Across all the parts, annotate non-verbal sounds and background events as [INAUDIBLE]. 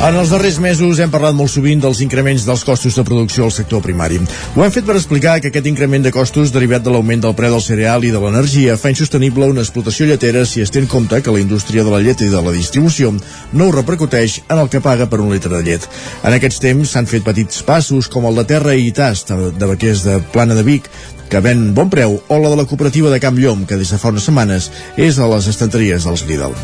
En els darrers mesos hem parlat molt sovint dels increments dels costos de producció al sector primari. Ho hem fet per explicar que aquest increment de costos derivat de l'augment del preu del cereal i de l'energia fa insostenible una explotació lletera si es té en compte que la indústria de la llet i de la distribució no ho repercuteix en el que paga per un litre de llet. En aquests temps s'han fet petits passos com el de Terra i Tast de Baquers de Plana de Vic, que ven bon preu, o la de la cooperativa de Camp Llom, que des de fa unes setmanes és a les estanteries dels Lidl.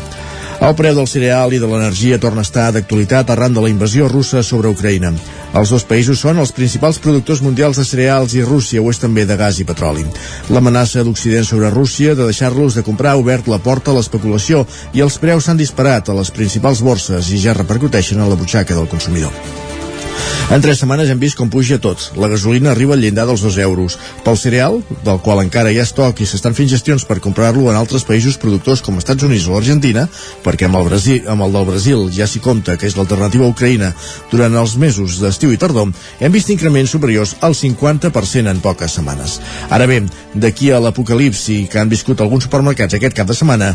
El preu del cereal i de l'energia torna a estar d'actualitat arran de la invasió russa sobre Ucraïna. Els dos països són els principals productors mundials de cereals i Rússia ho és també de gas i petroli. L'amenaça d'Occident sobre Rússia de deixar-los de comprar ha obert la porta a l'especulació i els preus s'han disparat a les principals borses i ja repercuteixen a la butxaca del consumidor. En tres setmanes hem vist com puja tot. La gasolina arriba al llindar dels 2 euros. Pel cereal, del qual encara hi ha estoc i s'estan fent gestions per comprar-lo en altres països productors com Estats Units o Argentina, perquè amb el, Brasil, amb el del Brasil ja s'hi compta que és l'alternativa a Ucraïna durant els mesos d'estiu i tardor, hem vist increments superiors al 50% en poques setmanes. Ara bé, d'aquí a l'apocalipsi que han viscut alguns supermercats aquest cap de setmana,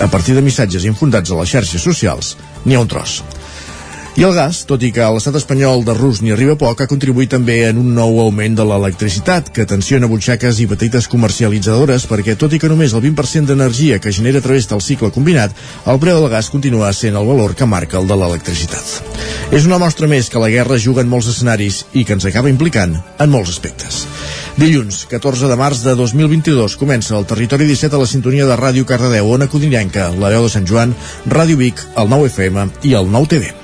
a partir de missatges infundats a les xarxes socials, n'hi ha un tros. I el gas, tot i que a l'estat espanyol de rus n'hi arriba poc, ha contribuït també en un nou augment de l'electricitat, que tensiona butxaques i petites comercialitzadores perquè, tot i que només el 20% d'energia que genera a través del cicle combinat, el preu del gas continua sent el valor que marca el de l'electricitat. És una mostra més que la guerra juga en molts escenaris i que ens acaba implicant en molts aspectes. Dilluns, 14 de març de 2022, comença el Territori 17 a la sintonia de Ràdio Cardedeu, Ona Codinenca, la veu de Sant Joan, Ràdio Vic, el 9 FM i el 9 TV.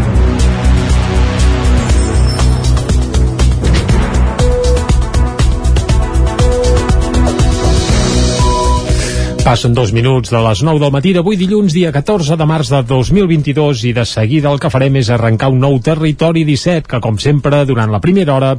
Passen dos minuts de les 9 del matí d'avui dilluns, dia 14 de març de 2022 i de seguida el que farem és arrencar un nou Territori 17 que, com sempre, durant la primera hora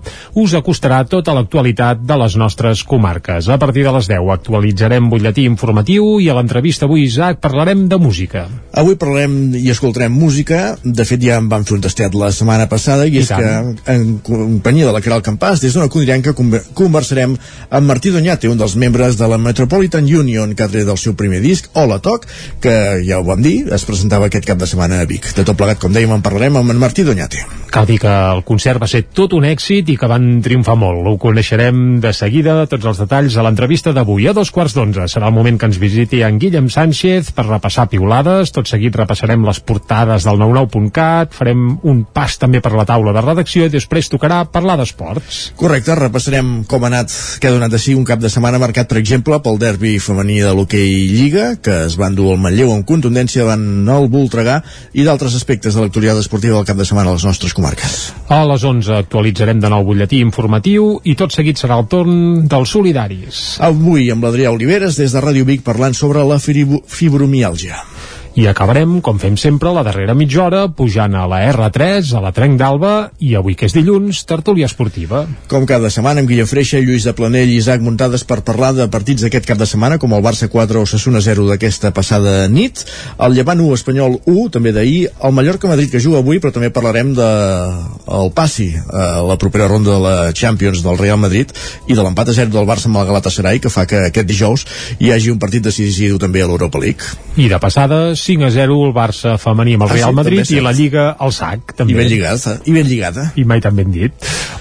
us acostarà tota l'actualitat de les nostres comarques. A partir de les 10 actualitzarem butlletí informatiu i a l'entrevista avui, Isaac, parlarem de música. Avui parlarem i escoltarem música. De fet, ja en vam fer un tastet la setmana passada i, I és tant. que, en companyia de la Caral Campàs, des d'una codirianca conversarem amb Martí Doñate, un dels membres de la Metropolitan Union, que tret del seu primer disc, Hola Toc, que ja ho vam dir, es presentava aquest cap de setmana a Vic. De tot plegat, com dèiem, en parlarem amb en Martí Doñate. Cal dir que el concert va ser tot un èxit i que van triomfar molt. Ho coneixerem de seguida, tots els detalls, a l'entrevista d'avui. A dos quarts d'onze serà el moment que ens visiti en Guillem Sánchez per repassar piulades. Tot seguit repassarem les portades del 99.cat, farem un pas també per la taula de redacció i després tocarà parlar d'esports. Correcte, repassarem com ha anat, què ha donat de si un cap de setmana marcat, per exemple, pel derbi femení de l'hoquei Lliga, que es van dur al Manlleu amb contundència davant el Voltregà i d'altres aspectes de l'actualitat esportiva del cap de setmana a les nostres comarques. A les 11 actualitzarem de nou butlletí informatiu i tot seguit serà el torn dels solidaris. Avui amb l'Adrià Oliveres des de Ràdio Vic parlant sobre la fibromiàlgia. I acabarem, com fem sempre, la darrera mitja hora pujant a la R3, a la Trenc d'Alba i avui que és dilluns, tertúlia esportiva. Com cada setmana amb Guillem Freixa, Lluís de Planell i Isaac muntades per parlar de partits d'aquest cap de setmana com el Barça 4 o Sassuna 0 d'aquesta passada nit, el Llevant 1 Espanyol 1 també d'ahir, el Mallorca-Madrid que juga avui però també parlarem de el passi a la propera ronda de la Champions del Real Madrid i de l'empat a 0 del Barça amb el Galatasaray que fa que aquest dijous hi hagi un partit decisiu també a l'Europa League. I de passada 5 a 0 el Barça femení amb el Ah, Real sí, Madrid i la Lliga al sac també. I ben lligada, i ben lligada. I mai tan ben dit.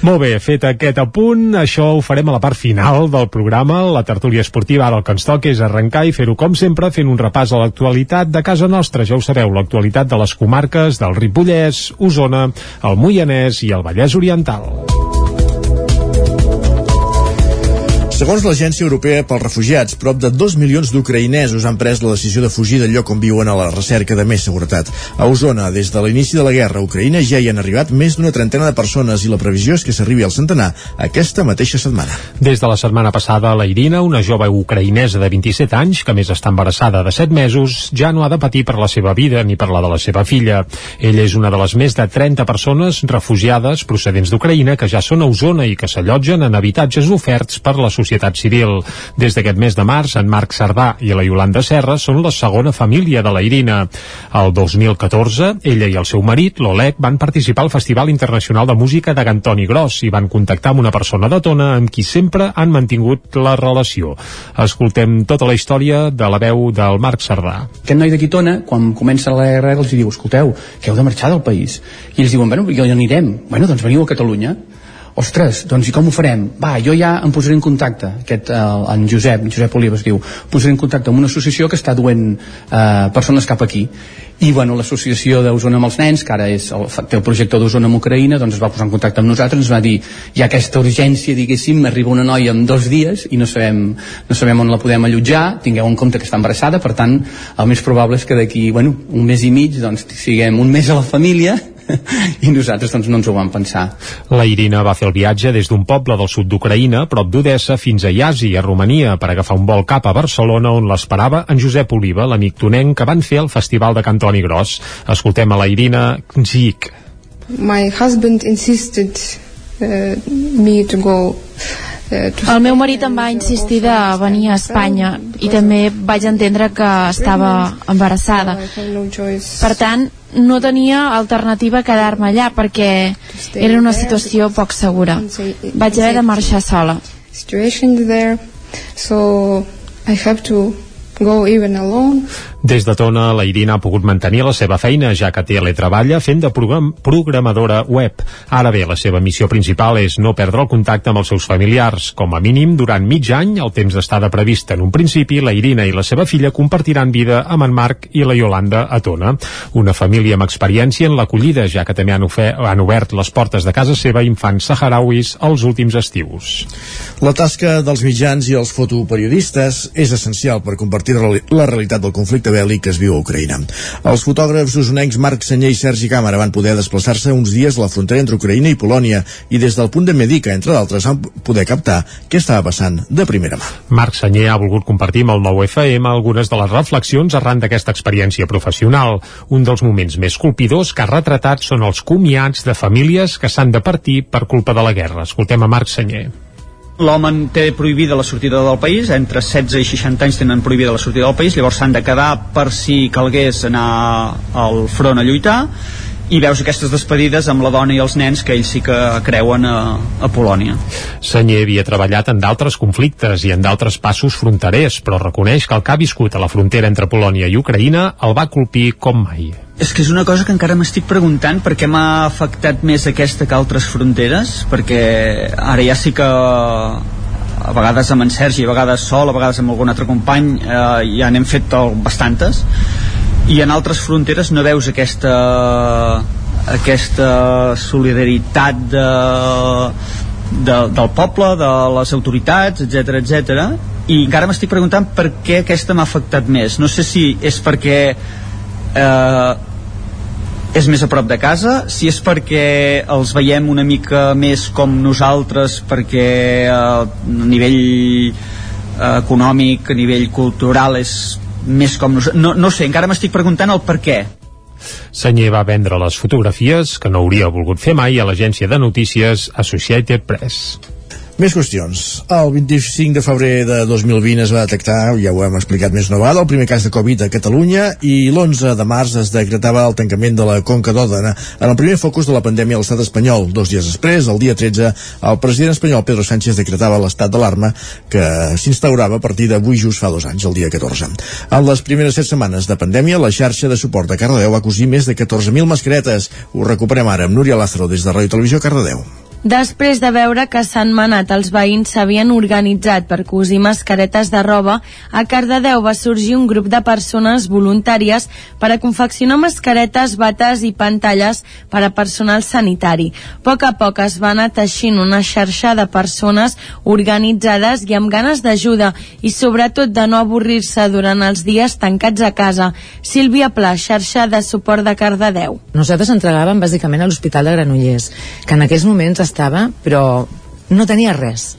Molt bé, fet aquest apunt, això ho farem a la part final del programa, la tertúlia esportiva. Ara el que ens toca és arrencar i fer-ho com sempre, fent un repàs a l'actualitat de casa nostra. Ja ho sabeu, l'actualitat de les comarques del Ripollès, Osona, el Moianès i el Vallès Oriental. Segons l'Agència Europea pels Refugiats, prop de 2 milions d'ucraïnesos han pres la decisió de fugir del lloc on viuen a la recerca de més seguretat. A Osona, des de l'inici de la guerra a Ucraïna, ja hi han arribat més d'una trentena de persones i la previsió és que s'arribi al centenar aquesta mateixa setmana. Des de la setmana passada, la Irina, una jove ucraïnesa de 27 anys, que més està embarassada de 7 mesos, ja no ha de patir per la seva vida ni per la de la seva filla. Ella és una de les més de 30 persones refugiades procedents d'Ucraïna que ja són a Osona i que s'allotgen en habitatges oferts per la Societat societat civil. Des d'aquest mes de març, en Marc Cerdà i la Iolanda Serra són la segona família de la Irina. El 2014, ella i el seu marit, l'Oleg, van participar al Festival Internacional de Música de Gantoni Gros i van contactar amb una persona de Tona amb qui sempre han mantingut la relació. Escoltem tota la història de la veu del Marc Cerdà. Aquest noi de Quitona, quan comença la guerra, els diu, escolteu, que heu de marxar del país. I ells diuen, bueno, on anirem? Bueno, doncs veniu a Catalunya ostres, doncs i com ho farem? Va, jo ja em posaré en contacte, aquest, eh, en Josep, Josep Oliva es diu, posaré en contacte amb una associació que està duent eh, persones cap aquí. I bueno, l'associació d'Osona amb els nens, que ara és el, té el projecte d'Osona amb Ucraïna, doncs es va posar en contacte amb nosaltres, ens va dir, hi ha aquesta urgència, diguéssim, arriba una noia en dos dies i no sabem, no sabem on la podem allotjar, tingueu en compte que està embarassada, per tant, el més probable és que d'aquí, bueno, un mes i mig, doncs, siguem un mes a la família i nosaltres doncs, no ens ho vam pensar. La Irina va fer el viatge des d'un poble del sud d'Ucraïna, prop d'Odessa, fins a Iasi, a Romania, per agafar un vol cap a Barcelona, on l'esperava en Josep Oliva, l'amic tonenc que van fer el Festival de Cantoni Gros. Escoltem a la Irina Zik. My husband insisted uh, me to go el meu marit em va insistir de venir a Espanya i també vaig entendre que estava embarassada. Per tant, no tenia alternativa a quedar-me allà perquè era una situació poc segura. Vaig haver de marxar sola. So I have to go even alone des de Tona, la Irina ha pogut mantenir la seva feina, ja que treballa fent de program programadora web. Ara bé, la seva missió principal és no perdre el contacte amb els seus familiars. Com a mínim, durant mig any, el temps d'estada previst en un principi, la Irina i la seva filla compartiran vida amb en Marc i la Iolanda a Tona. Una família amb experiència en l'acollida, ja que també han, han obert les portes de casa seva infants saharauis els últims estius. La tasca dels mitjans i els fotoperiodistes és essencial per compartir la realitat del conflicte bèl·lic que es viu a Ucraïna. Els fotògrafs usonencs Marc Senyer i Sergi Càmera van poder desplaçar-se uns dies a la frontera entre Ucraïna i Polònia i des del punt de Medica, entre d'altres, van poder captar què estava passant de primera mà. Marc Senyer ha volgut compartir amb el nou FM algunes de les reflexions arran d'aquesta experiència professional. Un dels moments més colpidors que ha retratat són els comiats de famílies que s'han de partir per culpa de la guerra. Escoltem a Marc Senyer l'home té prohibida la sortida del país, entre 16 i 60 anys tenen prohibida la sortida del país, llavors s'han de quedar per si calgués anar al front a lluitar, i veus aquestes despedides amb la dona i els nens que ells sí que creuen a, a Polònia. Senyer havia treballat en d'altres conflictes i en d'altres passos fronterers, però reconeix que el que ha viscut a la frontera entre Polònia i Ucraïna el va colpir com mai. És que és una cosa que encara m'estic preguntant per què m'ha afectat més aquesta que altres fronteres, perquè ara ja sí que a vegades amb en Sergi, a vegades sol, a vegades amb algun altre company, eh, ja n'hem fet bastantes, i en altres fronteres no veus aquesta aquesta solidaritat de, de, del poble, de les autoritats, etc etc. i encara m'estic preguntant per què aquesta m'ha afectat més. No sé si és perquè eh, és més a prop de casa, si és perquè els veiem una mica més com nosaltres, perquè eh, a nivell eh, econòmic, a nivell cultural és més com... No, no sé, encara m'estic preguntant el per què. Senyer va vendre les fotografies, que no hauria volgut fer mai, a l'agència de notícies Associated Press. Més qüestions. El 25 de febrer de 2020 es va detectar, ja ho hem explicat més una vegada, el primer cas de Covid a Catalunya i l'11 de març es decretava el tancament de la Conca d'Òdena en el primer focus de la pandèmia a l'estat espanyol. Dos dies després, el dia 13, el president espanyol Pedro Sánchez decretava l'estat d'alarma que s'instaurava a partir d'avui just fa dos anys, el dia 14. En les primeres set setmanes de pandèmia, la xarxa de suport de Cardedeu va cosir més de 14.000 mascaretes. Ho recuperem ara amb Núria Lázaro des de Ràdio Televisió Cardedeu. Després de veure que s'han manat els veïns s'havien organitzat per cosir mascaretes de roba, a Cardedeu va sorgir un grup de persones voluntàries per a confeccionar mascaretes, bates i pantalles per a personal sanitari. A poc a poc es va anar teixint una xarxa de persones organitzades i amb ganes d'ajuda i sobretot de no avorrir-se durant els dies tancats a casa. Sílvia Pla, xarxa de suport de Cardedeu. Nosaltres entregàvem bàsicament a l'Hospital de Granollers, que en aquells moments estava, però no tenia res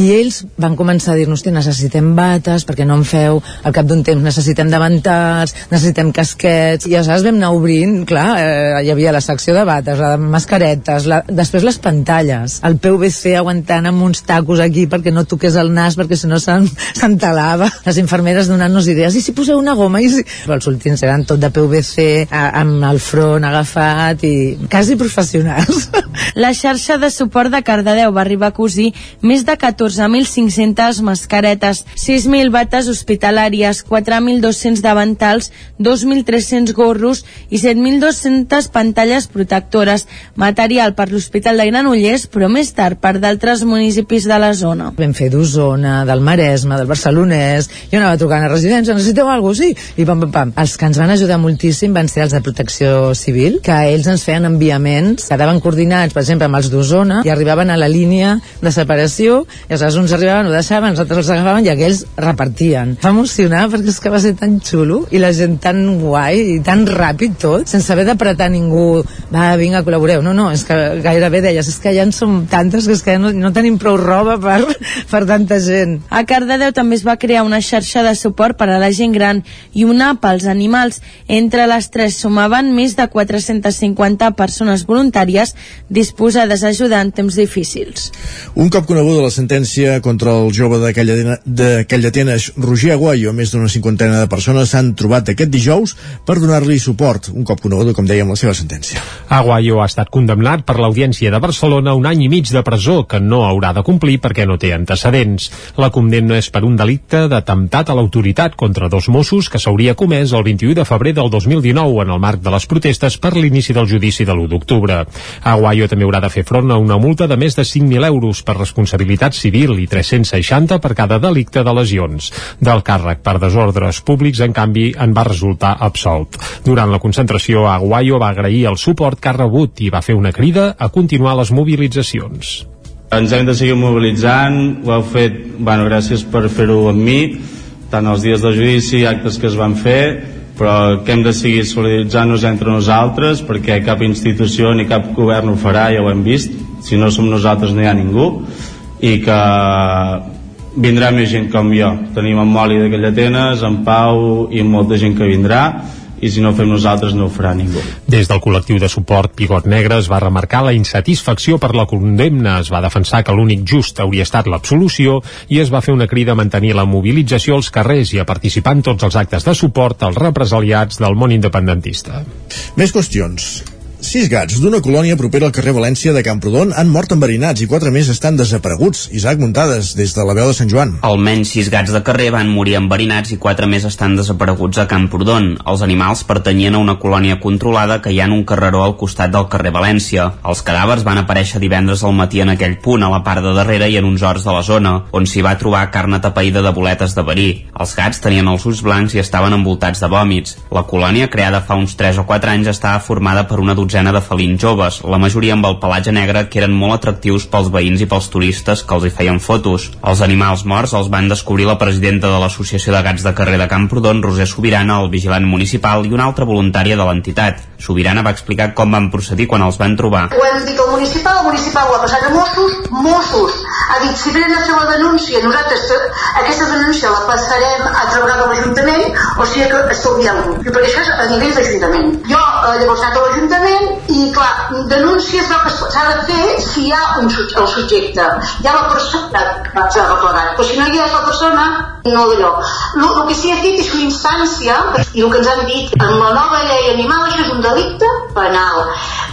i ells van començar a dir-nos necessitem bates perquè no en feu, al cap d'un temps necessitem davantals, necessitem casquets i aleshores vam anar obrint, clar eh, hi havia la secció de bates, la de mascaretes la, després les pantalles. El PVC aguantant amb uns tacos aquí perquè no toqués el nas perquè si no s'entalava [LAUGHS] les infermeres donant-nos idees i si poseu una goma? I si... Però els últims eren tot de PVC a, amb el front agafat i quasi professionals. La xarxa de suport de Cardedeu va arribar a cosir més de 14.500 mascaretes, 6.000 bates hospitalàries, 4.200 davantals, 2.300 gorros i 7.200 pantalles protectores, material per l'Hospital de Granollers, però més tard per d'altres municipis de la zona. Vam fer d'Osona, del Maresme, del Barcelonès, jo anava trucant a residència, necessiteu alguna cosa? Sí, i pam, pam, pam. Els que ens van ajudar moltíssim van ser els de protecció civil, que ells ens feien enviaments, quedaven coordinats, per exemple, amb els d'Osona, i arribaven a la línia de separació, i aleshores uns arribaven, ho deixaven, els altres els agafaven i aquells repartien. Va emocionar perquè és que va ser tan xulo i la gent tan guai i tan ràpid tot, sense haver d'apretar ningú, va, vinga, col·laboreu. No, no, és que gairebé deies, és que ja en som tantes que és que no, no tenim prou roba per, [LAUGHS] per tanta gent. A Cardedeu també es va crear una xarxa de suport per a la gent gran i una pels animals. Entre les tres sumaven més de 450 persones voluntàries disposades a ajudar en temps difícils. Un cop coneguda la sentència contra el jove d'aquell d'Atenes, Roger Aguayo, més d'una cinquantena de persones s'han trobat aquest dijous per donar-li suport, un cop coneguda, com dèiem, la seva sentència. Aguayo ha estat condemnat per l'Audiència de Barcelona un any i mig de presó que no haurà de complir perquè no té antecedents. La condemna és per un delicte d'atemptat a l'autoritat contra dos Mossos que s'hauria comès el 21 de febrer del 2019 en el marc de les protestes per l'inici del judici de l'1 d'octubre. Aguayo també haurà de fer front a una multa de més de 5.000 euros per responsabilitat civil i 360 per cada delicte de lesions. Del càrrec per desordres públics, en canvi, en va resultar absolt. Durant la concentració, Aguayo va agrair el suport que ha rebut i va fer una crida a continuar les mobilitzacions. Ens hem de seguir mobilitzant, ho heu fet, bueno, gràcies per fer-ho amb mi, tant els dies del judici, actes que es van fer, però que hem de seguir solidaritzant-nos entre nosaltres perquè cap institució ni cap govern ho farà, ja ho hem vist si no som nosaltres no hi ha ningú i que vindrà més gent com jo tenim en Moli de Callatenes, en Pau i molta gent que vindrà i si no ho fem nosaltres no ho farà ningú. Des del col·lectiu de suport Pigot Negre es va remarcar la insatisfacció per la condemna, es va defensar que l'únic just hauria estat l'absolució i es va fer una crida a mantenir la mobilització als carrers i a participar en tots els actes de suport als represaliats del món independentista. Més qüestions. Sis gats d'una colònia propera al carrer València de Camprodon han mort enverinats i quatre més estan desapareguts. Isaac Muntades, des de la veu de Sant Joan. Almenys sis gats de carrer van morir enverinats i quatre més estan desapareguts a Camprodon. Els animals pertanyien a una colònia controlada que hi ha en un carreró al costat del carrer València. Els cadàvers van aparèixer divendres al matí en aquell punt, a la part de darrere i en uns horts de la zona, on s'hi va trobar carn atapeïda de boletes de verí. Els gats tenien els ulls blancs i estaven envoltats de vòmits. La colònia, creada fa uns 3 o 4 anys, estava formada per una dotzena dotzena de felins joves, la majoria amb el pelatge negre que eren molt atractius pels veïns i pels turistes que els hi feien fotos. Els animals morts els van descobrir la presidenta de l'Associació de Gats de Carrer de Camprodon, Roser Sobirana, el vigilant municipal i una altra voluntària de l'entitat. Sobirana va explicar com van procedir quan els van trobar. Ho hem dit al municipal, el municipal ho ha passat a Mossos, Mossos ha dit si venen a fer la denúncia, nosaltres aquesta denúncia la passarem a treballar amb l'Ajuntament, o sigui que estalviem-ho. Perquè això és a nivell d'Ajuntament. Jo eh, llavors he anat a l'Ajuntament i clar, denúncies que s'ha de fer si hi ha un, el subjecte. Hi ha la persona que s'ha replegat però si no hi ha la persona no d'allò el, el que s'hi ha fet és una instància i el que ens han dit en la nova llei animal això és un delicte penal.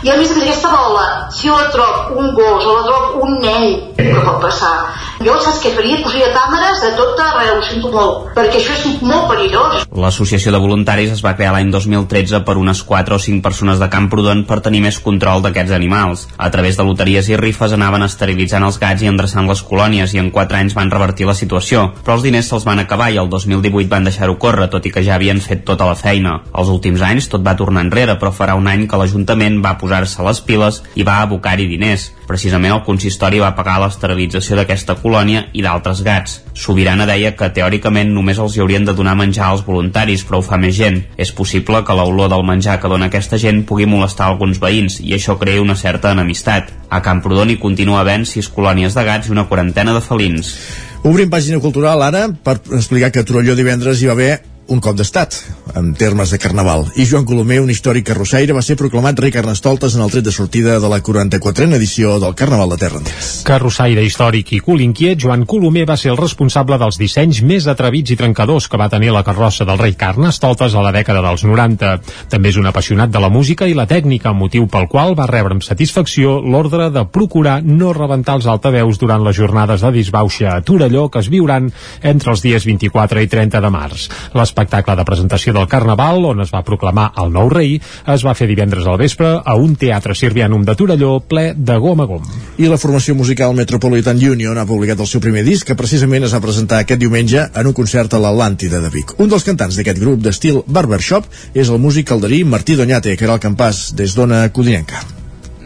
I a més aquesta bola si la trob un gos o la trob un nen que pot passar? Jo saps què faria? Posaria càmeres de tot arreu, ho sento molt, perquè això és molt perillós. L'associació de voluntaris es va crear l'any 2013 per unes 4 o 5 persones de Camprodon per tenir més control d'aquests animals. A través de loteries i rifes anaven esterilitzant els gats i endreçant les colònies i en 4 anys van revertir la situació, però els diners se'ls els van acabar i el 2018 van deixar-ho córrer, tot i que ja havien fet tota la feina. Els últims anys tot va tornar enrere, però farà un any que l'Ajuntament va posar-se les piles i va abocar-hi diners. Precisament el consistori va pagar l'esterilització d'aquesta colònia i d'altres gats. Sobirana deia que teòricament només els hi haurien de donar menjar als voluntaris, però ho fa més gent. És possible que l'olor del menjar que dona aquesta gent pugui molestar alguns veïns i això crea una certa enemistat. A Camprodon hi continua havent sis colònies de gats i una quarantena de felins. Obrim pàgina cultural ara per explicar que a Torelló divendres hi va haver un cop d'estat, en termes de carnaval. I Joan Colomer, un històric carrossaire, va ser proclamat rei Carnestoltes en el tret de sortida de la 44a edició del Carnaval de Terra. Carrossaire històric i cul inquiet, Joan Colomer va ser el responsable dels dissenys més atrevits i trencadors que va tenir la carrossa del rei Carnestoltes a la dècada dels 90. També és un apassionat de la música i la tècnica, motiu pel qual va rebre amb satisfacció l'ordre de procurar no rebentar els altaveus durant les jornades de disbauxa a Torelló que es viuran entre els dies 24 i 30 de març. L'espectacle de presentació del Carnaval, on es va proclamar el nou rei, es va fer divendres al vespre a un teatre sirvianum de Torelló ple de gom a gom. I la formació musical Metropolitan Union ha publicat el seu primer disc, que precisament es va presentar aquest diumenge en un concert a l'Atlàntida de Vic. Un dels cantants d'aquest grup d'estil barbershop és el músic calderí Martí Doñate, que era el campàs des d'Ona Codinenca.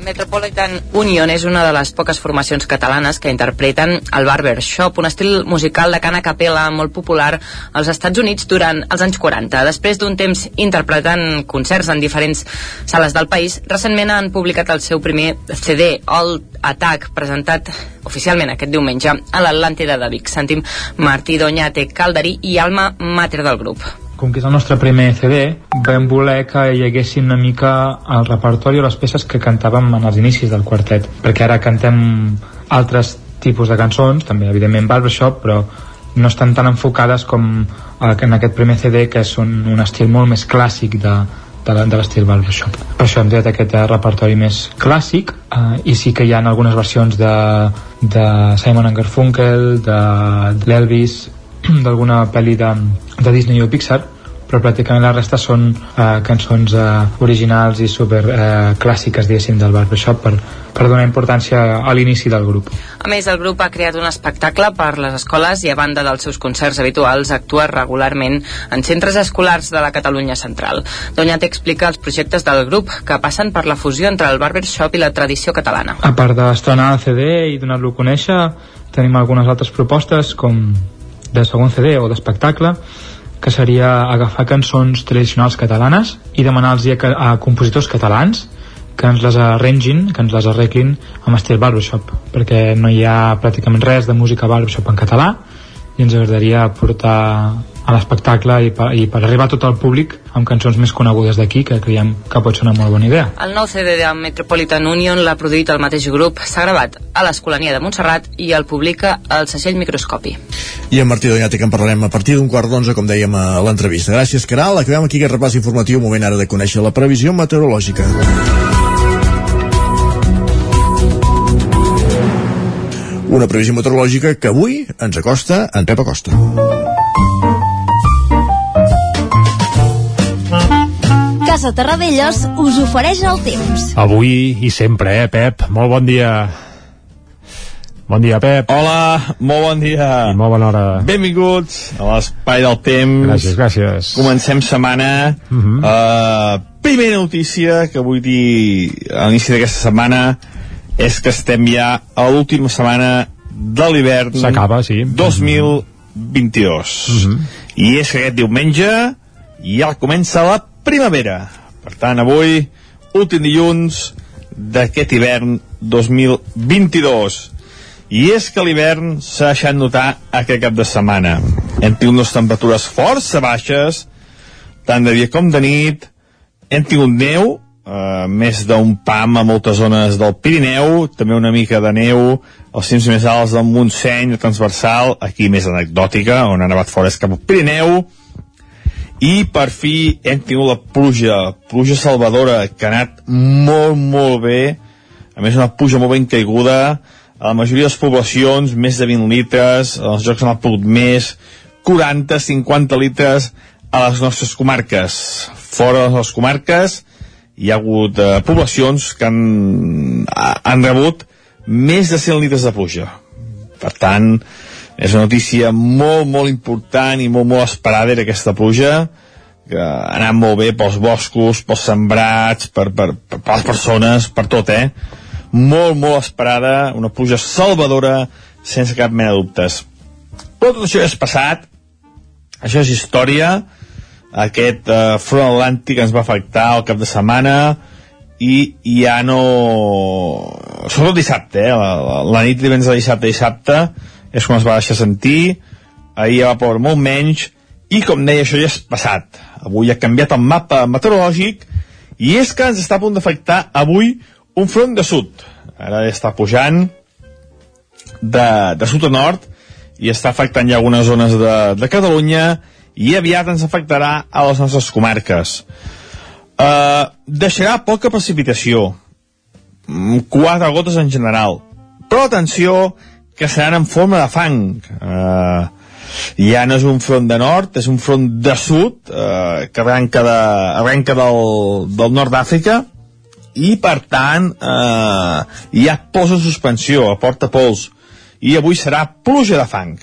Metropolitan Union és una de les poques formacions catalanes que interpreten el barbershop, un estil musical de cana capella molt popular als Estats Units durant els anys 40. Després d'un temps interpretant concerts en diferents sales del país, recentment han publicat el seu primer CD, All Attack, presentat oficialment aquest diumenge a l'Atlàntida de Vic. Sentim Martí Doñate Calderí i Alma Mater del grup com que és el nostre primer CD, vam voler que hi haguessin una mica el repertori o les peces que cantàvem en els inicis del quartet, perquè ara cantem altres tipus de cançons, també evidentment barbershop, però no estan tan enfocades com en aquest primer CD, que és un, un estil molt més clàssic de, de, de l'estil barbershop. Per això hem tret aquest repertori més clàssic eh, i sí que hi ha algunes versions de, de Simon Garfunkel, de, de l'Elvis, d'alguna pel·li de, de Disney o Pixar però pràcticament la resta són eh, cançons eh, originals i super eh, clàssiques diguéssim del barbershop per, per donar importància a l'inici del grup. A més el grup ha creat un espectacle per les escoles i a banda dels seus concerts habituals actua regularment en centres escolars de la Catalunya central. Doñat explica els projectes del grup que passen per la fusió entre el barbershop i la tradició catalana. A part d'estrenar el CD i donar-lo a conèixer tenim algunes altres propostes com de segon CD o d'espectacle que seria agafar cançons tradicionals catalanes i demanar-los a, a compositors catalans que ens les arrengin, que ens les arreglin amb estil barbershop, perquè no hi ha pràcticament res de música barbershop en català i ens agradaria portar a l'espectacle i, per, i per arribar a tot el públic amb cançons més conegudes d'aquí que creiem que pot ser una molt bona idea. El nou CD de Metropolitan Union l'ha produït el mateix grup, s'ha gravat a l'Escolania de Montserrat i el publica el segell Microscopi. I en Martí Doñate que en parlarem a partir d'un quart d'onze, com dèiem a l'entrevista. Gràcies, Caral. Acabem aquí aquest repàs informatiu, moment ara de conèixer la previsió meteorològica. Una previsió meteorològica que avui ens acosta en Pep Acosta. Casa Terradellos us ofereix el temps. Avui i sempre, eh, Pep? Molt bon dia. Bon dia, Pep. Hola, molt bon dia. I molt bona hora. Benvinguts a l'espai del temps. Gràcies, gràcies. Comencem setmana. Uh -huh. uh, primera notícia que vull dir a l'inici d'aquesta setmana és que estem ja a l'última setmana de l'hivern. S'acaba, sí. 2022. Uh -huh. I és que aquest diumenge ja comença la primavera. Per tant, avui, últim dilluns d'aquest hivern 2022. I és que l'hivern s'ha deixat notar aquest cap de setmana. Hem tingut unes temperatures força baixes, tant de dia com de nit. Hem tingut neu, eh, més d'un pam a moltes zones del Pirineu, també una mica de neu als cims més alts del Montseny, transversal, aquí més anecdòtica, on ha nevat fora és cap al Pirineu, i per fi hem tingut la pluja, pluja salvadora, que ha anat molt, molt bé, a més una pluja molt ben caiguda, a la majoria de les poblacions, més de 20 litres, els jocs han pogut més, 40-50 litres a les nostres comarques. Fora de les comarques hi ha hagut eh, poblacions que han, han rebut més de 100 litres de pluja. Per tant, és una notícia molt, molt important i molt, molt esperada era aquesta pluja que ha anat molt bé pels boscos, pels sembrats, per, per, per, per les persones, per tot, eh? Molt, molt esperada, una pluja salvadora, sense cap mena de dubtes. Però tot això ja és passat, això és història, aquest eh, front atlàntic ens va afectar el cap de setmana i, ja no... Sobretot dissabte, eh? La, la, la nit divendres de dissabte dissabte és quan es va deixar sentir, ahir ja va ploure molt menys, i com deia, això ja és passat. Avui ha canviat el mapa meteorològic i és que ens està a punt d'afectar avui un front de sud. Ara està pujant de, de sud a nord i està afectant ja algunes zones de, de Catalunya i aviat ens afectarà a les nostres comarques. Uh, deixarà poca precipitació, mm, quatre gotes en general, però atenció que seran en forma de fang. Uh, ja no és un front de nord, és un front de sud, uh, que arrenca, de, arrenca del, del nord d'Àfrica, i per tant eh, pols de suspensió, aporta pols i avui serà pluja de fang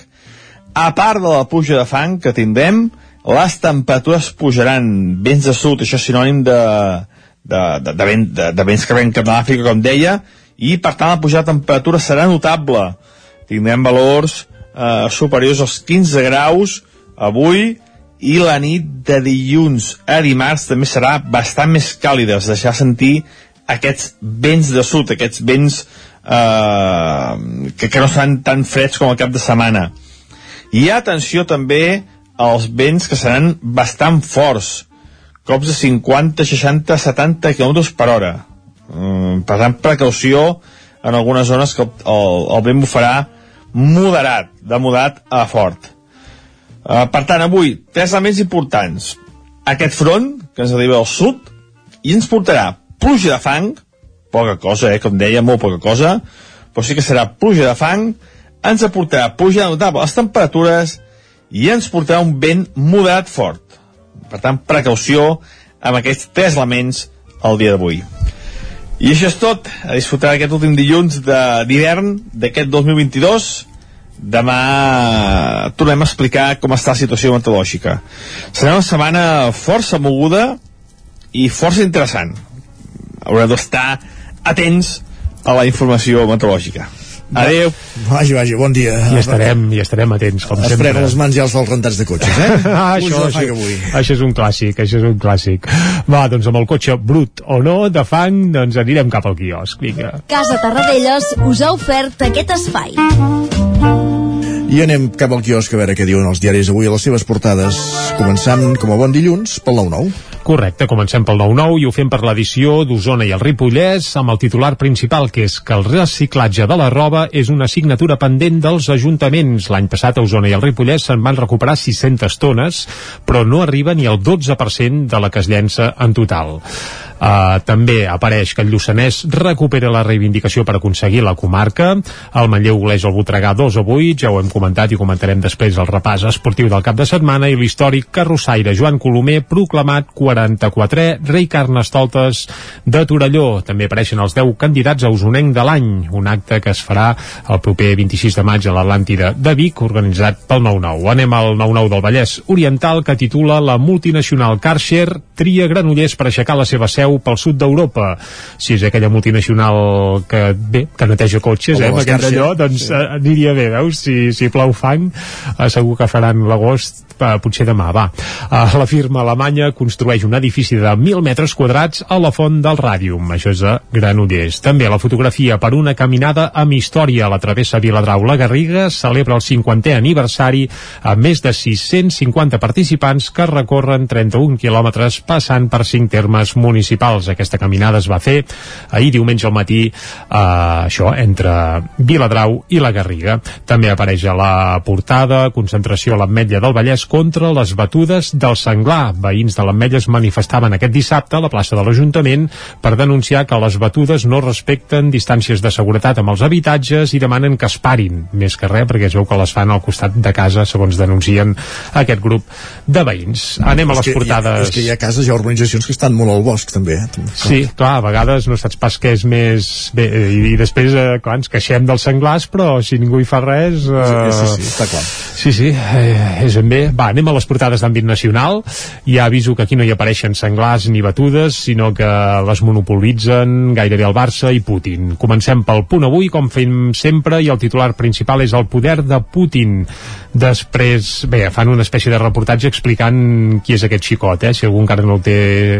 a part de la pluja de fang que tindrem les temperatures pujaran vents de sud, això és sinònim de, de, de, de, vent, de, de vents que ven cap de l'Àfrica, com deia, i per tant la pujada de temperatura serà notable. Tindrem valors eh, superiors als 15 graus avui i la nit de dilluns a dimarts també serà bastant més càlida, es deixarà sentir aquests vents de sud, aquests vents eh, que, que no seran tan freds com el cap de setmana. I atenció també als vents que seran bastant forts, cops de 50, 60, 70 km per hora. Mm, per tant, precaució en algunes zones que el, el vent bufarà moderat, de moderat a fort. Uh, per tant, avui, tres elements importants. Aquest front, que ens arriba al sud, i ens portarà pluja de fang, poca cosa, eh, com deia, molt poca cosa, però sí que serà pluja de fang, ens aportarà pluja notable les temperatures i ens portarà un vent moderat fort. Per tant, precaució amb aquests tres elements el dia d'avui. I això és tot. A disfrutar aquest últim dilluns d'hivern d'aquest 2022. Demà tornem a explicar com està la situació meteorològica. Serà una setmana força moguda i força interessant. Haureu d'estar atents a la informació meteorològica. Adéu. Vagi, vagi, bon dia. I estarem, i estarem atents, com es sempre. Es les mans ja els dels rentats de cotxes, eh? [LAUGHS] ah, això, això, avui. això és un clàssic, això és un clàssic. Va, doncs amb el cotxe brut o no, de fang, doncs anirem cap al quiosc, vinga. Casa Tarradellas us ha ofert aquest espai. I anem cap al quiosc a veure què diuen els diaris avui a les seves portades. Començant com a bon dilluns pel 9-9. Correcte, comencem pel 9-9 i ho fem per l'edició d'Osona i el Ripollès amb el titular principal que és que el reciclatge de la roba és una assignatura pendent dels ajuntaments. L'any passat a Osona i el Ripollès se'n van recuperar 600 tones, però no arriba ni al 12% de la que es llença en total. Uh, també apareix que el Lluçanès recupera la reivindicació per aconseguir la comarca. El Manlleu goleix el Voltregà 2 a 8, ja ho hem comentat i comentarem després el repàs esportiu del cap de setmana i l'històric carrossaire Joan Colomer proclamat 44è rei Carnestoltes de Torelló. També apareixen els 10 candidats a Usonenc de l'any, un acte que es farà el proper 26 de maig a l'Atlàntida de Vic, organitzat pel 9-9. Anem al 9-9 del Vallès Oriental, que titula la multinacional Karcher tria Granollers per aixecar la seva seu pel sud d'Europa. Si és aquella multinacional que, bé, que neteja cotxes, Com eh, amb aquest allò, doncs sí. eh, aniria bé, veus? Si, si plou fang, eh, segur que faran l'agost eh, potser demà, va. Eh, la firma alemanya construeix un edifici de 1.000 metres quadrats a la font del Ràdium, això és a Granollers. També la fotografia per una caminada amb història a la travessa Viladrau-La Garriga celebra el 50è aniversari amb més de 650 participants que recorren 31 quilòmetres passant per cinc termes municipals. Aquesta caminada es va fer ahir diumenge al matí eh, això, entre Viladrau i la Garriga. També apareix a la portada concentració a l'Ametlla del Vallès protestes contra les batudes del senglar. Veïns de l'Ametlla es manifestaven aquest dissabte a la plaça de l'Ajuntament per denunciar que les batudes no respecten distàncies de seguretat amb els habitatges i demanen que es parin, més que res perquè es veu que les fan al costat de casa, segons denuncien aquest grup de veïns. Anem a les portades. És que hi ha cases, hi ha urbanitzacions que estan molt al bosc, també. Eh? Sí, clar, a vegades no saps pas què és més... Bé, i, i després, eh, clar, ens queixem dels senglars, però si ningú hi fa res... Eh... Sí, sí, sí, està clar. Sí, sí, eh, és ben bé. Va, anem a les portades d'àmbit nacional. Ja aviso que aquí no hi apareixen senglars ni batudes, sinó que les monopolitzen gairebé el Barça i Putin. Comencem pel punt avui, com fem sempre, i el titular principal és el poder de Putin. Després, bé, fan una espècie de reportatge explicant qui és aquest xicot, eh? si algú encara no, el té,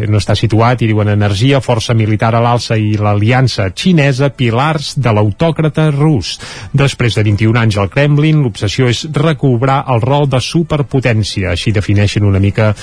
no està situat, i diuen energia, força militar a l'alça i l'aliança xinesa, pilars de l'autòcrata rus. Després de 21 anys al Kremlin, l'obsessió és recobrar el rol de superpotència, així defineixen una mica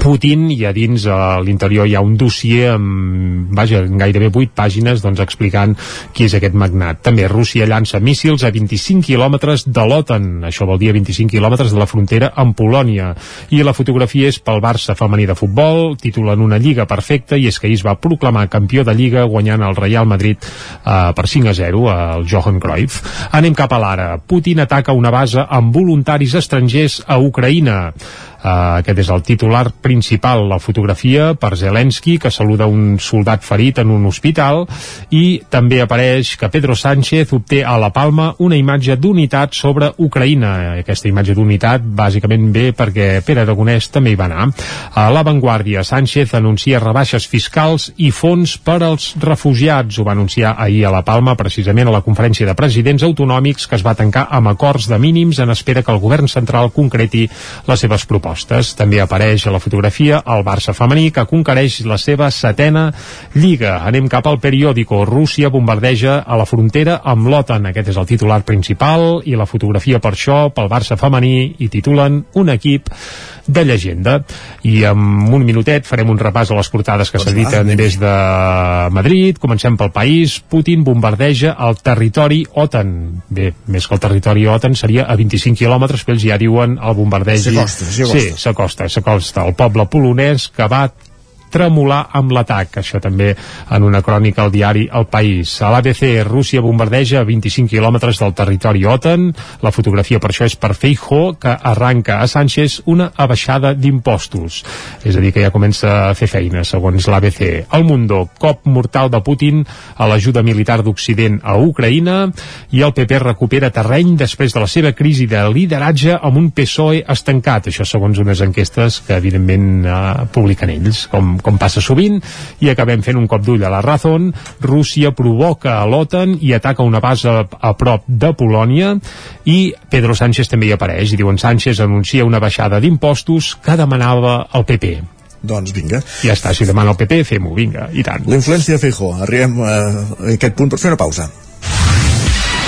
Putin i a dins a l'interior hi ha un dossier amb, vaja, gairebé 8 pàgines doncs, explicant qui és aquest magnat. També Rússia llança míssils a 25 quilòmetres de l'OTAN, això vol dir a 25 quilòmetres de la frontera amb Polònia. I la fotografia és pel Barça femení de futbol, titulen una lliga perfecta i és que ahir es va proclamar campió de lliga guanyant el Real Madrid eh, per 5 a 0 al Johan Cruyff. Anem cap a l'ara. Putin ataca una base amb voluntaris estrangers a Ucraïna. Uh, aquest és el titular principal, la fotografia per Zelensky, que saluda un soldat ferit en un hospital, i també apareix que Pedro Sánchez obté a La Palma una imatge d'unitat sobre Ucraïna. Aquesta imatge d'unitat bàsicament ve perquè Pere Aragonès també hi va anar. A l'avantguàrdia, Sánchez anuncia rebaixes fiscals i fons per als refugiats. Ho va anunciar ahir a La Palma, precisament a la conferència de presidents autonòmics que es va tancar amb acords de mínims en espera que el govern central concreti les seves propostes propostes. També apareix a la fotografia el Barça femení que conquereix la seva setena lliga. Anem cap al periòdico. Rússia bombardeja a la frontera amb l'OTAN. Aquest és el titular principal i la fotografia per això pel Barça femení i titulen un equip de llegenda. I en un minutet farem un repàs a les portades que s'editen des de Madrid. Comencem pel país. Putin bombardeja el territori OTAN. Bé, més que el territori OTAN seria a 25 quilòmetres, però ells ja diuen el bombardegi. S'acosta, s'acosta. Sí, s'acosta, s'acosta. El poble polonès que va tremolar amb l'atac. Això també en una crònica al diari El País. A l'ABC, Rússia bombardeja a 25 quilòmetres del territori OTAN. La fotografia per això és per Feijó, que arranca a Sánchez una abaixada d'impostos. És a dir, que ja comença a fer feina, segons l'ABC. El Mundo, cop mortal de Putin a l'ajuda militar d'Occident a Ucraïna i el PP recupera terreny després de la seva crisi de lideratge amb un PSOE estancat. Això segons unes enquestes que evidentment eh, publiquen ells, com, com passa sovint, i acabem fent un cop d'ull a la Razón. Rússia provoca a l'OTAN i ataca una base a, a prop de Polònia i Pedro Sánchez també hi apareix i diuen Sánchez anuncia una baixada d'impostos que demanava el PP. Doncs vinga. Ja està, si demana el PP, fem-ho, vinga, i tant. La influència de Feijó. Arribem a aquest punt per fer una pausa.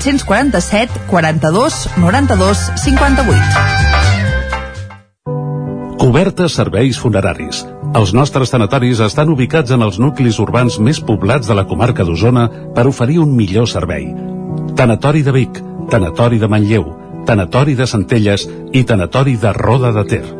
747 42 92 58. Cobertes serveis funeraris. Els nostres tanatoris estan ubicats en els nuclis urbans més poblats de la comarca d'Osona per oferir un millor servei. Tanatori de Vic, Tanatori de Manlleu, Tanatori de Centelles i Tanatori de Roda de Ter.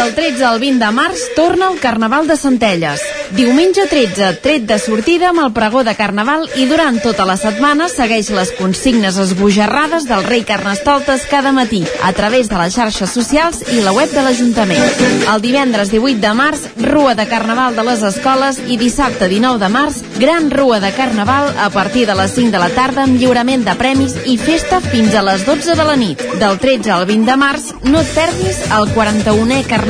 Del 13 al 20 de març torna el Carnaval de Centelles. Diumenge 13, tret de sortida amb el pregó de Carnaval i durant tota la setmana segueix les consignes esbojarrades del rei Carnestoltes cada matí a través de les xarxes socials i la web de l'Ajuntament. El divendres 18 de març, Rua de Carnaval de les escoles i dissabte 19 de març, Gran Rua de Carnaval a partir de les 5 de la tarda amb lliurament de premis i festa fins a les 12 de la nit. Del 13 al 20 de març, no et perdis el 41è Carnaval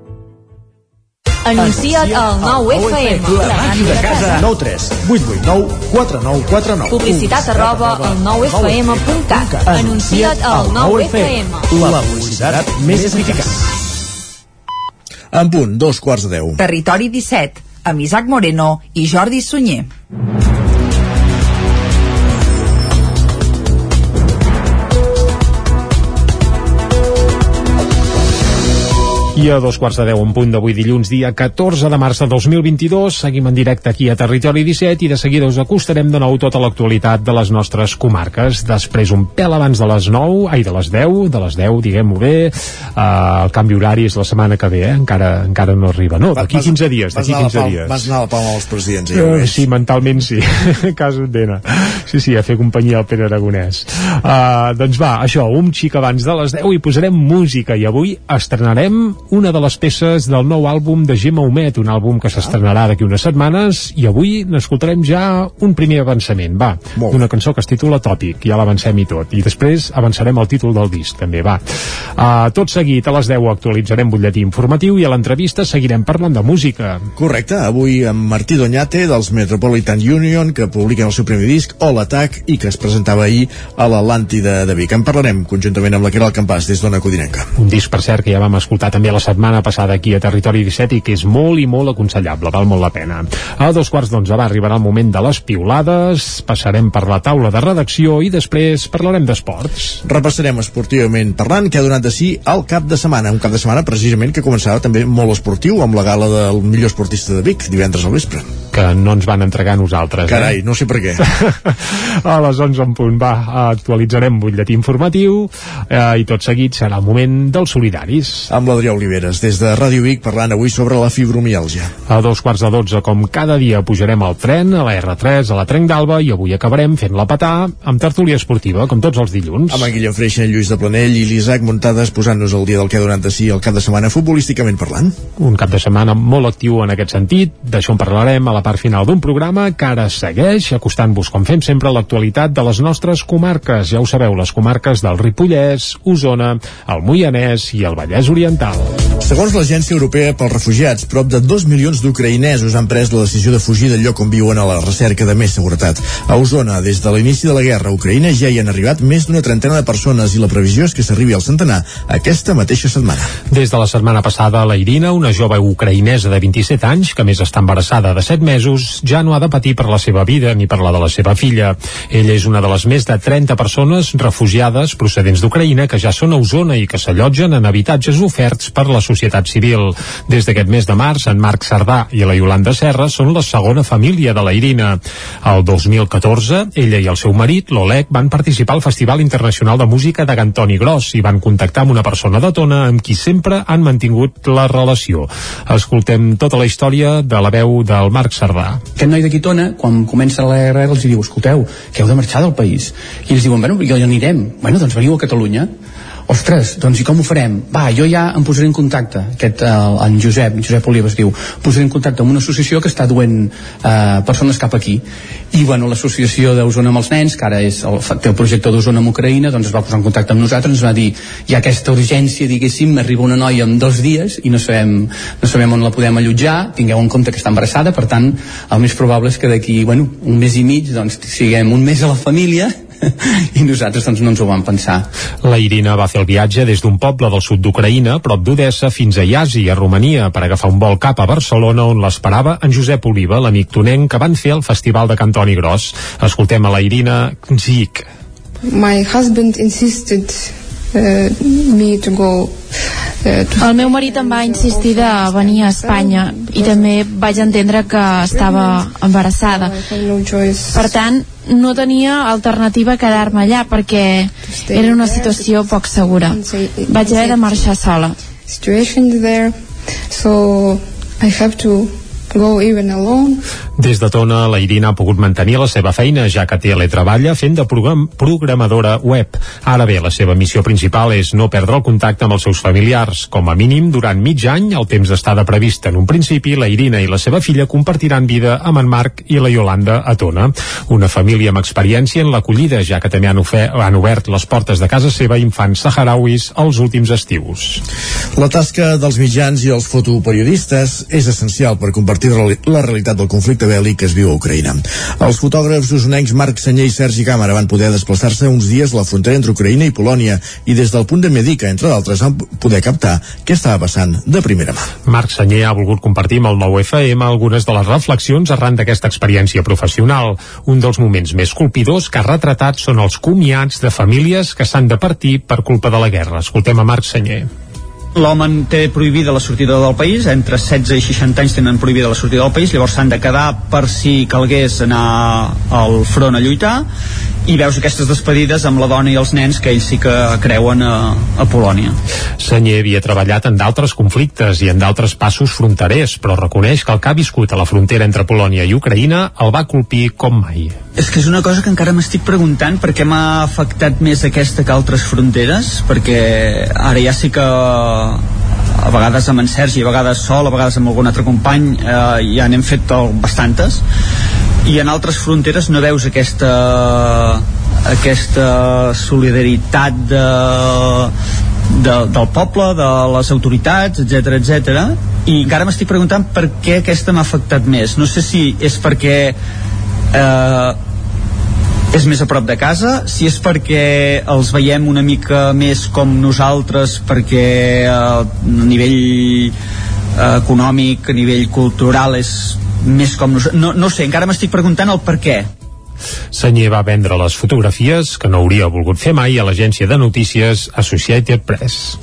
Anuncia't al 9FM. La màquina de casa. 9 3 8 8 9 4 9 4 9. Publicitat arroba al 9FM.cat. Anuncia't al 9FM. La publicitat més eficaç. En punt, dos quarts de deu. Territori 17, amb Isaac Moreno i Jordi Sunyer. I a dos quarts de deu en punt d'avui dilluns, dia 14 de març de 2022, seguim en directe aquí a Territori 17 i de seguida us acostarem de nou tota l'actualitat de les nostres comarques. Després, un pèl abans de les 9, ai, de les 10, de les 10, diguem-ho bé, uh, el canvi horari és la setmana que ve, eh? encara, encara no arriba. No, d'aquí 15 dies, d'aquí 15 dies. Vas anar a la palma als presidents, ja ho Uh, sí, mentalment sí, [LAUGHS] cas d'ena. Sí, sí, a fer companyia al Pere Aragonès. Uh, doncs va, això, un xic abans de les 10 i posarem música i avui estrenarem una de les peces del nou àlbum de Gemma Humet, un àlbum que s'estrenarà d'aquí unes setmanes i avui n'escoltarem ja un primer avançament, va, d'una cançó que es titula Tòpic, ja l'avancem i tot, i després avançarem el títol del disc, també, va. Uh, tot seguit, a les 10 actualitzarem butlletí informatiu i a l'entrevista seguirem parlant de música. Correcte, avui amb Martí Doñate dels Metropolitan Union que publiquen el seu primer disc, All Attack i que es presentava ahir a l'Atlàntida de Vic. En parlarem conjuntament amb la Caral Campàs des d'Ona Codinenca. un disc, per cert, que ja vam escoltar també la setmana passada aquí a Territori 17 i que és molt i molt aconsellable, val molt la pena. A dos quarts d'onze va arribarà el moment de les piulades, passarem per la taula de redacció i després parlarem d'esports. Repassarem esportivament parlant que ha donat de si el cap de setmana, un cap de setmana precisament que començava també molt esportiu amb la gala del millor esportista de Vic divendres al vespre. Que no ens van entregar a nosaltres. Carai, eh? no sé per què. [LAUGHS] a les 11 en punt, va, actualitzarem butlletí informatiu eh, i tot seguit serà el moment dels solidaris. Amb l'Adrià Oliveres, des de Ràdio Vic, parlant avui sobre la fibromialgia. A dos quarts de dotze, com cada dia, pujarem al tren, a la R3, a la Trenc d'Alba, i avui acabarem fent-la petar amb tertúlia esportiva, com tots els dilluns. Amb en Guillem Freixa, en Lluís de Planell i l'Isaac Muntades posant-nos el dia del que ha donat de si el cap de setmana futbolísticament parlant. Un cap de setmana molt actiu en aquest sentit, d'això en parlarem a la part final d'un programa que ara segueix acostant-vos, com fem sempre, a l'actualitat de les nostres comarques. Ja ho sabeu, les comarques del Ripollès, Osona, el Moianès i el Vallès Oriental. Segons l'Agència Europea pels Refugiats, prop de 2 milions d'ucraïnesos han pres la decisió de fugir del lloc on viuen a la recerca de més seguretat. A Osona, des de l'inici de la guerra a Ucraïna, ja hi han arribat més d'una trentena de persones i la previsió és que s'arribi al centenar aquesta mateixa setmana. Des de la setmana passada, la Irina, una jove ucraïnesa de 27 anys, que més està embarassada de 7 mesos, ja no ha de patir per la seva vida ni per la de la seva filla. Ella és una de les més de 30 persones refugiades procedents d'Ucraïna que ja són a Osona i que s'allotgen en habitatges oferts per la societat civil. Des d'aquest mes de març, en Marc Cerdà i la Iolanda Serra són la segona família de la Irina. El 2014, ella i el seu marit, l'Oleg, van participar al Festival Internacional de Música de Gantoni Gros i van contactar amb una persona de Tona amb qui sempre han mantingut la relació. Escoltem tota la història de la veu del Marc Cerdà. Aquest noi de Quitona, quan comença la guerra, els diu, escolteu, que heu de marxar del país. I ells diuen, bueno, on anirem? Bueno, doncs veniu a Catalunya. Ostres, doncs i com ho farem? Va, jo ja em posaré en contacte, aquest, el, en Josep, Josep Oliva es diu, posaré en contacte amb una associació que està duent eh, persones cap aquí. I, bueno, l'associació d'Osona amb els nens, que ara és el, té el projecte d'Osona amb Ucraïna, doncs es va posar en contacte amb nosaltres, ens va dir, hi ha aquesta urgència, diguéssim, m'arriba una noia en dos dies i no sabem, no sabem on la podem allotjar, tingueu en compte que està embarassada, per tant, el més probable és que d'aquí, bueno, un mes i mig, doncs, siguem un mes a la família [LAUGHS] i nosaltres doncs no ens ho vam pensar. La Irina va fer el viatge des d'un poble del sud d'Ucraïna, prop d'Odessa, fins a Iasi, a Romania, per agafar un vol cap a Barcelona, on l'esperava en Josep Oliva, l'amic tonenc que van fer el Festival de Cantoni Gros. Escoltem a la Irina Zik. My husband insisted uh, me to go el meu marit em va insistir de venir a Espanya i també vaig entendre que estava embarassada. Per tant, no tenia alternativa a quedar-me allà perquè era una situació poc segura. Vaig haver de marxar sola. Situation there, so I have to go even alone. Des de Tona, la Irina ha pogut mantenir la seva feina, ja que teletreballa fent de program programadora web. Ara bé, la seva missió principal és no perdre el contacte amb els seus familiars. Com a mínim, durant mig any, el temps d'estada previst en un principi, la Irina i la seva filla compartiran vida amb en Marc i la Yolanda a Tona. Una família amb experiència en l'acollida, ja que també han, han obert les portes de casa seva a infants saharauis els últims estius. La tasca dels mitjans i els fotoperiodistes és essencial per compartir la realitat del conflicte bèl·lic que es viu a Ucraïna. Els fotògrafs usonencs Marc Senyer i Sergi Càmera van poder desplaçar-se uns dies a la frontera entre Ucraïna i Polònia i des del punt de Medica, entre d'altres, van poder captar què estava passant de primera mà. Marc Senyer ha volgut compartir amb el nou FM algunes de les reflexions arran d'aquesta experiència professional. Un dels moments més colpidors que ha retratat són els comiats de famílies que s'han de partir per culpa de la guerra. Escoltem a Marc Senyer l'home té prohibida la sortida del país, entre 16 i 60 anys tenen prohibida la sortida del país, llavors s'han de quedar per si calgués anar al front a lluitar, i veus aquestes despedides amb la dona i els nens que ells sí que creuen a, a Polònia. Senyer havia treballat en d'altres conflictes i en d'altres passos fronterers, però reconeix que el que ha viscut a la frontera entre Polònia i Ucraïna el va colpir com mai. És que és una cosa que encara m'estic preguntant per què m'ha afectat més aquesta que altres fronteres, perquè ara ja sí que a vegades amb en Sergi, a vegades sol, a vegades amb algun altre company, eh, ja n'hem fet bastantes, i en altres fronteres no veus aquesta aquesta solidaritat de, de, del poble, de les autoritats, etc etc. i encara m'estic preguntant per què aquesta m'ha afectat més. No sé si és perquè eh, és més a prop de casa, si és perquè els veiem una mica més com nosaltres, perquè eh, a nivell eh, econòmic, a nivell cultural és més com nosaltres. No, no sé, encara m'estic preguntant el per què. Senyer va vendre les fotografies, que no hauria volgut fer mai, a l'agència de notícies Associated Press.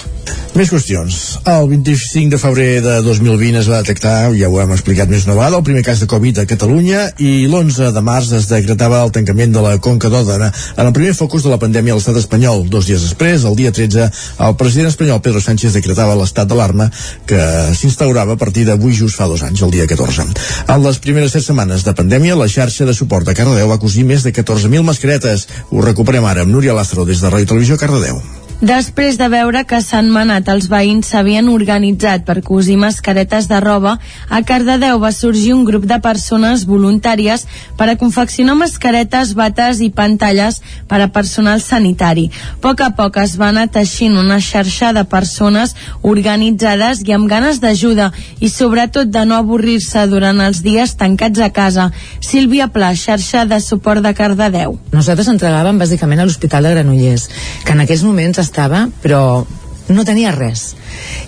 Més qüestions. El 25 de febrer de 2020 es va detectar, ja ho hem explicat més una vegada, el primer cas de Covid a Catalunya i l'11 de març es decretava el tancament de la Conca d'Òdena en el primer focus de la pandèmia a l'estat espanyol. Dos dies després, el dia 13, el president espanyol Pedro Sánchez decretava l'estat d'alarma que s'instaurava a partir d'avui just fa dos anys, el dia 14. En les primeres set setmanes de pandèmia, la xarxa de suport de Cardedeu va cosir més de 14.000 mascaretes. Ho recuperem ara amb Núria Lázaro des de Ràdio Televisió Cardedeu. Després de veure que s'han manat els veïns s'havien organitzat per cosir mascaretes de roba, a Cardedeu va sorgir un grup de persones voluntàries per a confeccionar mascaretes, bates i pantalles per a personal sanitari. A poc a poc es va anar teixint una xarxa de persones organitzades i amb ganes d'ajuda i sobretot de no avorrir-se durant els dies tancats a casa. Sílvia Pla, xarxa de suport de Cardedeu. Nosaltres entregàvem bàsicament a l'Hospital de Granollers, que en aquells moments estava, però no tenia res.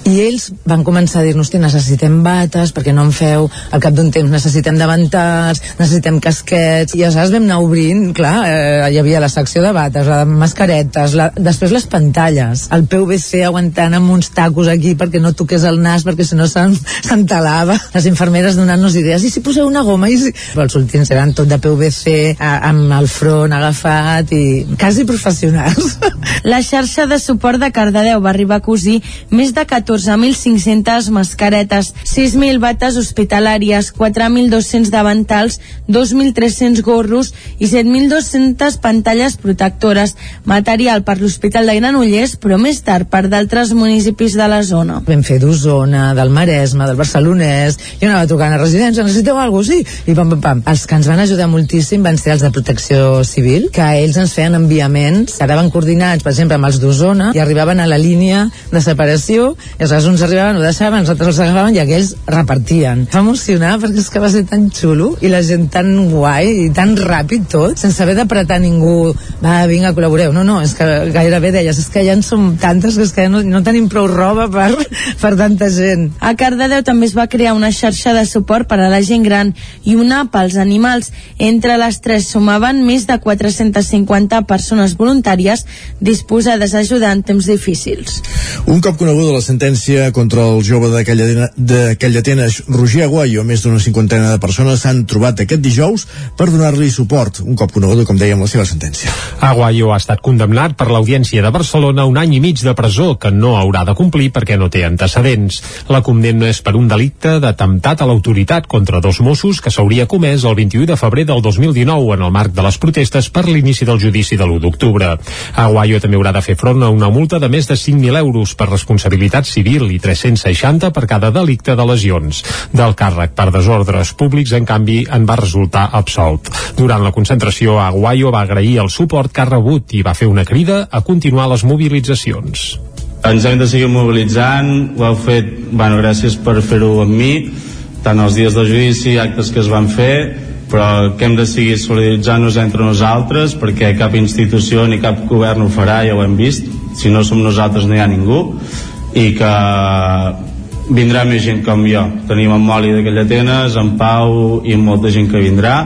I ells van començar a dir-nos necessitem bates perquè no en feu. Al cap d'un temps necessitem davantals necessitem casquets. I aleshores vam anar obrint clar, eh, hi havia la secció de bates la de mascaretes, la, després les pantalles el PVC aguantant amb uns tacos aquí perquè no toqués el nas perquè si no s'entalava les infermeres donant-nos idees i si poseu una goma? I si... però els últims eren tot de PVC a, amb el front agafat i quasi professionals. La xarxa de suport de Cardedeu va arribar va cosir més de 14.500 mascaretes, 6.000 bates hospitalàries, 4.200 davantals, 2.300 gorros i 7.200 pantalles protectores, material per l'Hospital de Granollers, però més tard per d'altres municipis de la zona. Vam fer d'Osona, del Maresme, del Barcelonès, jo anava trucant a residència, necessiteu alguna cosa? Sí, i pam, pam, pam. Els que ens van ajudar moltíssim van ser els de protecció civil, que ells ens feien enviaments, quedaven coordinats, per exemple, amb els d'Osona, i arribaven a la línia de separació, i aleshores uns arribaven, ho deixaven, els altres els agafaven i aquells repartien. Va emocionar perquè és que va ser tan xulo i la gent tan guai i tan ràpid tot, sense haver d'apretar ningú, va, vinga, col·laboreu. No, no, és que gairebé deies, és que ja en som tantes que és que no, no tenim prou roba per, [LAUGHS] per tanta gent. A Cardedeu també es va crear una xarxa de suport per a la gent gran i una pels animals. Entre les tres sumaven més de 450 persones voluntàries disposades a ajudar en temps difícils. Un cop coneguda la sentència contra el jove de Callatenes, Roger Aguayo, més d'una cinquantena de persones s'han trobat aquest dijous per donar-li suport, un cop coneguda, com dèiem, la seva sentència. Aguayo ha estat condemnat per l'Audiència de Barcelona un any i mig de presó que no haurà de complir perquè no té antecedents. La condemna és per un delicte d'atemptat a l'autoritat contra dos Mossos que s'hauria comès el 21 de febrer del 2019 en el marc de les protestes per l'inici del judici de l'1 d'octubre. Aguayo també haurà de fer front a una multa de més de 5.000 euros per responsabilitat civil i 360 per cada delicte de lesions. Del càrrec per desordres públics, en canvi, en va resultar absolt. Durant la concentració, Aguayo va agrair el suport que ha rebut i va fer una crida a continuar les mobilitzacions. Ens hem de seguir mobilitzant, ho heu fet, bueno, gràcies per fer-ho amb mi, tant els dies de judici, actes que es van fer, però que hem de seguir solidaritzant-nos entre nosaltres perquè cap institució ni cap govern ho farà, ja ho hem vist si no som nosaltres no hi ha ningú i que vindrà més gent com jo tenim en Moli d'aquella Atenes, en Pau i molta gent que vindrà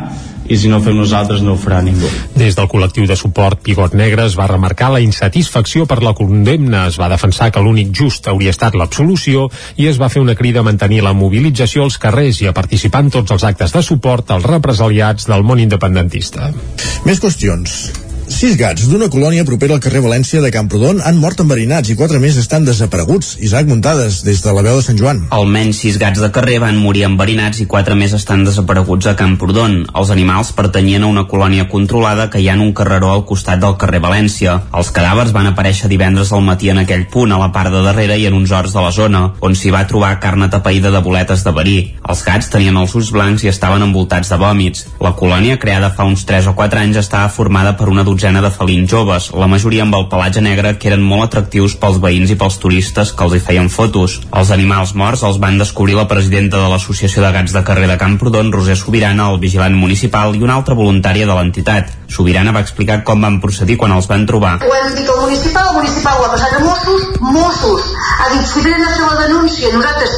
i si no fem nosaltres no ho farà ningú. Des del col·lectiu de suport Pigot Negre es va remarcar la insatisfacció per la condemna, es va defensar que l'únic just hauria estat l'absolució i es va fer una crida a mantenir la mobilització als carrers i a participar en tots els actes de suport als represaliats del món independentista. Més qüestions. Sis gats d'una colònia propera al carrer València de Camprodon han mort enverinats i quatre més estan desapareguts. Isaac Muntades, des de la veu de Sant Joan. Almenys sis gats de carrer van morir enverinats i quatre més estan desapareguts a Camprodon. Els animals pertanyien a una colònia controlada que hi ha en un carreró al costat del carrer València. Els cadàvers van aparèixer divendres al matí en aquell punt, a la part de darrere i en uns horts de la zona, on s'hi va trobar carn atapeïda de boletes de verí. Els gats tenien els ulls blancs i estaven envoltats de vòmits. La colònia, creada fa uns 3 o 4 anys, estava formada per una dotzena de felins joves, la majoria amb el pelatge negre que eren molt atractius pels veïns i pels turistes que els hi feien fotos. Els animals morts els van descobrir la presidenta de l'Associació de Gats de Carrer de Camprodon, Roser Sobirana, el vigilant municipal i una altra voluntària de l'entitat. Sobirana va explicar com van procedir quan els van trobar. Ho hem dit al municipal, el municipal ho ha passat a Mossos, Mossos ha dit si venen a fer la denúncia, nosaltres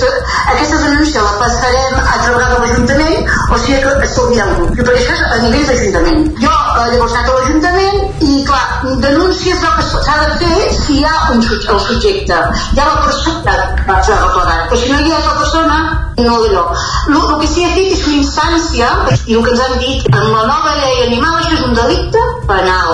aquesta denúncia la passarem a treballar amb l'Ajuntament, o sigui que estalviar algú. I per això és a nivell d'Ajuntament. Jo eh, llavors anat a l'Ajuntament i clar, denúncia és el que s'ha de fer si hi ha un, el subjecte. Hi ha la persona que va fer reclamar, però si no hi ha la persona, no d'allò. El, el que que he fet és una instància, i el que ens han dit, en la nova llei animal això és un delicte penal.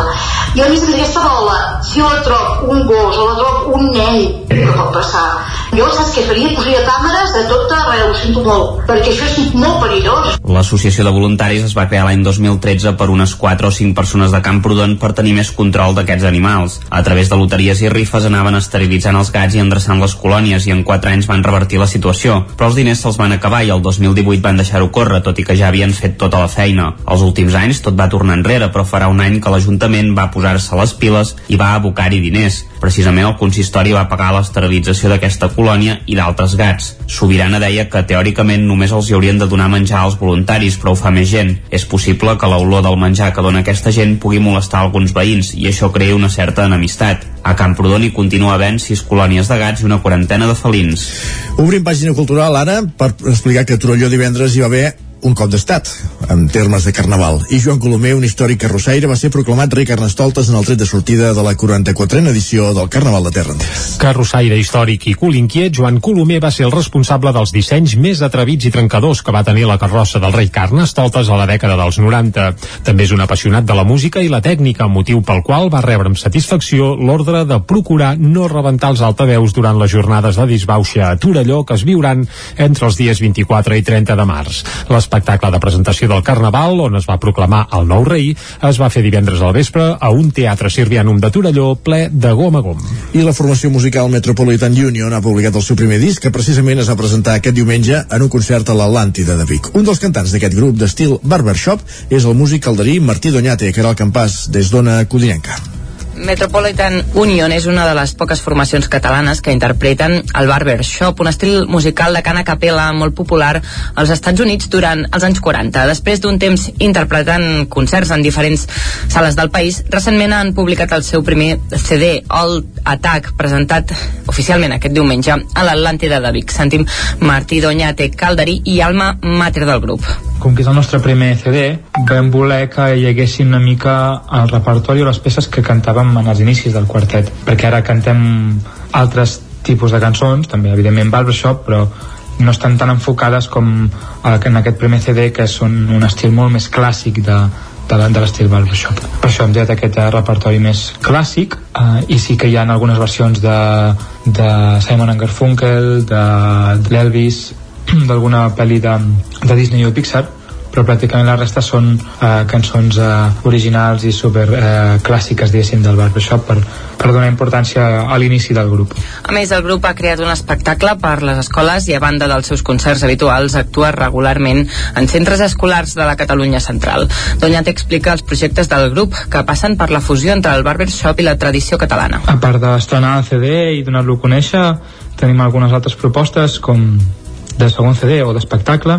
I a més aquesta bola, si la trob un gos o la trob un nen, què pot passar? Jo saps què faria? Posaria càmeres de tot arreu, ho sento molt, perquè això és molt perillós. L'associació de voluntaris es va crear l'any 2013 per unes 4 o 5 persones de Camprodon per tenir més control d'aquests animals. A través de loteries i rifes anaven esterilitzant els gats i endreçant les colònies i en 4 anys van revertir la situació. Però els diners se'ls van acabar i el 2018 van deixar-ho córrer, tot i que ja havien fet tota la feina. Els últims anys tot va tornar enrere, però farà un any que l'Ajuntament va posar-se les piles i va abocar-hi diners. Precisament el consistori va pagar l'esterilització d'aquesta colònia i d'altres gats. Sobirana deia que teòricament només els hi haurien de donar menjar als voluntaris, però ho fa més gent. És possible que l'olor del menjar que dona aquesta gent pugui molestar alguns veïns i això crea una certa enemistat. A Camprodon hi continua havent sis colònies de gats i una quarantena de felins. Obrim pàgina cultural ara per explicar que a Torelló divendres hi va haver un cop d'estat. en termes de carnaval. I Joan Colomer, un històric carrossaire, va ser proclamat rei Carnestoltes en el tret de sortida de la 44a edició del Carnaval de Terra. Carrossaire històric i cul inquiet, Joan Colomer va ser el responsable dels dissenys més atrevits i trencadors que va tenir la carrossa del rei Carnestoltes a la dècada dels 90. També és un apassionat de la música i la tècnica, motiu pel qual va rebre amb satisfacció l'ordre de procurar no rebentar els altaveus durant les jornades de disbauxa a Torelló que es viuran entre els dies 24 i 30 de març. L'espectacle de presentació del Carnaval, on es va proclamar el nou rei, es va fer divendres al vespre a un teatre Sirvianum de Torelló ple de gom a gom. I la formació musical Metropolitan Union ha publicat el seu primer disc, que precisament es va presentar aquest diumenge en un concert a l'Atlàntida de Vic. Un dels cantants d'aquest grup d'estil barbershop és el músic calderí Martí Doñate, que era el campàs des d'Ona Codinenca. Metropolitan Union és una de les poques formacions catalanes que interpreten el barbershop, un estil musical de cana capella molt popular als Estats Units durant els anys 40. Després d'un temps interpretant concerts en diferents sales del país, recentment han publicat el seu primer CD, All Attack, presentat oficialment aquest diumenge a l'Atlàntida de Vic. Sentim Martí Doñate Calderí i Alma Mater del grup com que és el nostre primer CD, vam voler que hi haguessin una mica el repertori o les peces que cantàvem en els inicis del quartet, perquè ara cantem altres tipus de cançons, també evidentment barbershop, però no estan tan enfocades com en aquest primer CD que són un estil molt més clàssic de, de, de l'estil barbershop. Per això hem triat aquest uh, repertori més clàssic uh, i sí que hi ha algunes versions de, de Simon Garfunkel, de, de l'Elvis, d'alguna pel·li de, de Disney o Pixar però pràcticament la resta són eh, cançons eh, originals i super eh, clàssiques, diguéssim, del barbershop per, per donar importància a l'inici del grup. A més, el grup ha creat un espectacle per les escoles i a banda dels seus concerts habituals actua regularment en centres escolars de la Catalunya central. Doñat explica els projectes del grup que passen per la fusió entre el barbershop i la tradició catalana. A part d'estrenar el CD i donar-lo a conèixer, tenim algunes altres propostes com de segon CD o d'espectacle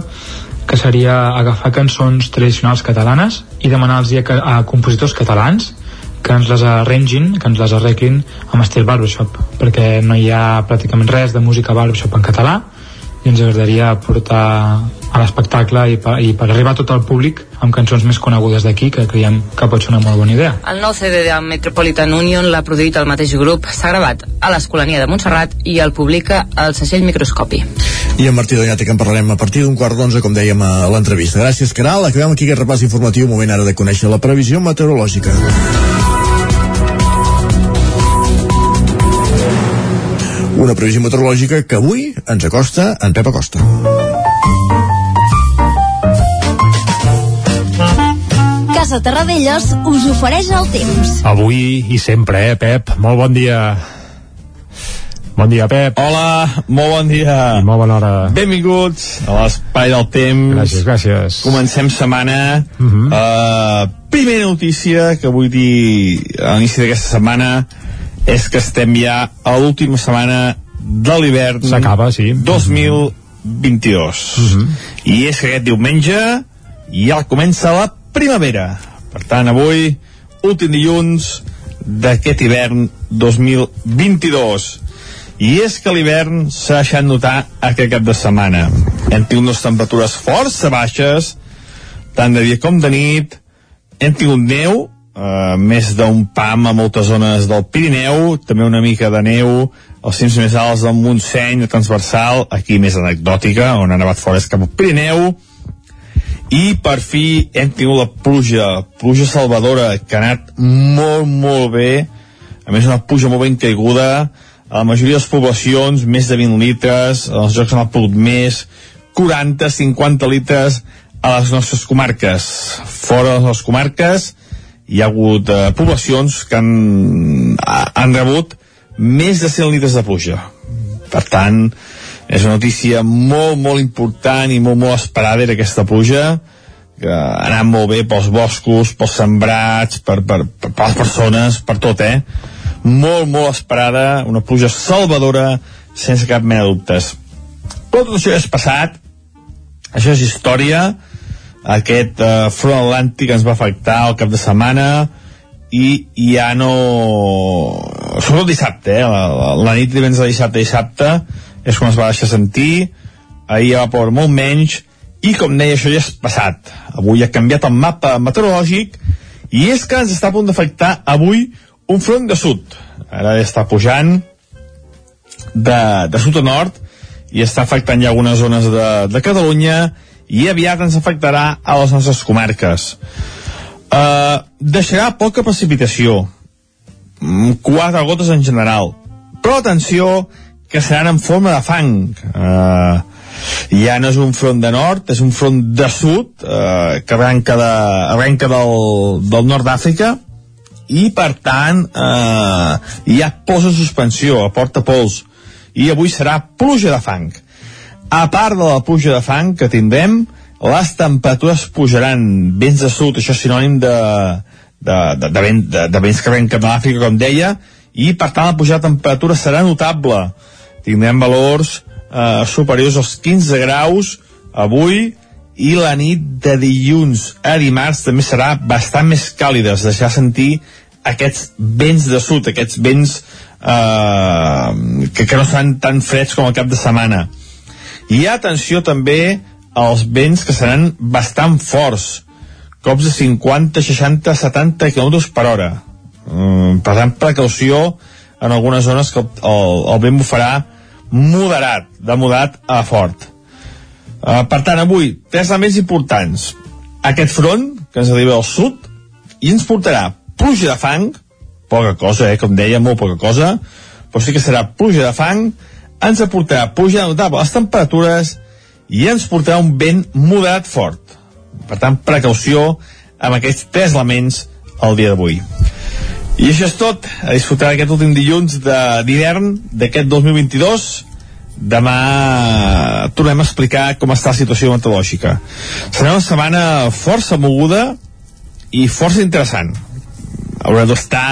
que seria agafar cançons tradicionals catalanes i demanar-los a, a compositors catalans que ens les arrengin, que ens les arreglin amb estil barbershop, perquè no hi ha pràcticament res de música barbershop en català i ens agradaria portar a l'espectacle i, per, i per arribar a tot el públic amb cançons més conegudes d'aquí que creiem que pot ser una molt bona idea. El nou CD de Metropolitan Union l'ha produït el mateix grup, s'ha gravat a l'Escolania de Montserrat i el publica al segell Microscopi. I en Martí Doñate que en parlarem a partir d'un quart d'onze, com dèiem a l'entrevista. Gràcies, Caral. Acabem aquí aquest repàs informatiu, moment ara de conèixer la previsió meteorològica. Una previsió meteorològica que avui ens acosta en Pep Acosta. Casa Terradellos us ofereix el temps. Avui i sempre, eh, Pep? Molt bon dia. Bon dia, Pep. Hola, molt bon dia. I molt bona hora. Benvinguts a l'espai del temps. Gràcies, gràcies. Comencem setmana. Uh. -huh. uh, primera notícia que vull dir a l'inici d'aquesta setmana és que estem ja a l'última setmana de l'hivern. S'acaba, sí. 2022. Uh -huh. I és que aquest diumenge ja comença la primavera. Per tant, avui, últim dilluns d'aquest hivern 2022 i és que l'hivern s'ha deixat notar aquest cap de setmana. Hem tingut unes temperatures força baixes, tant de dia com de nit, hem tingut neu, eh, més d'un pam a moltes zones del Pirineu, també una mica de neu als cims més alts del Montseny, transversal, aquí més anecdòtica, on ha nevat fora és cap al Pirineu, i per fi hem tingut la pluja, pluja salvadora, que ha anat molt, molt bé, a més una pluja molt ben caiguda, a la majoria de les poblacions més de 20 litres, els jocs han pogut més, 40-50 litres a les nostres comarques. Fora de les comarques hi ha hagut eh, poblacions que han, han rebut més de 100 litres de pluja. Per tant, és una notícia molt, molt important i molt, molt esperada era aquesta pluja que ha anat molt bé pels boscos, pels sembrats, per, per, per, per les persones, per tot, eh? Molt, molt esperada, una pluja salvadora, sense cap mena de dubtes. Tot això és passat, això és història, aquest eh, front atlàntic ens va afectar el cap de setmana i ja no... Sobretot dissabte, eh? La, la, la nit divendres de dissabte dissabte és quan es va deixar sentir, ahir ja va ploure molt menys i com deia això ja és passat avui ha canviat el mapa meteorològic i és que ens està a punt d'afectar avui un front de sud. Ara està pujant de, de sud a nord i està afectant ja algunes zones de, de Catalunya i aviat ens afectarà a les nostres comarques. Uh, deixarà poca precipitació mm, quatre gotes en general però atenció que seran en forma de fang. Uh, ja no és un front de nord, és un front de sud eh, que arrenca, de, arrenca del, del nord d'Àfrica i per tant eh, ja posa suspensió, aporta pols. I avui serà pluja de fang. A part de la pluja de fang que tindrem les temperatures pujaran. Vents de sud, això és sinònim de, de, de, de, vent, de, de vents que arrenquen de l'Àfrica com deia i per tant la pujada de temperatura serà notable. Tindrem valors eh, superiors als 15 graus avui i la nit de dilluns a dimarts també serà bastant més càlida, es deixarà sentir aquests vents de sud, aquests vents eh, que, que no seran tan freds com el cap de setmana. I atenció també als vents que seran bastant forts, cops de 50, 60, 70 km per hora. Mm, per tant, precaució en algunes zones que el, el, el vent bufarà moderat, de moderat a fort. Uh, per tant, avui, tres elements importants. Aquest front, que ens arriba al sud, i ens portarà pluja de fang, poca cosa, eh, com deia, molt poca cosa, però sí que serà pluja de fang, ens aportarà pluja notable les temperatures i ens portarà un vent moderat fort. Per tant, precaució amb aquests tres elements el dia d'avui. I això és tot. A disfrutar aquest últim dilluns d'hivern d'aquest 2022. Demà tornem a explicar com està la situació meteorològica. Serà una setmana força moguda i força interessant. Haurem d'estar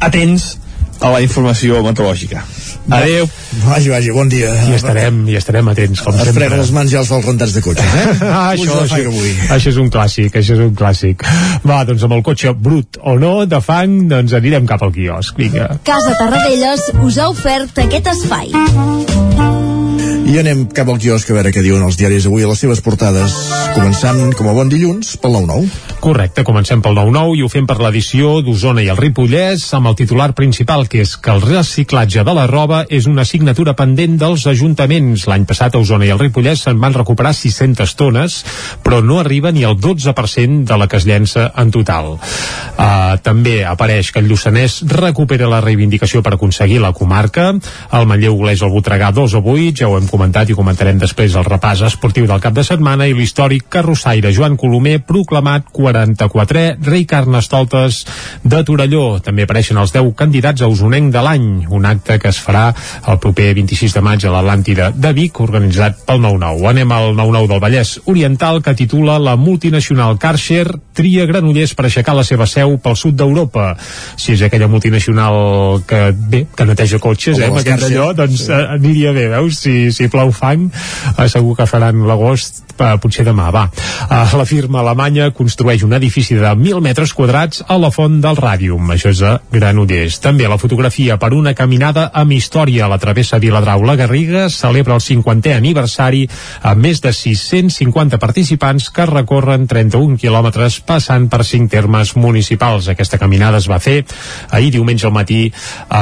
atents a la informació meteorològica. Adéu. Vagi, vagi, bon dia. I estarem, i estarem atents, com es sempre. frega les mans ja els dels rentats de cotxes, eh? ah, [LAUGHS] això, això, avui. això és un clàssic, això és un clàssic. Va, doncs amb el cotxe brut o no, de fang, doncs anirem cap al quiosc. Vinga. Casa Tarradellas us ha ofert aquest espai. I anem cap al quiosc a veure què diuen els diaris avui a les seves portades. Començant, com a bon dilluns, pel 9-9. Correcte, comencem pel 9-9 i ho fem per l'edició d'Osona i el Ripollès amb el titular principal que és que el reciclatge de la roba és una assignatura pendent dels ajuntaments. L'any passat a Osona i el Ripollès se'n van recuperar 600 tones, però no arriba ni al 12% de la que es llença en total. Uh, també apareix que el Lluçanès recupera la reivindicació per aconseguir la comarca. El Manlleu Oleix el Voltregà 2 a 8, ja ho hem comentat i comentarem després el repàs esportiu del cap de setmana i l'històric carrossaire Joan Colomer proclamat 44è rei Carnestoltes de Torelló. També apareixen els 10 candidats a Osonenc de l'any, un acte que es farà el proper 26 de maig a l'Atlàntida de Vic, organitzat pel 9-9. Anem al 9-9 del Vallès Oriental, que titula la multinacional Karcher tria Granollers per aixecar la seva seu pel sud d'Europa. Si és aquella multinacional que, bé, que neteja cotxes, eh, amb aquest allò, doncs eh, aniria bé, veus? Si, si plou fang, eh, segur que faran l'agost eh, potser demà, va. Eh, la firma alemanya construeix un edifici de 1.000 metres quadrats a la font del Ràdium, això és a Granollers. També la fotografia per una caminada amb història a la travessa Viladrau-La Garriga celebra el 50è aniversari amb més de 650 participants que recorren 31 quilòmetres passant per cinc termes municipals. Aquesta caminada es va fer ahir diumenge al matí eh,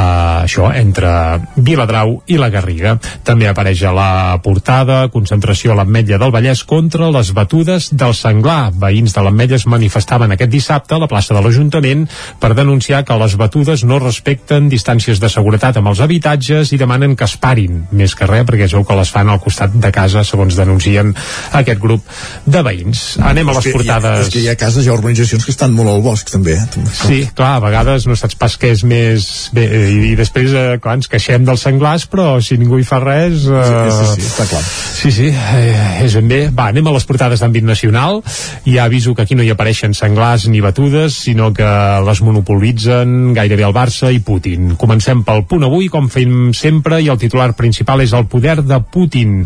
això, entre Viladrau i la Garriga. També apareix a la portada concentració a l'Ametlla del Vallès contra les batudes del senglar. Veïns de l'Ametlla es manifestaven aquest dissabte a la plaça de l'Ajuntament per denunciar que les batudes no respecten distàncies de seguretat amb els habitatges i demanen que es parin, més que res perquè es veu que les fan al costat de casa, segons denuncien aquest grup de veïns. Anem a És les que hi ha- portades. És que hi ha cases, hi ha urbanitzacions que estan molt al bosc, també. Eh? Sí, clar, a vegades no saps pas què és més... Bé, i, i després, eh, clar, ens queixem dels senglars, però si ningú hi fa res... Eh... Sí, sí, sí, està clar. Sí, sí, eh, és ben bé. Va, anem a les portades d'àmbit nacional. Ja aviso que aquí no hi apareixen senglars ni batudes, sinó que les monopolitzen gairebé el Barça i Putin. Comencem pel punt avui, com fem sempre, i el titular principal és el poder de Putin.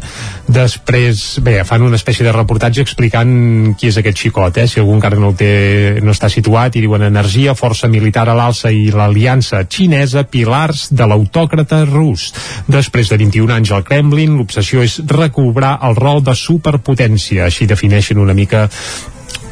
Després, bé, fan una espècie de reportatge explicant qui és aquest xicot, eh? si algú encara no, té, no està situat, i diuen energia, força militar a l'alça i l'aliança xinesa, pilars de l'autòcrata rus. Després de 21 anys al Kremlin, l'obsessió és recobrar el rol de superpotència, així defineixen una mica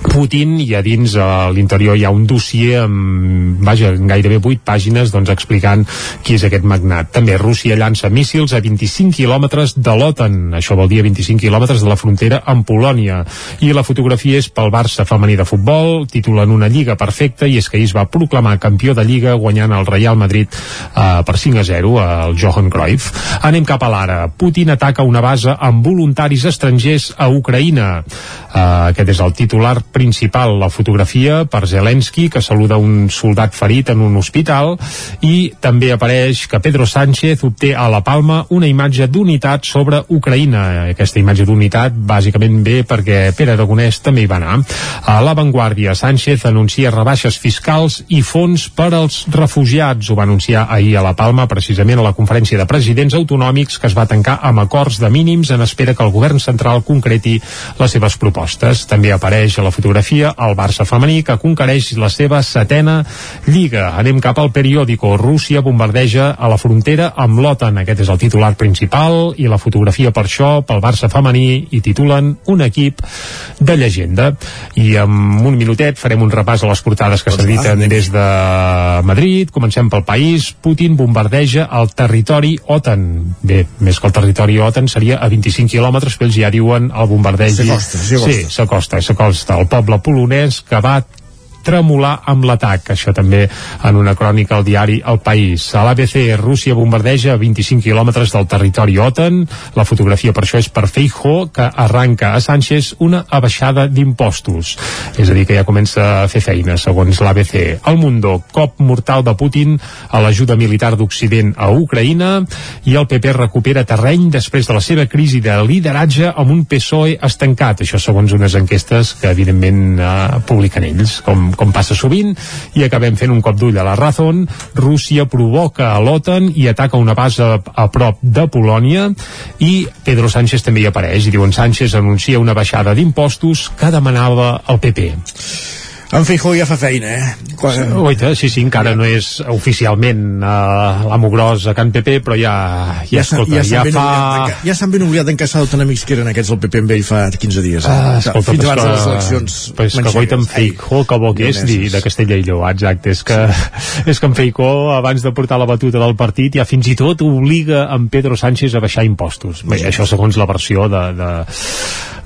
Putin i a dins a l'interior hi ha un dossier amb, vaja, gairebé 8 pàgines doncs explicant qui és aquest magnat. També Rússia llança míssils a 25 quilòmetres de l'OTAN, això vol dir a 25 quilòmetres de la frontera amb Polònia. I la fotografia és pel Barça femení de futbol, titulen una lliga perfecta i és que ahir es va proclamar campió de lliga guanyant el Real Madrid eh, per 5 a 0 al Johan Cruyff. Anem cap a l'ara. Putin ataca una base amb voluntaris estrangers a Ucraïna. Eh, aquest és el titular principal, la fotografia per Zelensky, que saluda un soldat ferit en un hospital, i també apareix que Pedro Sánchez obté a la Palma una imatge d'unitat sobre Ucraïna. Aquesta imatge d'unitat bàsicament ve perquè Pere Aragonès també hi va anar. A l'avantguàrdia, Sánchez anuncia rebaixes fiscals i fons per als refugiats. Ho va anunciar ahir a la Palma, precisament a la conferència de presidents autonòmics que es va tancar amb acords de mínims en espera que el govern central concreti les seves propostes. També apareix a la fotografia el Barça femení que conquereix la seva setena lliga. Anem cap al periòdico. Rússia bombardeja a la frontera amb l'OTAN. Aquest és el titular principal i la fotografia per això pel Barça femení i titulen un equip de llegenda. I en un minutet farem un repàs a les portades que s'editen des de Madrid. Comencem pel país. Putin bombardeja el territori OTAN. Bé, més que el territori OTAN seria a 25 quilòmetres, però ells ja diuen el bombardeig. S'acosta, s'acosta. Sí, s'acosta, s'acosta. El poble polonès que va tremolar amb l'atac. Això també en una crònica al diari El País. A l'ABC, Rússia bombardeja a 25 quilòmetres del territori OTAN. La fotografia per això és per Feijó, que arranca a Sánchez una abaixada d'impostos. És a dir, que ja comença a fer feina, segons l'ABC. El Mundo, cop mortal de Putin a l'ajuda militar d'Occident a Ucraïna i el PP recupera terreny després de la seva crisi de lideratge amb un PSOE estancat. Això segons unes enquestes que evidentment eh, publiquen ells, com com passa sovint, i acabem fent un cop d'ull a la Razón. Rússia provoca a l'OTAN i ataca una base a, prop de Polònia i Pedro Sánchez també hi apareix i diuen Sánchez anuncia una baixada d'impostos que demanava el PP. En Feijó ja fa feina, eh? Quan... Oita, sí, sí, encara no és oficialment uh, l'amo gros a Can PP, però ja, ja, escolta, ja, ja, ja fa... Ja s'han ben oblidat d'encaixar tan amics que eren aquests del PP amb ell fa 15 dies. Eh? Ah, escolta, Fins abans de les eleccions pues que goita en Feijó, que bo que és dir, de Castella i Lleó, exacte, és que, és que en Feijó, abans de portar la batuta del partit, ja fins i tot obliga en Pedro Sánchez a baixar impostos. Bé, això segons la versió de, de,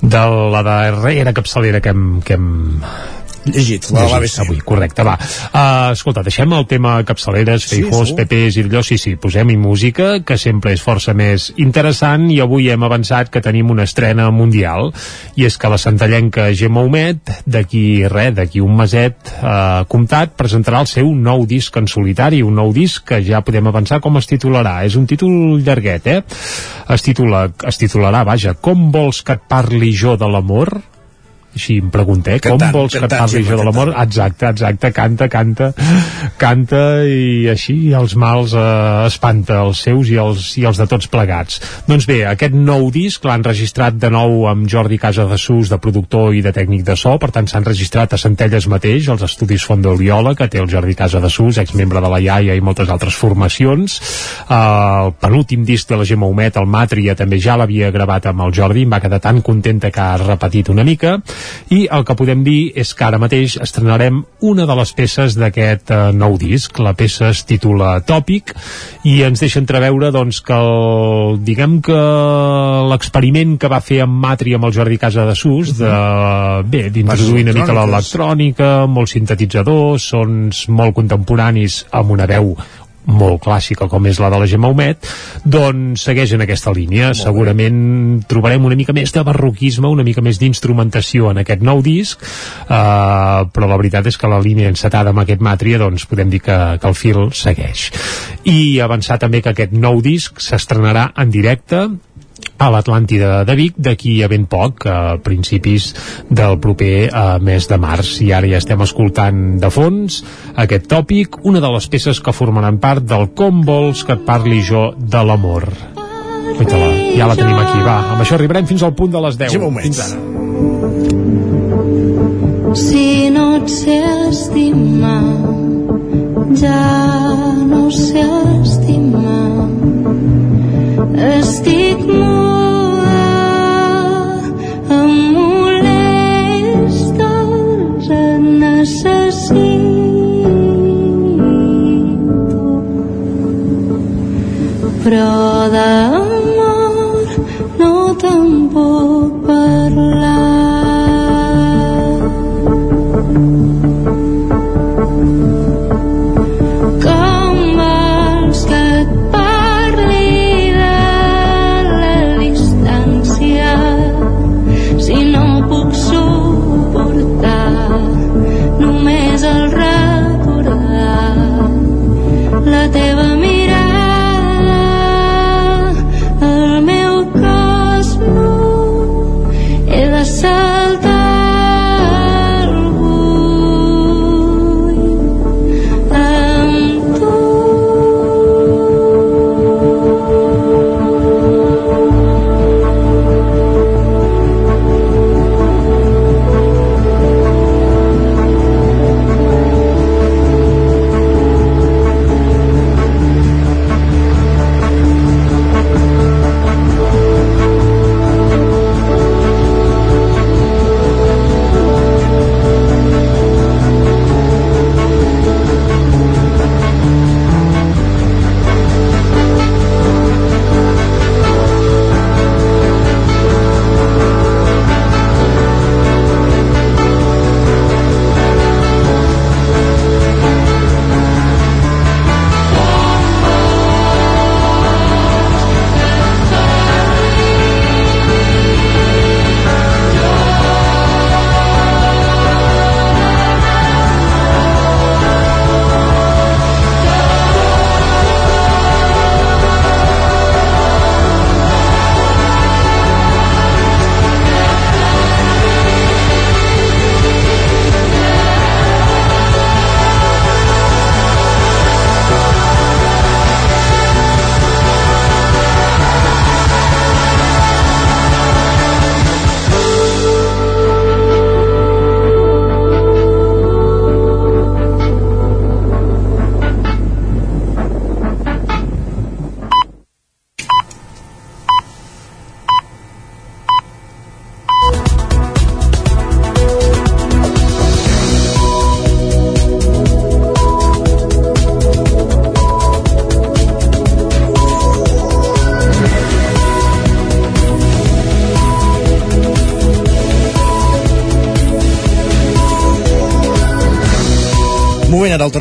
de la darrera capçalera que hem, que hem llegit, la l'ABC. avui, correcte, va. Uh, escolta, deixem el tema capçaleres, Sí, feijós, segur. PPs i allò, sí, sí, posem-hi música, que sempre és força més interessant, i avui hem avançat que tenim una estrena mundial, i és que la santallenca Gemma Humet, d'aquí res, d'aquí un meset uh, comptat, presentarà el seu nou disc en solitari, un nou disc que ja podem avançar com es titularà. És un títol llarguet, eh? Es, titula, es titularà, vaja, Com vols que et parli jo de l'amor? Així em pregunta, eh? Com Cantant, vols que et cantant, parli jo de l'amor? Exacte, exacte, canta, canta, canta i així els mals eh, espanta els seus i els, i els de tots plegats. Doncs bé, aquest nou disc l'han registrat de nou amb Jordi Casa de Sus, de productor i de tècnic de so, per tant s'han registrat a Centelles mateix, als estudis Font d'Oliola, que té el Jordi Casa de Sus, exmembre de la iaia i moltes altres formacions. Eh, el penúltim disc de la Gemma Humet, el Màtria, també ja l'havia gravat amb el Jordi, em va quedar tan contenta que ha repetit una mica, i el que podem dir és que ara mateix estrenarem una de les peces d'aquest eh, nou disc. La peça es titula Tòpic i ens deixa entreveure doncs, que el, diguem que l'experiment que va fer amb Matri amb el Jordi Casa de Sus de, bé, d'introduir una mica l'electrònica, molts sintetitzadors, sons molt contemporanis amb una veu molt clàssica com és la de la Gemma Humet doncs segueix en aquesta línia. Segurament trobarem una mica més de barroquisme una mica més d'instrumentació en aquest nou disc uh, però la veritat és que la línia encetada amb aquest Màtria doncs podem dir que, que el fil segueix. I avançar també que aquest nou disc s'estrenarà en directe a l'Atlàntida de Vic d'aquí a ben poc, a principis del proper eh, mes de març. I ara ja estem escoltant de fons aquest tòpic, una de les peces que formaran part del Com vols que et parli jo de l'amor. Uita-la, ja la tenim aquí, va. Amb això arribarem fins al punt de les 10. Sí. Fins ara. Si no et sé estimar, ja no sé estimar. Estic muda, et necessito. Però d'amor no te'n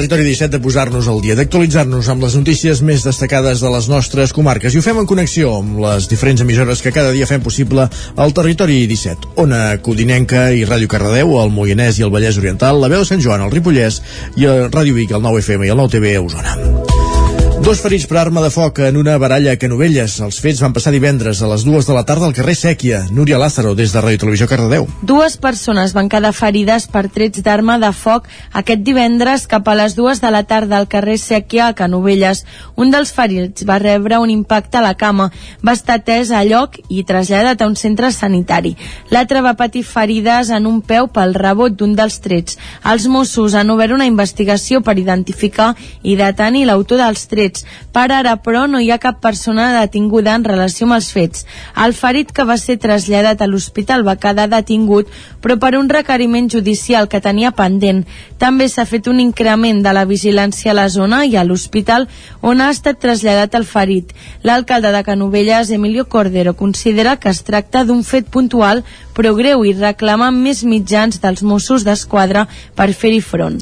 territori 17 de posar-nos al dia, d'actualitzar-nos amb les notícies més destacades de les nostres comarques. I ho fem en connexió amb les diferents emissores que cada dia fem possible al territori 17. Ona Codinenca i Ràdio Cardedeu, el Moianès i el Vallès Oriental, la veu de Sant Joan, el Ripollès i el Ràdio Vic, el 9 FM i el 9 TV a Osona. Dos ferits per arma de foc en una baralla a Canovelles. Els fets van passar divendres a les dues de la tarda al carrer Sèquia. Núria Lázaro, des de Ràdio Televisió Cardedeu. Dues persones van quedar ferides per trets d'arma de foc aquest divendres cap a les dues de la tarda al carrer Sèquia a Canovelles. Un dels ferits va rebre un impacte a la cama, va estar atès a lloc i traslladat a un centre sanitari. L'altre va patir ferides en un peu pel rebot d'un dels trets. Els Mossos han obert una investigació per identificar i detenir l'autor dels trets. Per ara, però, no hi ha cap persona detinguda en relació amb els fets. El ferit que va ser traslladat a l'hospital va quedar detingut, però per un requeriment judicial que tenia pendent. També s'ha fet un increment de la vigilància a la zona i a l'hospital on ha estat traslladat el ferit. L'alcalde de Canovelles, Emilio Cordero, considera que es tracta d'un fet puntual però greu i reclama més mitjans dels Mossos d'Esquadra per fer-hi front.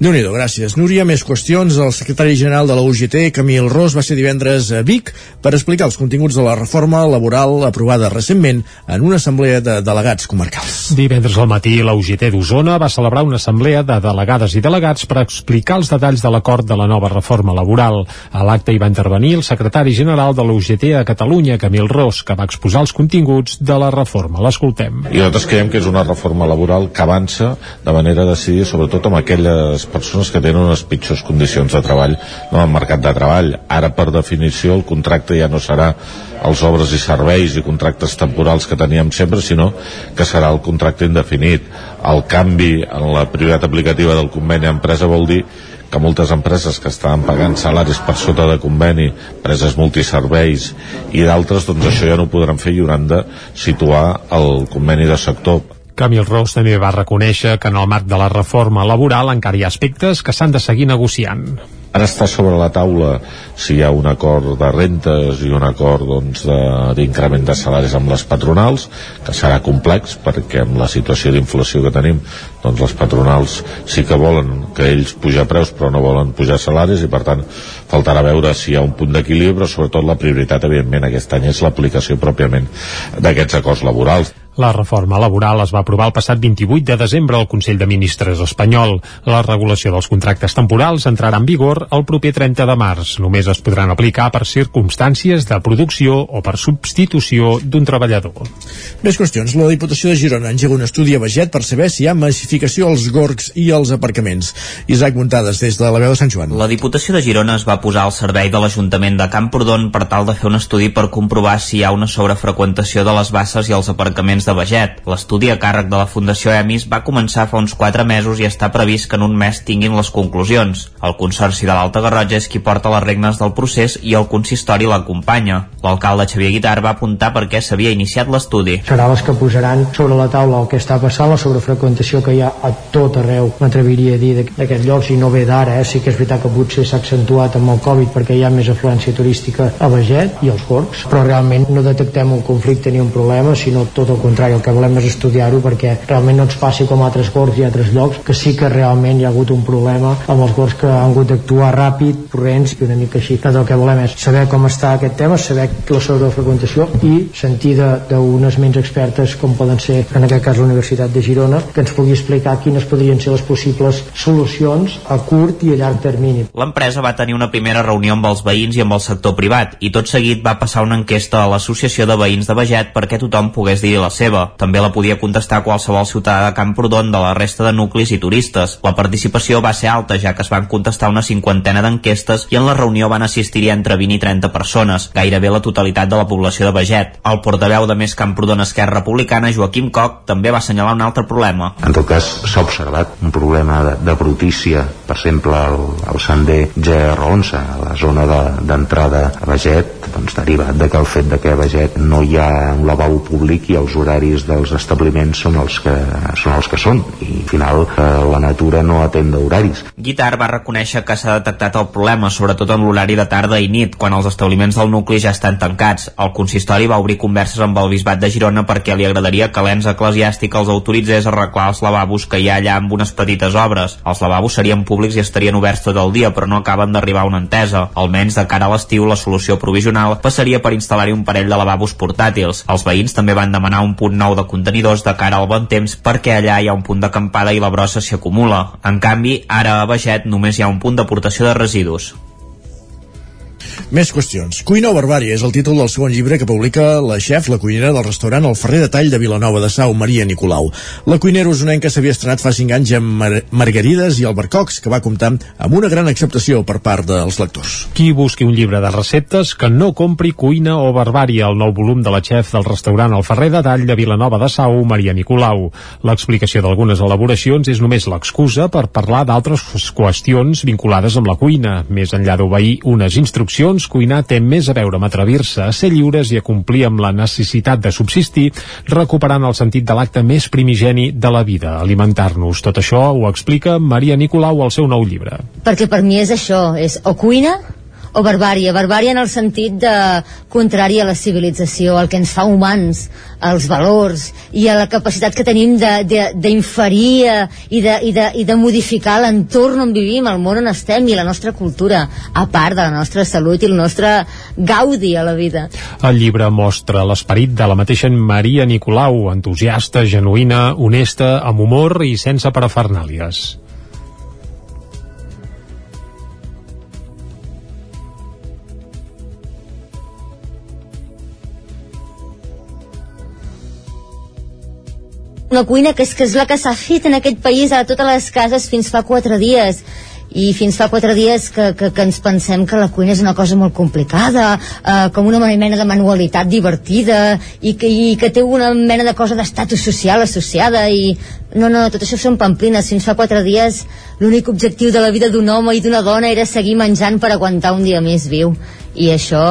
Déu nhi gràcies. Núria, més qüestions. El secretari general de la UGT, Camil Ros, va ser divendres a Vic per explicar els continguts de la reforma laboral aprovada recentment en una assemblea de delegats comarcals. Divendres al matí, la UGT d'Osona va celebrar una assemblea de delegades i delegats per explicar els detalls de l'acord de la nova reforma laboral. A l'acte hi va intervenir el secretari general de la UGT a Catalunya, Camil Ros, que va exposar els continguts de la reforma. L'escoltem. I nosaltres creiem que és una reforma laboral que avança de manera decidida, sobretot amb aquelles persones que tenen unes pitjors condicions de treball no, al mercat de treball. Ara, per definició, el contracte ja no serà els obres i serveis i contractes temporals que teníem sempre, sinó que serà el contracte indefinit. El canvi en la prioritat aplicativa del conveni empresa vol dir que moltes empreses que estaven pagant salaris per sota de conveni, empreses multiserveis i d'altres, doncs això ja no ho podran fer i hauran de situar el conveni de sector. Camil Ros també va reconèixer que en el marc de la reforma laboral encara hi ha aspectes que s'han de seguir negociant. Ara està sobre la taula si hi ha un acord de rentes i un acord doncs, d'increment de, de salaris amb les patronals, que serà complex perquè amb la situació d'inflació que tenim doncs les patronals sí que volen que ells pujar preus però no volen pujar salaris i per tant faltarà veure si hi ha un punt d'equilibri però sobretot la prioritat evidentment aquest any és l'aplicació pròpiament d'aquests acords laborals. La reforma laboral es va aprovar el passat 28 de desembre al Consell de Ministres espanyol. La regulació dels contractes temporals entrarà en vigor el proper 30 de març. Només es podran aplicar per circumstàncies de producció o per substitució d'un treballador. Més qüestions. La Diputació de Girona engega un estudi a Beget per saber si hi ha massificació als gorgs i als aparcaments. Isaac Muntades, des de la veu de Sant Joan. La Diputació de Girona es va posar al servei de l'Ajuntament de Camprodon per tal de fer un estudi per comprovar si hi ha una sobrefreqüentació de les basses i els aparcaments de Beget. L'estudi a càrrec de la Fundació EMIS va començar fa uns 4 mesos i està previst que en un mes tinguin les conclusions. El Consorci de l'Alta Garrotxa és qui porta les regnes del procés i el consistori l'acompanya. L'alcalde Xavier Guitar va apuntar per què s'havia iniciat l'estudi. Serà les que posaran sobre la taula el que està passant, la sobrefreqüentació que hi ha a tot arreu, m'atreviria a dir d'aquest lloc, si no ve d'ara, eh? sí que és veritat que potser s'ha accentuat amb el Covid perquè hi ha més afluència turística a Beget i als Gorgs, però realment no detectem un conflicte ni un problema, sinó tot el contrari, el que volem és estudiar-ho perquè realment no ens passi com a altres Gorgs i altres llocs, que sí que realment hi ha hagut un problema amb els Gorgs que han hagut d'actuar ràpid, corrents i una mica així. Doncs el que volem és saber com està aquest tema, saber la sobrefreqüentació i sentir d'unes ments expertes com poden ser, en aquest cas, la Universitat de Girona, que ens pugui explicar quines podrien ser les possibles solucions a curt i a llarg termini. L'empresa va tenir una primera reunió amb els veïns i amb el sector privat i tot seguit va passar una enquesta a l'Associació de Veïns de Beget perquè tothom pogués dir la seva. També la podia contestar qualsevol ciutadà de Camprodon de la resta de nuclis i turistes. La participació va ser alta ja que es van contestar una cinquantena d'enquestes i en la reunió van assistir-hi entre 20 i 30 persones, gairebé la totalitat de la població de Beget. El portaveu de Més Camprodon Esquerra Republicana, Joaquim Coc, també va assenyalar un altre problema. En tot cas, s'ha observat un problema de, de brutícia, per exemple, al, al sender GR11, a la zona d'entrada de, a Beget, doncs derivat de que el fet de que a Beget no hi ha un lavabo públic i els horaris dels establiments són els que són, els que són i al final eh, la natura no atén d'horaris. Guitar va reconèixer que s'ha detectat el problema, sobretot en l'horari de tarda i nit, quan els establiments del nucli ja estan tancats. El consistori va obrir converses amb el Bisbat de Girona perquè li agradaria que l'ens eclesiàstic els autoritzés a arreglar els lavabos que hi ha allà amb unes petites obres. Els lavabos serien públics i estarien oberts tot el dia, però no acaben d'arribar a una entesa. Almenys de cara a l'estiu, la solució provisional passaria per instal·lar-hi un parell de lavabos portàtils. Els veïns també van demanar un punt nou de contenidors de cara al bon temps perquè allà hi ha un punt d'acampada i la brossa s'hi acumula. En canvi, ara a Beget només hi ha un punt d'aportació de residus. Més qüestions. Cuina o barbària és el títol del segon llibre que publica la xef, la cuinera del restaurant El Ferrer de Tall de Vilanova de Sau, Maria Nicolau. La cuinera usonenca s'havia estrenat fa 5 anys amb Mar Margarides i Albercocs, que va comptar amb una gran acceptació per part dels lectors. Qui busqui un llibre de receptes que no compri Cuina o Barbària, el nou volum de la xef del restaurant El Ferrer de Tall de Vilanova de Sau, Maria Nicolau. L'explicació d'algunes elaboracions és només l'excusa per parlar d'altres qüestions vinculades amb la cuina, més enllà d'obeir unes instruccions doncs cuinar té més a veure amb atrevir-se a ser lliures i a complir amb la necessitat de subsistir, recuperant el sentit de l'acte més primigeni de la vida, alimentar-nos. Tot això ho explica Maria Nicolau al seu nou llibre. Perquè per mi és això, és o cuina o barbària. Barbària en el sentit de contrari a la civilització, el que ens fa humans, els valors i a la capacitat que tenim d'inferir eh, i, de, i, de, i de modificar l'entorn on vivim, el món on estem i la nostra cultura, a part de la nostra salut i el nostre gaudi a la vida. El llibre mostra l'esperit de la mateixa Maria Nicolau, entusiasta, genuïna, honesta, amb humor i sense parafernàlies. Una cuina que és, que és la que s'ha fet en aquest país a totes les cases fins fa quatre dies i fins fa quatre dies que, que, que ens pensem que la cuina és una cosa molt complicada, eh, com una mena de manualitat divertida i que, i que té una mena de cosa d'estatus social associada i no, no, tot això són pamplines. Fins fa quatre dies l'únic objectiu de la vida d'un home i d'una dona era seguir menjant per aguantar un dia més viu i això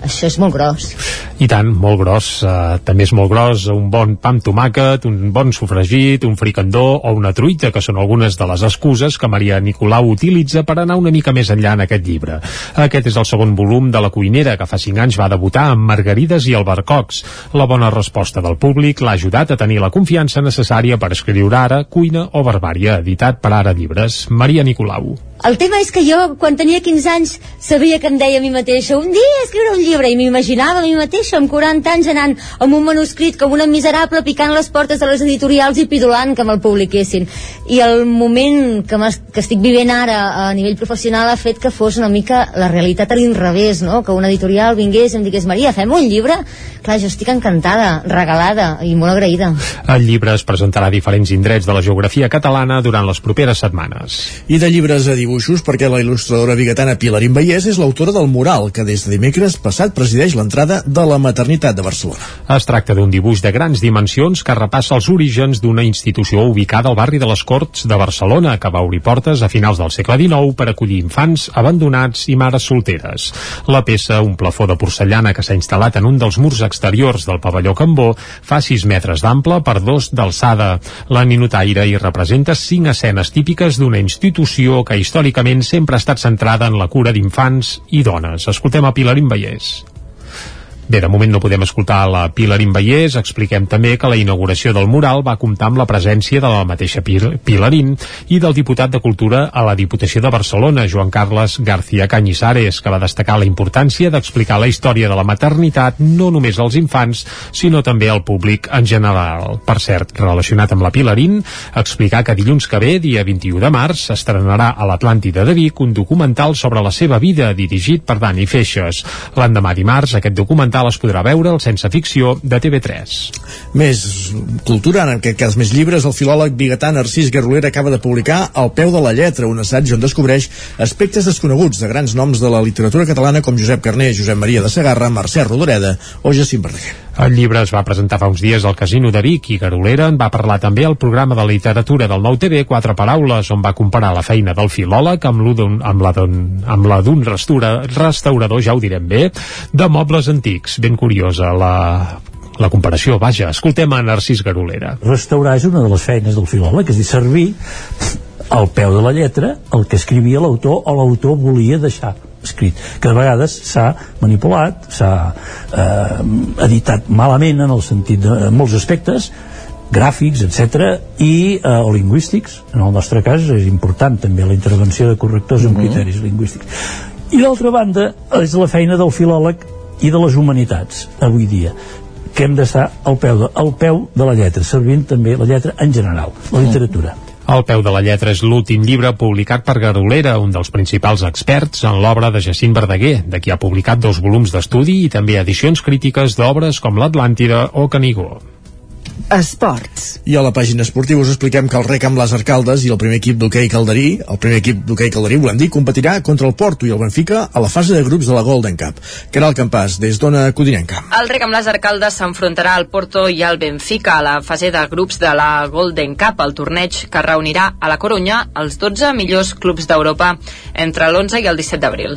això és molt gros. I tant, molt gros. Uh, també és molt gros un bon pa amb tomàquet, un bon sofregit, un fricandó o una truita, que són algunes de les excuses que Maria Nicolau utilitza per anar una mica més enllà en aquest llibre. Aquest és el segon volum de La cuinera, que fa cinc anys va debutar amb Margarides i Albercocs. La bona resposta del públic l'ha ajudat a tenir la confiança necessària per escriure ara Cuina o Barbària, editat per Ara Llibres. Maria Nicolau. El tema és que jo, quan tenia 15 anys, sabia que em deia a mi mateixa un dia escriure un llibre, i m'imaginava a mi mateixa amb 40 anys anant amb un manuscrit com una miserable picant les portes de les editorials i pidolant que me'l publiquessin. I el moment que, que estic vivint ara a nivell professional ha fet que fos una mica la realitat a l'inrevés, no? Que una editorial vingués i em digués Maria, fem un llibre? Clar, jo estic encantada, regalada i molt agraïda. El llibre es presentarà a diferents indrets de la geografia catalana durant les properes setmanes. I de llibres a dir dibuixos perquè la il·lustradora bigatana Pilarín Vallès és l'autora del mural que des de dimecres passat presideix l'entrada de la maternitat de Barcelona. Es tracta d'un dibuix de grans dimensions que repassa els orígens d'una institució ubicada al barri de les Corts de Barcelona que va obrir portes a finals del segle XIX per acollir infants abandonats i mares solteres. La peça, un plafó de porcellana que s'ha instal·lat en un dels murs exteriors del pavelló Cambó, fa 6 metres d'ample per 2 d'alçada. La ninotaire hi representa cinc escenes típiques d'una institució que històricament històricament sempre ha estat centrada en la cura d'infants i dones. Escoltem a Pilarín Vallès. Bé, de moment no podem escoltar la Pilarín Vallès, expliquem també que la inauguració del mural va comptar amb la presència de la mateixa Pilarín i del diputat de Cultura a la Diputació de Barcelona, Joan Carles García Cañizares, que va destacar la importància d'explicar la història de la maternitat no només als infants, sinó també al públic en general. Per cert, relacionat amb la Pilarín, explicar que dilluns que ve, dia 21 de març, s'estrenarà a l'Atlàntida de Vic un documental sobre la seva vida dirigit per Dani Feixes. L'endemà dimarts, aquest documental documental es podrà veure al Sense Ficció de TV3. Més cultura, en aquest cas més llibres, el filòleg biguetà Narcís Garolera acaba de publicar Al peu de la lletra, un assaig on descobreix aspectes desconeguts de grans noms de la literatura catalana com Josep Carné, Josep Maria de Segarra, Mercè Rodoreda o Jacint Verdaguer. El llibre es va presentar fa uns dies al Casino de Vic i Garolera en va parlar també al programa de literatura del Nou TV Quatre Paraules, on va comparar la feina del filòleg amb, amb la d'un restaurador, ja ho direm bé, de mobles antics. Ben curiosa la la comparació, vaja, escoltem a Narcís Garolera. Restaurar és una de les feines del filòleg, és dir, servir al peu de la lletra el que escrivia l'autor o l'autor volia deixar escrit, que de vegades s'ha manipulat, s'ha eh, editat malament en el sentit de en molts aspectes, gràfics, etc i eh, o lingüístics. En el nostre cas és important també la intervenció de correctors amb mm -hmm. criteris lingüístics. I d'altra banda és la feina del filòleg i de les humanitats avui dia que hem d'estar al peu, de, al peu de la lletra servint també la lletra en general la literatura. mm al peu de la lletra és l'últim llibre publicat per Garolera, un dels principals experts en l'obra de Jacint Verdaguer, de qui ha publicat dos volums d'estudi i també edicions crítiques d'obres com l'Atlàntida o Canigó. Esports. I a la pàgina esportiva us expliquem que el rec amb les Arcaldes i el primer equip d'hoquei Calderí, el primer equip d'hoquei Calderí, volem dir, competirà contra el Porto i el Benfica a la fase de grups de la Golden Cup. Caral Campàs, des d'Ona Codinenca. El rec amb les Arcaldes s'enfrontarà al Porto i al Benfica a la fase de grups de la Golden Cup, el torneig que reunirà a la Corunya els 12 millors clubs d'Europa entre l'11 i el 17 d'abril.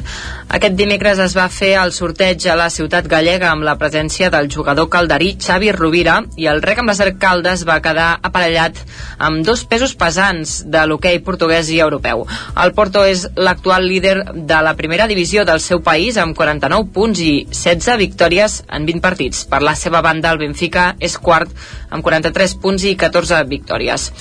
Aquest dimecres es va fer el sorteig a la ciutat gallega amb la presència del jugador calderí Xavi Rovira i el rec amb les Bàsser Caldes va quedar aparellat amb dos pesos pesants de l'hoquei portuguès i europeu. El Porto és l'actual líder de la primera divisió del seu país amb 49 punts i 16 victòries en 20 partits. Per la seva banda, el Benfica és quart amb 43 punts i 14 victòries.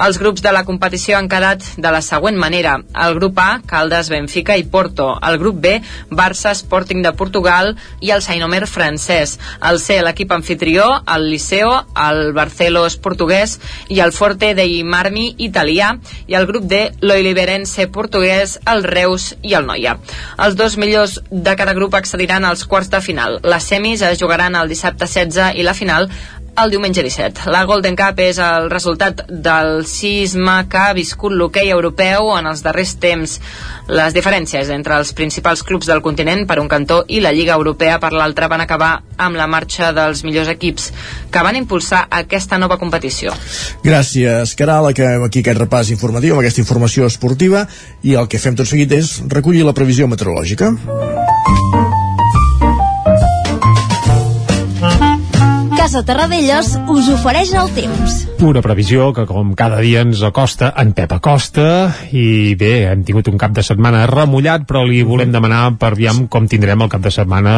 Els grups de la competició han quedat de la següent manera. El grup A, Caldes, Benfica i Porto. El grup B, Barça, Sporting de Portugal i el Sainomer francès. El C, l'equip anfitrió, el Liceo, el Barcelos portuguès i el Forte dei Marmi italià i el grup D, l'Oliverense portuguès, el Reus i el Noia. Els dos millors de cada grup accediran als quarts de final. Les semis es jugaran el dissabte 16 i la final el diumenge 17. La Golden Cup és el resultat del sisme que ha viscut l'hoquei europeu en els darrers temps. Les diferències entre els principals clubs del continent per un cantó i la Lliga Europea per l'altre van acabar amb la marxa dels millors equips que van impulsar aquesta nova competició. Gràcies, Caral, que aquí aquest repàs informatiu amb aquesta informació esportiva i el que fem tot seguit és recollir la previsió meteorològica. Casa Terradellos us ofereix el temps. Una previsió que com cada dia ens acosta en Pep Acosta i bé, hem tingut un cap de setmana remullat però li volem demanar per aviam com tindrem el cap de setmana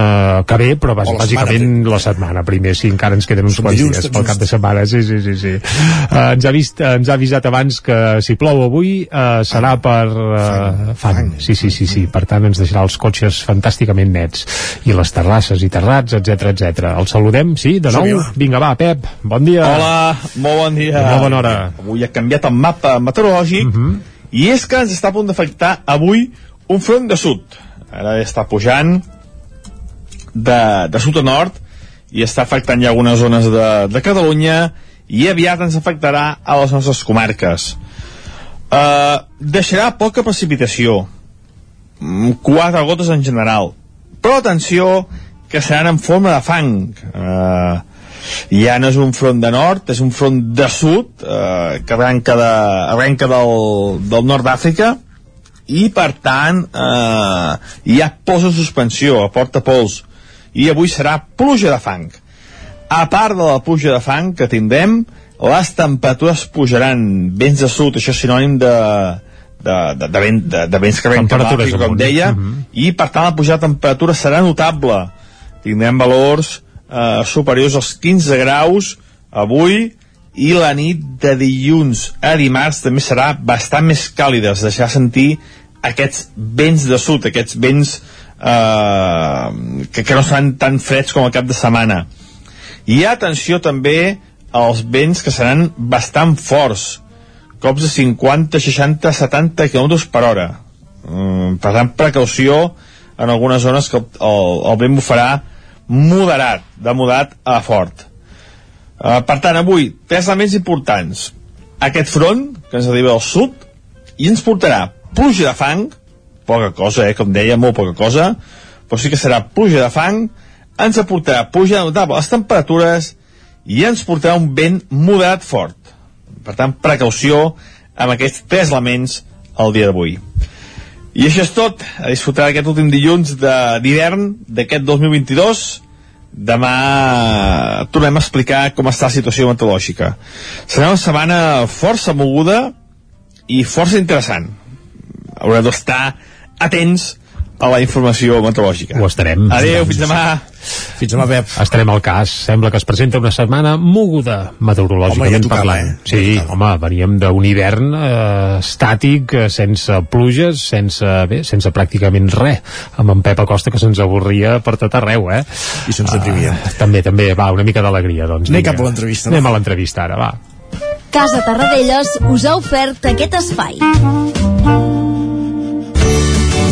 que ve però bàs, bàsicament setmana. la setmana primer, sí, encara ens queden uns quants dies tot pel just. cap de setmana, sí, sí, sí, sí. Uh, ens, ha vist, ens ha avisat abans que si plou avui uh, serà per uh, fang. Sí, sí, sí, sí, per tant ens deixarà els cotxes fantàsticament nets i les terrasses i terrats, etc etc. El saludem, sí, de nou? Vinga, va, Pep, bon dia. Hola, molt bon dia. Molt bona hora. Avui ha canviat el mapa meteorològic Mhm. i és que ens està a punt d'afectar avui un front de sud. Ara està pujant de, de sud a nord i està afectant ja algunes zones de, de Catalunya i aviat ens afectarà a les nostres comarques. Uh, deixarà poca precipitació, mm, quatre gotes en general, però atenció que seran en forma de fang. Uh, ja no és un front de nord, és un front de sud, eh, que arrenca, de, arrenca del, del nord d'Àfrica, i per tant eh, ja posa en suspensió, aporta pols, i avui serà pluja de fang. A part de la pluja de fang que tindrem, les temperatures pujaran vents de sud, això és sinònim de, de, de, de, vent, de, de vents que Temperatures l'Àfrica, com amunt. deia, Mhm. i per tant la pujada de temperatura serà notable tindrem valors eh, superiors als 15 graus avui i la nit de dilluns a dimarts també serà bastant més càlida. Es deixarà sentir aquests vents de sud, aquests vents eh, que, que no seran tan freds com el cap de setmana. I atenció també als vents que seran bastant forts. Cops de 50, 60, 70 km per hora. Mm, per tant precaució en algunes zones que el, el, vent bufarà moderat, de moderat a fort. Uh, per tant avui tres elements importants. Aquest front que ens arriba al sud i ens portarà pluja de fang poca cosa, eh, com deia, molt poca cosa però sí que serà pluja de fang ens aportarà pluja notable les temperatures i ens portarà un vent moderat fort. Per tant, precaució amb aquests tres elements el dia d'avui. I això és tot. A disfrutar aquest últim dilluns de- d'hivern d'aquest 2022. Demà tornem a explicar com està la situació meteorològica. Serà una setmana força moguda i força interessant. Haureu d'estar atents a la informació meteorològica. Ho estarem. Adéu, fins demà. Fins demà, Pep. Estarem al cas. Sembla que es presenta una setmana moguda meteorològicament Home, ja tocava, parlant. eh? Sí, home, veníem d'un hivern eh, estàtic, eh, sense pluges, sense, bé, sense pràcticament res, amb en Pep Acosta que se'ns avorria per tot arreu, eh? I se'ns deprimia. Uh, també, també, va, una mica d'alegria, doncs. Anem cap a l'entrevista? Anem a l'entrevista ara, va. Casa Tarradellas us ha ofert aquest espai.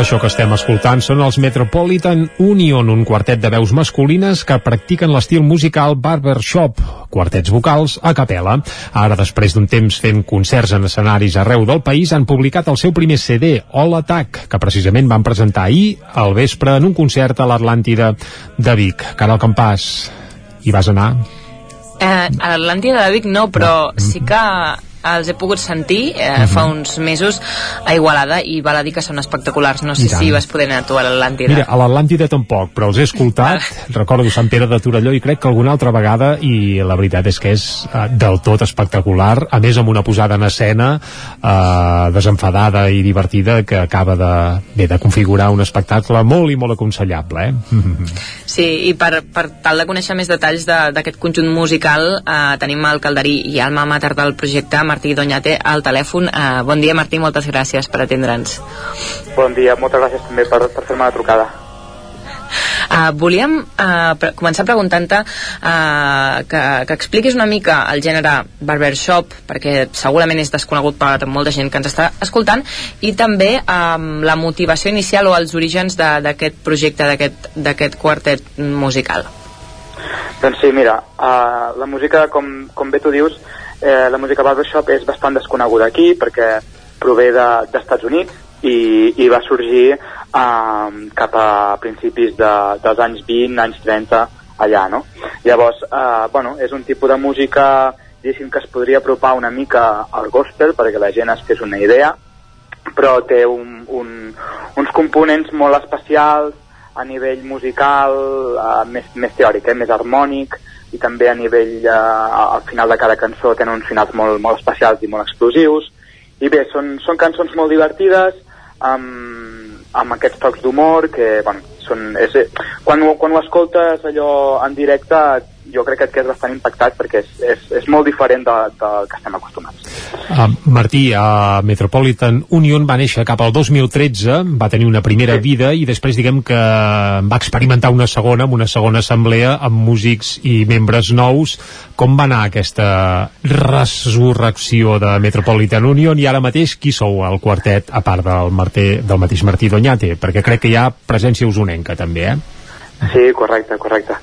Això que estem escoltant són els Metropolitan Union, un quartet de veus masculines que practiquen l'estil musical barbershop, quartets vocals a capella. Ara, després d'un temps fent concerts en escenaris arreu del país, han publicat el seu primer CD, All Attack, que precisament van presentar ahir al vespre en un concert a l'Atlàntida de Vic. Caral Campàs, hi vas anar? Eh, a l'Atlàntida de Vic no, però sí que els he pogut sentir eh, Mhm. fa uns mesos a Igualada i val a dir que són espectaculars. No sé si vas poder anar tu a l'Atlàntida. Mira, a l'Atlàntida tampoc, però els he escoltat, [LAUGHS] recordo Sant Pere de Torelló i crec que alguna altra vegada, i la veritat és que és eh, del tot espectacular, a més amb una posada en escena eh, desenfadada i divertida que acaba de, bé, de configurar un espectacle molt i molt aconsellable, eh? [LAUGHS] Sí, i per, per tal de conèixer més detalls de- d'aquest conjunt musical eh, tenim el Calderí i alma mater del projecte Martí Doñate al telèfon eh, bon dia Martí, moltes gràcies per atendre'ns Bon dia, moltes gràcies també per, per fer-me la trucada. Uh, volíem uh, pre començar preguntant-te uh, que, que expliquis una mica el gènere barbershop, perquè segurament és desconegut per molta gent que ens està escoltant, i també um, la motivació inicial o els orígens d'aquest projecte, d'aquest quartet musical. Doncs sí, mira, uh, la música, com, com bé tu dius, eh, la música barbershop és bastant desconeguda aquí perquè prové de, d'Estats Units i, i va sorgir um, cap a principis de, dels anys 20, anys 30, allà, no? Llavors, uh, bueno, és un tipus de música, diguéssim, que es podria apropar una mica al gospel perquè la gent es fes una idea, però té un, un, uns components molt especials a nivell musical, uh, més, més teòric, eh, més harmònic, i també a nivell, uh, al final de cada cançó tenen uns finals molt, molt especials i molt explosius. I bé, són, són cançons molt divertides, amb, amb aquests tocs d'humor que, bueno, són, és, quan, ho- quan ho escoltes allò en directe jo crec que et quedes bastant impactat perquè és, és, és molt diferent de, del que estem acostumats. Uh, Martí, a Metropolitan Union va néixer cap al 2013, va tenir una primera vida i després diguem que va experimentar una segona, amb una segona assemblea amb músics i membres nous. Com va anar aquesta resurrecció de Metropolitan Union i ara mateix qui sou el quartet, a part del, Martí, del mateix Martí Doñate? Perquè crec que hi ha presència usonenca també, eh? Sí, correcte, correcte.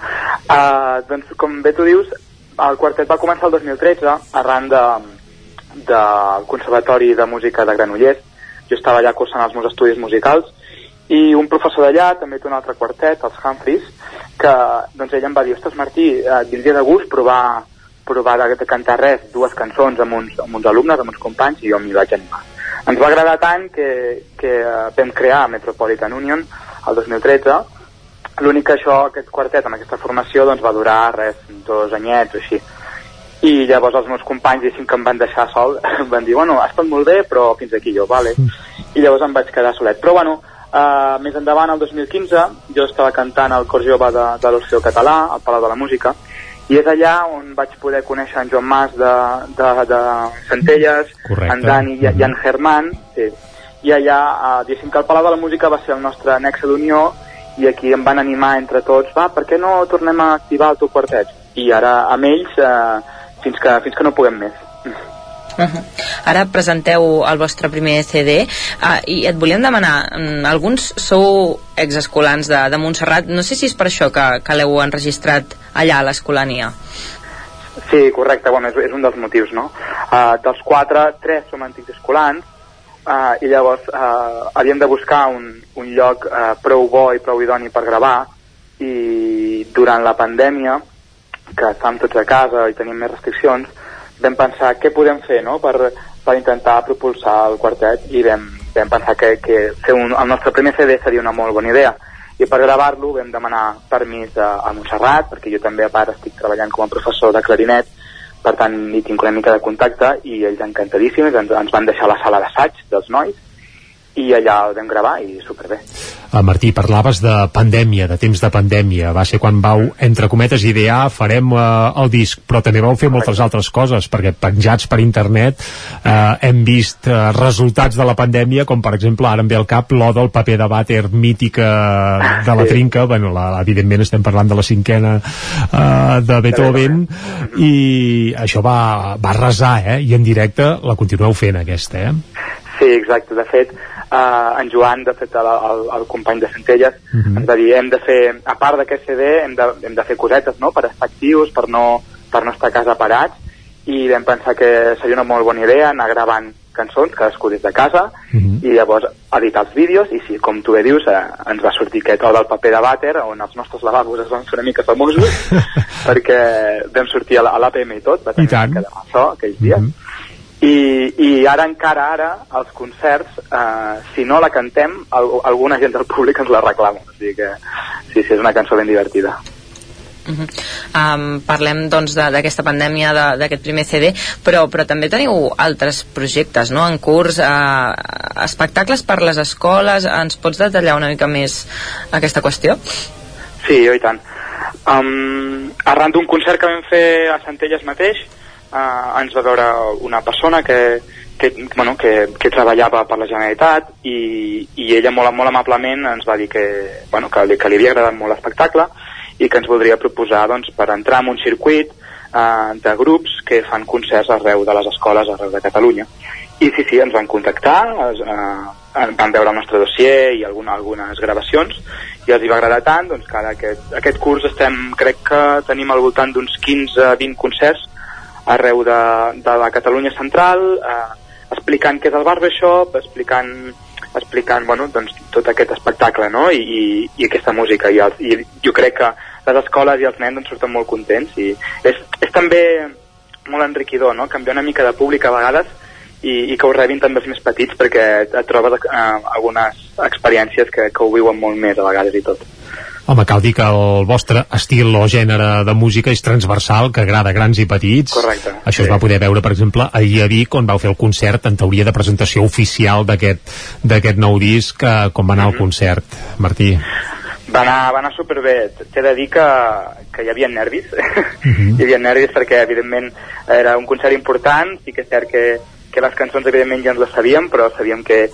Uh, doncs, com bé tu dius, el quartet va començar el 2013 arran de, Conservatori de Música de Granollers. Jo estava allà cursant els meus estudis musicals i un professor d'allà també té un altre quartet, els Humphreys, que doncs ell em va dir, ostres Martí, eh, et vindria de gust provar, provar de, de cantar res, dues cançons amb uns, amb uns alumnes, amb uns companys, i jo m'hi vaig animar. Ens va agradar tant que, que eh, vam crear Metropolitan Union el 2013 L'únic que això, aquest quartet, amb aquesta formació, doncs va durar res, dos anyets o així. I llavors els meus companys, diguéssim, que em van deixar sol, [LAUGHS] van dir, bueno, ha estat molt bé, però fins aquí jo, vale. I llavors em vaig quedar solet. Però bueno, uh, més endavant, el 2015, jo estava cantant al cor jove de, de l'Orfeo Català, al Palau de la Música, i és allà on vaig poder conèixer en Joan Mas de, de, de Centelles, Correcte. en Dani i, i en Germán, sí. i allà, uh, diguéssim que el Palau de la Música va ser el nostre nexe d'unió i aquí em van animar entre tots, va, per què no tornem a activar el teu quartet? I ara amb ells eh, fins, que, fins que no puguem més. Uh [LAUGHS] -huh. Ara presenteu el vostre primer CD uh, i et volíem demanar, um, alguns sou exescolans de, de Montserrat, no sé si és per això que, que l'heu enregistrat allà a l'Escolania. Sí, correcte, bueno, és, és un dels motius, no? Uh, dels quatre, tres som antics escolans, uh, i llavors uh, havíem de buscar un, un lloc uh, prou bo i prou idoni per gravar, i durant la pandèmia, que estàvem tots a casa i tenim més restriccions, vam pensar què podem fer no? per, per intentar propulsar el quartet i vam, vam pensar que, que fer un, el nostre primer CD seria una molt bona idea i per gravar-lo vam demanar permís a, a Montserrat perquè jo també a part estic treballant com a professor de clarinet per tant hi tinc una mica de contacte i ells encantadíssims ens, ens van deixar la sala d'assaig dels nois i allà el vam gravar i superbé. Uh, Martí, parlaves de pandèmia, de temps de pandèmia. Va ser quan vau, entre cometes, idear farem uh, el disc, però també vau fer moltes altres coses, perquè penjats per internet uh, hem vist uh, resultats de la pandèmia, com per exemple, ara em ve al cap l'O del paper de vàter mítica de la trinca, bueno, la, evidentment estem parlant de la cinquena uh, de Beethoven, i això va, va resar, eh? I en directe la continueu fent, aquesta, eh? Sí, exacte. De fet, eh, en Joan, de fet, el, el, el company de Centelles, uh -huh. ens va dir, hem de fer, a part d'aquest CD, hem de, hem de fer cosetes, no?, per estar actius, per no, per no estar a casa parats, i vam pensar que seria una molt bona idea anar gravant cançons, cadascú des de casa, uh -huh. i llavors editar els vídeos, i sí, com tu bé dius, eh, ens va sortir aquest o del paper de vàter, on els nostres lavabos es van fer una mica famosos, [LAUGHS] perquè vam sortir a l'APM i tot, va tenir I tant. una mica de so aquells dies, uh -huh i, i ara encara ara els concerts eh, si no la cantem al, alguna gent del públic ens la reclama o sigui que sí, sí, és una cançó ben divertida Uh -huh. um, parlem doncs d'aquesta pandèmia d'aquest primer CD però, però també teniu altres projectes no? en curs, uh, espectacles per les escoles ens pots detallar una mica més aquesta qüestió? Sí, jo i tant um, arran d'un concert que vam fer a Centelles mateix eh, ens va veure una persona que, que, bueno, que, que treballava per la Generalitat i, i ella molt, molt amablement ens va dir que, bueno, que, li, que li havia agradat molt l'espectacle i que ens voldria proposar doncs, per entrar en un circuit eh, de grups que fan concerts arreu de les escoles arreu de Catalunya. I sí, sí, ens van contactar es, eh, van veure el nostre dossier i alguna, algunes gravacions i els hi va agradar tant doncs, que ara aquest, aquest curs estem, crec que tenim al voltant d'uns 15-20 concerts arreu de, de la Catalunya central, eh, explicant què és el barbershop, explicant, explicant bueno, doncs, tot aquest espectacle no? I, i, i aquesta música. I, els, I jo crec que les escoles i els nens doncs, surten molt contents i és, és també molt enriquidor, no? canviar una mica de públic a vegades i, i que ho rebin també els més petits perquè et trobes eh, algunes experiències que, que ho viuen molt més a vegades i tot. Home, cal dir que el vostre estil o gènere de música és transversal, que agrada grans i petits. Correcte. Això sí. es va poder veure, per exemple, ahir a Vic, on vau fer el concert, en teoria de presentació oficial d'aquest nou disc, eh, com va anar mm -hmm. el mhm. concert, Martí? Va anar, va anar superbé. T'he de dir que, que hi havia nervis. Mm -hmm. [LAUGHS] hi havia nervis perquè, evidentment, era un concert important, sí que és cert que, que les cançons, evidentment, ja ens les sabíem, però sabíem que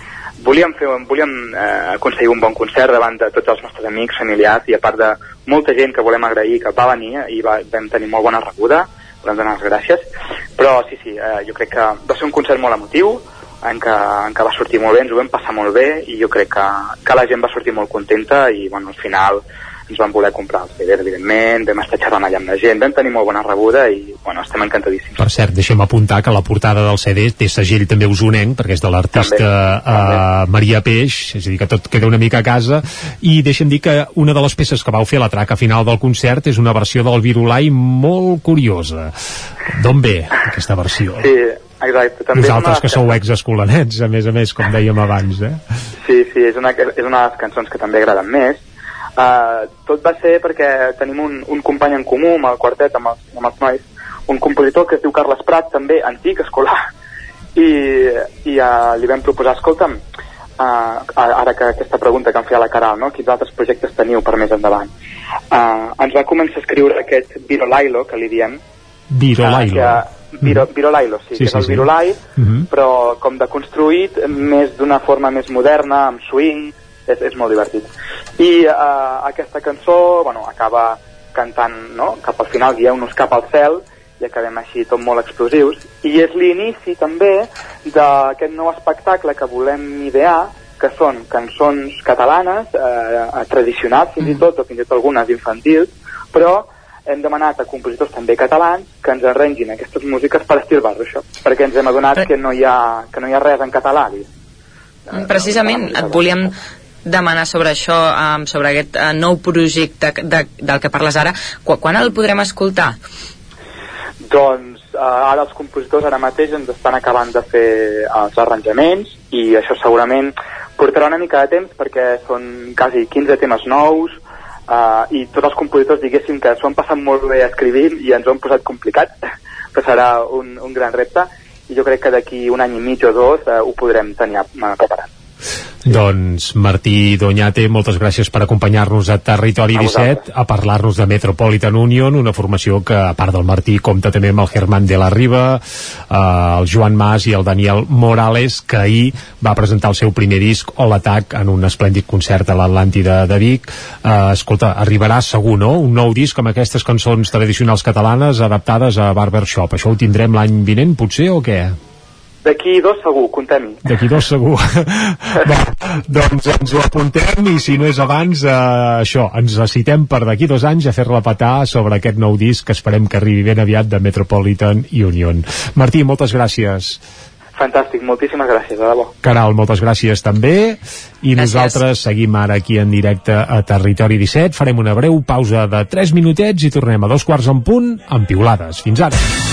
volíem, fer, volíem eh, aconseguir un bon concert davant de tots els nostres amics, familiars i a part de molta gent que volem agrair que va venir i va, vam tenir molt bona rebuda volem donar les gràcies. Però sí, sí, eh, jo crec que va ser un concert molt emotiu en què, en què va sortir molt bé, ens ho vam passar molt bé i jo crec que, que la gent va sortir molt contenta i bueno, al final ens van voler comprar els CDs, evidentment, vam estar xerrant allà amb la gent, vam tenir molt bona rebuda i, bueno, estem encantadíssims. Per cert, deixem apuntar que la portada del CD té segell també usonenc, perquè és de l'artista uh, Maria Peix, és a dir, que tot queda una mica a casa, i deixem dir que una de les peces que vau fer a la traca final del concert és una versió del Virulai molt curiosa. D'on ve aquesta versió? Sí, exacte. També Vosaltres que sou ex-escolanets, a més a més, com dèiem abans, eh? Sí, sí, és una, és una de les cançons que també agraden més, Uh, tot va ser perquè tenim un, un company en comú amb el quartet, amb els, amb els nois, un compositor que es diu Carles Prat, també antic escolar, [LAUGHS] i, i uh, li vam proposar, escolta'm, uh, ara que aquesta pregunta que em feia la Caral, no? quins altres projectes teniu per més endavant? Uh, ens va començar a escriure aquest Virolailo, que li diem. Virolailo. Uh, que, Viro, mm. Virolailo, sí, sí, que és el sí, Virolai, sí. Mm -hmm. però com de construït més d'una forma més moderna, amb swing, és, és molt divertit. I uh, aquesta cançó, bueno, acaba cantant, no?, cap al final, guieu-nos cap al cel, i acabem així tot molt explosius. I és l'inici també d'aquest nou espectacle que volem idear, que són cançons catalanes, eh, tradicionals fins i tot, o fins i tot algunes infantils, però hem demanat a compositors també catalans que ens arrengin aquestes músiques per estil això, perquè ens hem adonat que no hi ha, que no hi ha res en català. Precisament, et volíem demanar sobre això, um, sobre aquest uh, nou projecte de, del que parles ara, Qu quan el podrem escoltar? Doncs uh, ara els compositors ara mateix ens estan acabant de fer els arranjaments i això segurament portarà una mica de temps perquè són quasi 15 temes nous uh, i tots els compositors diguéssim que s'ho han passat molt bé escrivint i ens ho han posat complicat [LAUGHS] però serà un, un gran repte i jo crec que d'aquí un any i mig o dos uh, ho podrem tenir preparat Doncs Martí Doñate, moltes gràcies per acompanyar-nos a Territori A 17 a parlar-nos de Metropolitan Union, una formació que, a part del Martí, compta també amb el Germán de la Riba, eh, el Joan Mas i el Daniel Morales, que ahir va presentar el seu primer disc, o l'atac, en un esplèndid concert a l'Atlàntida de Vic. Eh, escolta, arribarà segur, no?, un nou disc amb aquestes cançons tradicionals catalanes adaptades a Barbershop. Això ho tindrem l'any vinent, potser, o què? D'aquí dos segur, comptem-hi. D'aquí dos segur. [LAUGHS] Va, doncs ens ho apuntem i si no és abans, eh, això, ens citem per d'aquí dos anys a fer-la petar sobre aquest nou disc que esperem que arribi ben aviat de Metropolitan Union. Martí, moltes gràcies. Fantàstic, moltíssimes gràcies, de debò. Caral, moltes gràcies també. I nosaltres seguim ara aquí en directe a Territori 17. Farem una breu pausa de 3 minutets i tornem a dos quarts en punt amb piulades. Fins ara.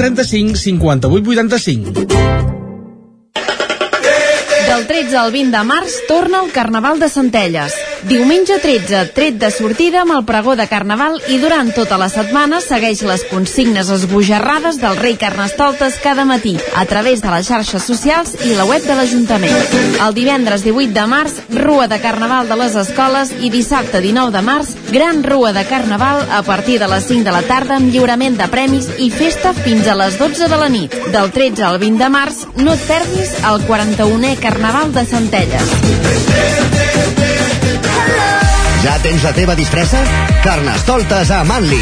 135 58 85. Del 13 al 20 de març torna el Carnaval de Centelles. Diumenge 13, tret de sortida amb el pregó de Carnaval i durant tota la setmana segueix les consignes esbojarrades del rei Carnestoltes cada matí a través de les xarxes socials i la web de l'Ajuntament. El divendres 18 de març, Rua de Carnaval de les escoles i dissabte 19 de març, Gran Rua de Carnaval a partir de les 5 de la tarda amb lliurament de premis i festa fins a les 12 de la nit. Del 13 al 20 de març, no et perdis el 41è Carnaval de Centelles. Ja tens la teva disfressa? Carnestoltes a Manli.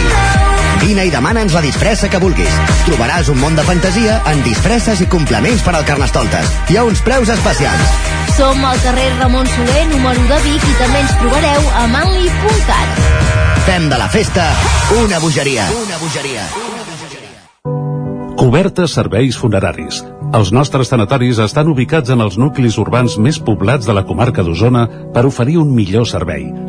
Vine i demana'ns la disfressa que vulguis. Trobaràs un món de fantasia en disfresses i complements per al Carnestoltes. Hi ha uns preus especials. Som al carrer Ramon Soler, número de Vic, i també ens trobareu a manli.cat. Fem de la festa una bogeria. Una bogeria. Cobertes serveis funeraris. Els nostres tanatoris estan ubicats en els nuclis urbans més poblats de la comarca d'Osona per oferir un millor servei.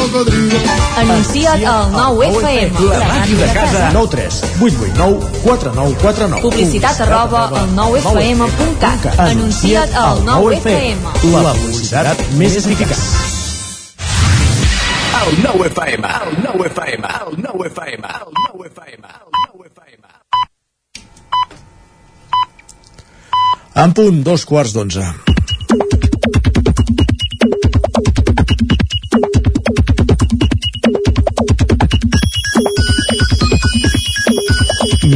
Anuncia't al 9FM. La màquina de casa. 9 3 8 8 9 4 9 4 9. Publicitat arroba al 9FM.cat. Anuncia't al 9FM. La publicitat més eficaç. El 9FM, el 9FM, el 9FM, el 9FM, el 9FM. En punt, dos quarts d'onze.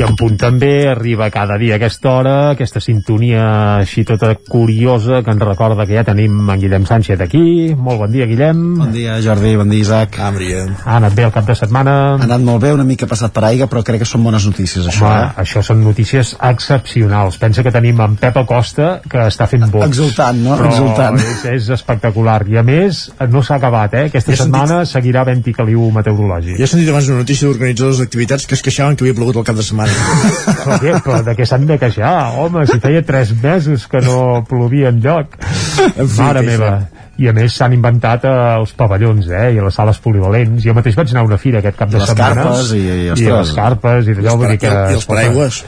En punt també arriba cada dia a aquesta hora aquesta sintonia així tota curiosa que ens recorda que ja tenim en Guillem Sánchez aquí. Molt bon dia, Guillem. Bon dia, Jordi, bon dia, Isaac. Ah. Ha anat bé el cap de setmana? Ha anat molt bé, una mica passat per aigua, però crec que són bones notícies, això. Home, eh? això són notícies excepcionals. Pensa que tenim en Pep Acosta, que està fent vots. Exultant, no? Però Exultant. És, és espectacular. I a més, no s'ha acabat, eh? Aquesta Ja setmana seguirà havent-hi caliu meteorològic. Jo he sentit abans una notícia d'organitzadors d'activitats que es queixaven que havia plogut el cap de setmana. Però, què? Però de què s'han de queixar? Home, si feia tres mesos que no plovia enlloc. En fi, Mare meva. I a més s'han inventat eh, els pavellons eh, i les sales polivalents jo mateix vaig anar a una fira aquest cap de Les setmana carpes i- i, i les carpes i vull dir que i els paraigües.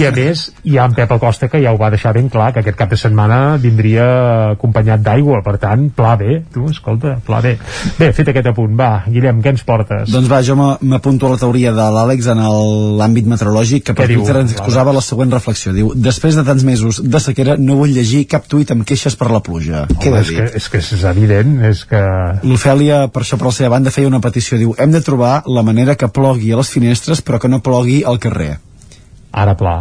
i a més hi ha en Pep Acosta que ja ho va deixar ben clar que aquest cap de setmana vindria acompanyat d'aigua per tant, pla bé, tu, escolta pla bé, bé, fet aquest apunt, va Guillem, què ens portes? Doncs va, jo m'a- m'apunto a la teoria de l'Àlex en el- l'àmbit meteorològic que per Què Twitter ens exposava la següent reflexió. Diu, després de tants mesos de sequera no vull llegir cap tuit amb queixes per la pluja. Què Home, he és, que, és que és evident és que L'Ofèlia, per això per la seva banda, feia una petició. Diu, hem de trobar la manera que plogui a les finestres però que no plogui al carrer. Ara pla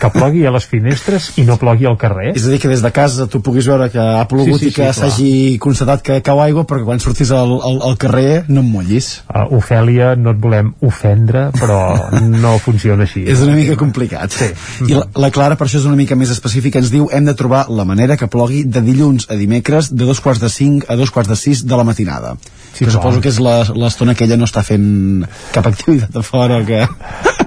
que plogui a les finestres i no plogui al carrer És a dir, que des de casa tu puguis veure que ha plogut Sí, sí, i que sí, s'hagi constatat que cau aigua però que quan sortis al, al, al carrer no em mullis. uh, Ofèlia, no et volem ofendre però no funciona així És una mica complicat. Sí. I la, la Clara, per això és una mica més específica, ens diu hem de trobar la manera que plogui de dilluns a dimecres de dos quarts de cinc a dos quarts de sis de la matinada. Sí, Sí, clar. suposo que és l'estona que ella no està fent cap activitat a fora que... [LAUGHS]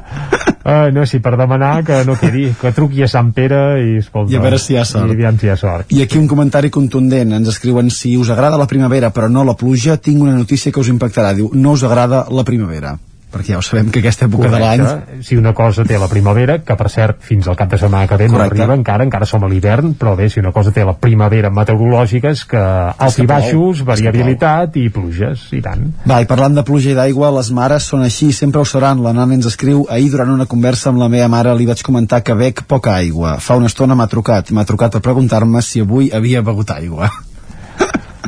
Uh, no, sí, per demanar que no quedi, que truqui a Sant Pere i, escolta, I a veure si hi ha sort. I aviam si hi ha sort. I aquí un comentari contundent, ens escriuen si us agrada la primavera però no la pluja, tinc una notícia que us impactarà, diu, no us agrada la primavera perquè ja ho sabem que aquesta època de l'any Correcte. Si una cosa té la primavera, que per cert, fins al cap de setmana que ve no Correcte. arriba encara, encara som a l'hivern, però bé, si una cosa té la primavera meteorològica és que alts que i baixos, variabilitat i pluges, i tant. Va, i parlant de pluja i d'aigua, les mares són així, sempre ho seran. La nana ens escriu, ahir durant una conversa amb la meva mare li vaig comentar que bec poca aigua. Fa una estona m'ha trucat, m'ha trucat per preguntar-me si avui havia begut aigua.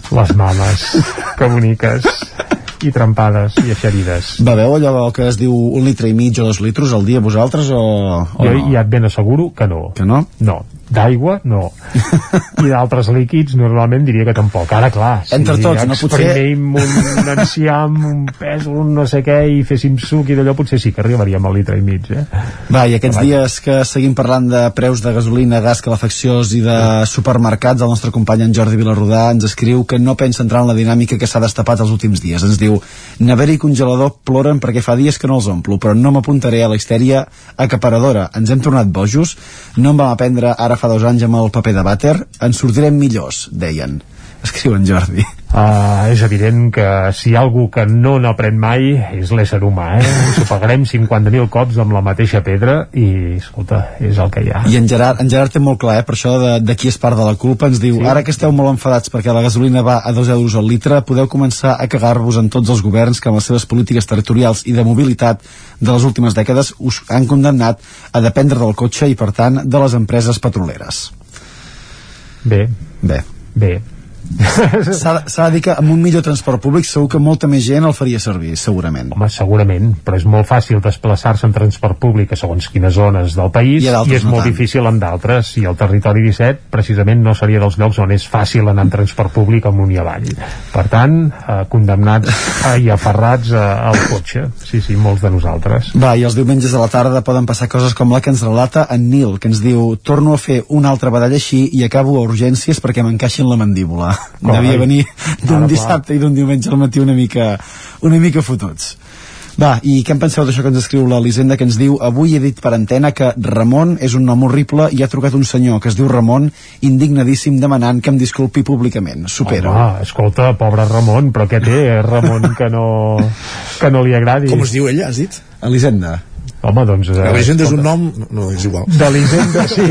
Les mames, que boniques, [LAUGHS] i trempades, i eixerides. Beveu allò que es diu un litre i mig o dos litres al dia vosaltres o, o Jo no? ja et ben asseguro que no. Que no? No. D'aigua, no. [LAUGHS] I d'altres líquids, normalment diria que tampoc. Ara, clar, si Entre tots, no? Potser- un enciam, un pes, un no sé què, i féssim suc i d'allò, potser sí que arribaríem al litre i mig, eh? Va, i aquests dies que seguim parlant de preus de gasolina, gas, calefaccions i de supermercats, el nostre company en Jordi Vilarrodà ens escriu que no pensa entrar en la dinàmica que s'ha destapat els últims dies. Ens diu, nevera i congelador ploren perquè fa dies que no els omplo, però no m'apuntaré a la histèria acaparadora. Ens hem tornat bojos, no en vam aprendre ara fa dos anys amb el paper de vàter, ens sortirem millors, deien. Escriu en Jordi. Uh, és evident que si hi ha algú que no n'aprèn mai és l'ésser humà, eh? Pagarem 50.000 cops amb la mateixa pedra i, escolta, és el que hi ha. I en Gerard, en Gerard té molt clar, eh, per això de, de qui és part de la culpa, ens diu, sí. ara que esteu molt enfadats perquè la gasolina va a 2 euros al litre, podeu començar a cagar-vos en tots els governs que amb les seves polítiques territorials i de mobilitat de les últimes dècades us han condemnat a dependre del cotxe i, per tant, de les empreses petroleres. Bé. Bé. Bé. [LAUGHS] S'ha de dir que amb un millor transport públic segur que molta més gent el faria servir, segurament. Home, segurament, però és molt fàcil desplaçar-se en transport públic a segons quines zones del país I i, és no molt tant. difícil en d'altres i el territori 17 precisament no seria dels llocs on és fàcil anar en transport públic amunt i avall per tant, eh, condemnats eh, i aferrats eh, al cotxe sí, sí, molts de nosaltres Va, i els diumenges a la tarda poden passar coses com la que ens relata en Nil, que ens diu torno a fer una altra badalla així i acabo a urgències perquè m'encaixin la mandíbula. Com, Devia ai? venir d'un dissabte i d'un diumenge al matí una mica, una mica fotuts. Va, i què en penseu d'això que ens escriu l'Elisenda, que ens diu avui he dit per antena que Ramon és un nom horrible i ha trucat un senyor que es diu Ramon indignadíssim demanant que em disculpi públicament. Supera. Home, escolta, pobre Ramon, però què té eh, Ramon que no, que no li agradi? Com es diu ella, has dit? Elisenda. Home, doncs... Eh, Elisenda és un nom... No, és igual. De l'Hisenda, sí.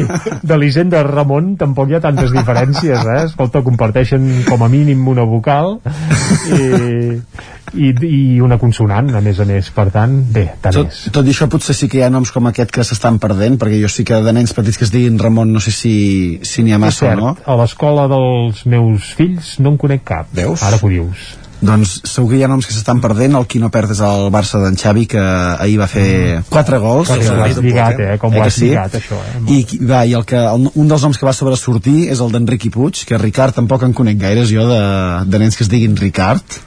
De l'Hisenda Ramon tampoc hi ha tantes diferències, eh? Escolta, comparteixen com a mínim una vocal i, i, i una consonant, a més a més. Per tant, bé, tant Tot, és. tot i això potser sí que hi ha noms com aquest que s'estan perdent, perquè jo sí que de nens petits que es diguin Ramon no sé si si n'hi ha massa o cert, no. a l'escola dels meus fills no en conec cap. Veus? Ara que ho dius. Doncs segur que hi ha noms que s'estan perdent, el qui no perd és el Barça d'en Xavi, que ahir va fer quatre gols. Com ho has lligat, eh? Com ho que has lligat, això, eh? I, va, i el que, el, un dels noms que va sobresortir és el d'Enriqui Puig, que Ricard tampoc en conec gaires jo de, de nens que es diguin Ricard.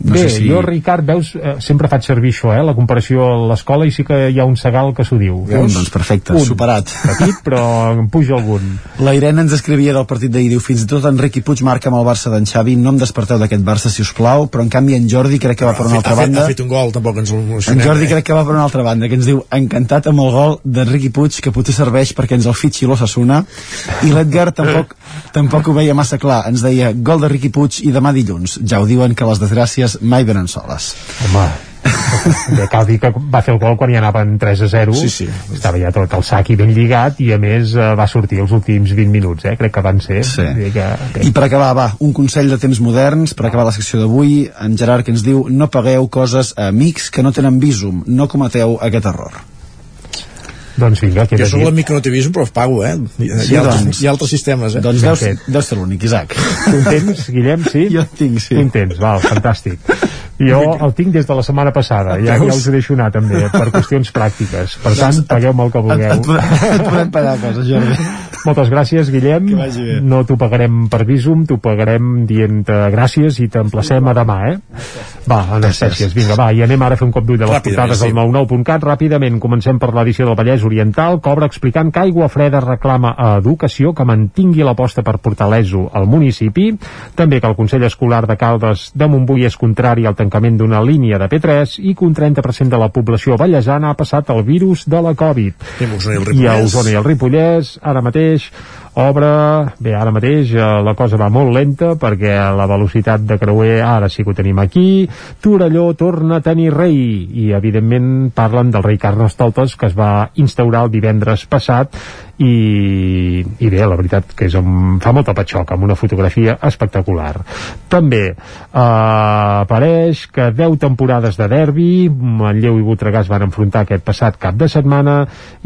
No Bé, sé si... jo, Ricard, veus, eh, sempre faig servir això, eh, la comparació a l'escola, i sí que hi ha un segal que s'ho diu. Un, doncs perfecte, Un. superat. Petit, però en puja algun. La Irene ens escrivia del partit d'ahir, diu, fins i tot Enriqui Puig marca amb el Barça d'en Xavi, no em desperteu d'aquest Barça, si us plau, però en canvi en Jordi crec que va per una altra ha, fet, banda. ha fet un gol, tampoc ens En l'emocionem. Jordi crec que va per una altra banda, que ens diu encantat amb el gol d'Enriqui Puig, que potser serveix perquè ens el fitxi l'Ossassuna, i l'Edgar tampoc, tampoc ho veia massa clar. Ens deia gol de Riqui Puig i demà dilluns. Ja ho diuen que les desgràcies mai venen soles. Home, Bé, cal dir que va fer el gol quan hi anaven 3 a 0 Sí, sí. estava ja tot el sac i ben lligat i a més eh, va sortir els últims 20 minuts eh? crec que van ser Sí. Que... I per acabar, va, un consell de temps moderns, per acabar la secció d'avui, en Gerard que ens diu no pagueu coses a amics que no tenen visum, no cometeu aquest error. Doncs vinga, Jo sóc l'amic que no té visum, però pago, eh? Hi, Sí, hi, ha, altres, doncs. hi ha altres sistemes, eh? Doncs deus, deus ser l'únic, Isaac. Tu en tens, Guillem, sí? Jo en tinc, sí. Tu en tens, val, fantàstic. Jo el tinc des de la setmana passada, ja, ja us ho deixo anar també, per qüestions pràctiques. Per tant, pagueu-me el que vulgueu. Et, et, et podem pagar coses, Jordi. Moltes gràcies, Guillem. No t'ho pagarem per visum, t'ho pagarem dient gràcies i t'emplacem a demà, eh? Va, anestèsies, vinga, va, i anem ara a fer un cop d'ull de les portades sí. del 99.cat. Ràpidament, comencem per l'edició del Vallès Oriental. Cobra explicant que Aigua Freda reclama a Educació que mantingui l'aposta per portar l'ESO al municipi. També que el Consell Escolar de Caldes de Montbui és contrari al tancament d'una línia de P3 i que un 30% de la població ballesana ha passat el virus de la Covid. I a. Osona i el Ripollès, ara mateix, obre... Bé, ara mateix eh, la cosa va molt lenta perquè la velocitat de creuer ara sí que ho tenim aquí. Torelló torna a tenir rei i, evidentment, parlen del rei Carnestoltes que es va instaurar el divendres passat i, i bé, la veritat que és un, fa molta patxoca amb una fotografia espectacular. També eh, apareix que 10 temporades de derbi, Manlleu i Voltregà es van enfrontar aquest passat cap de setmana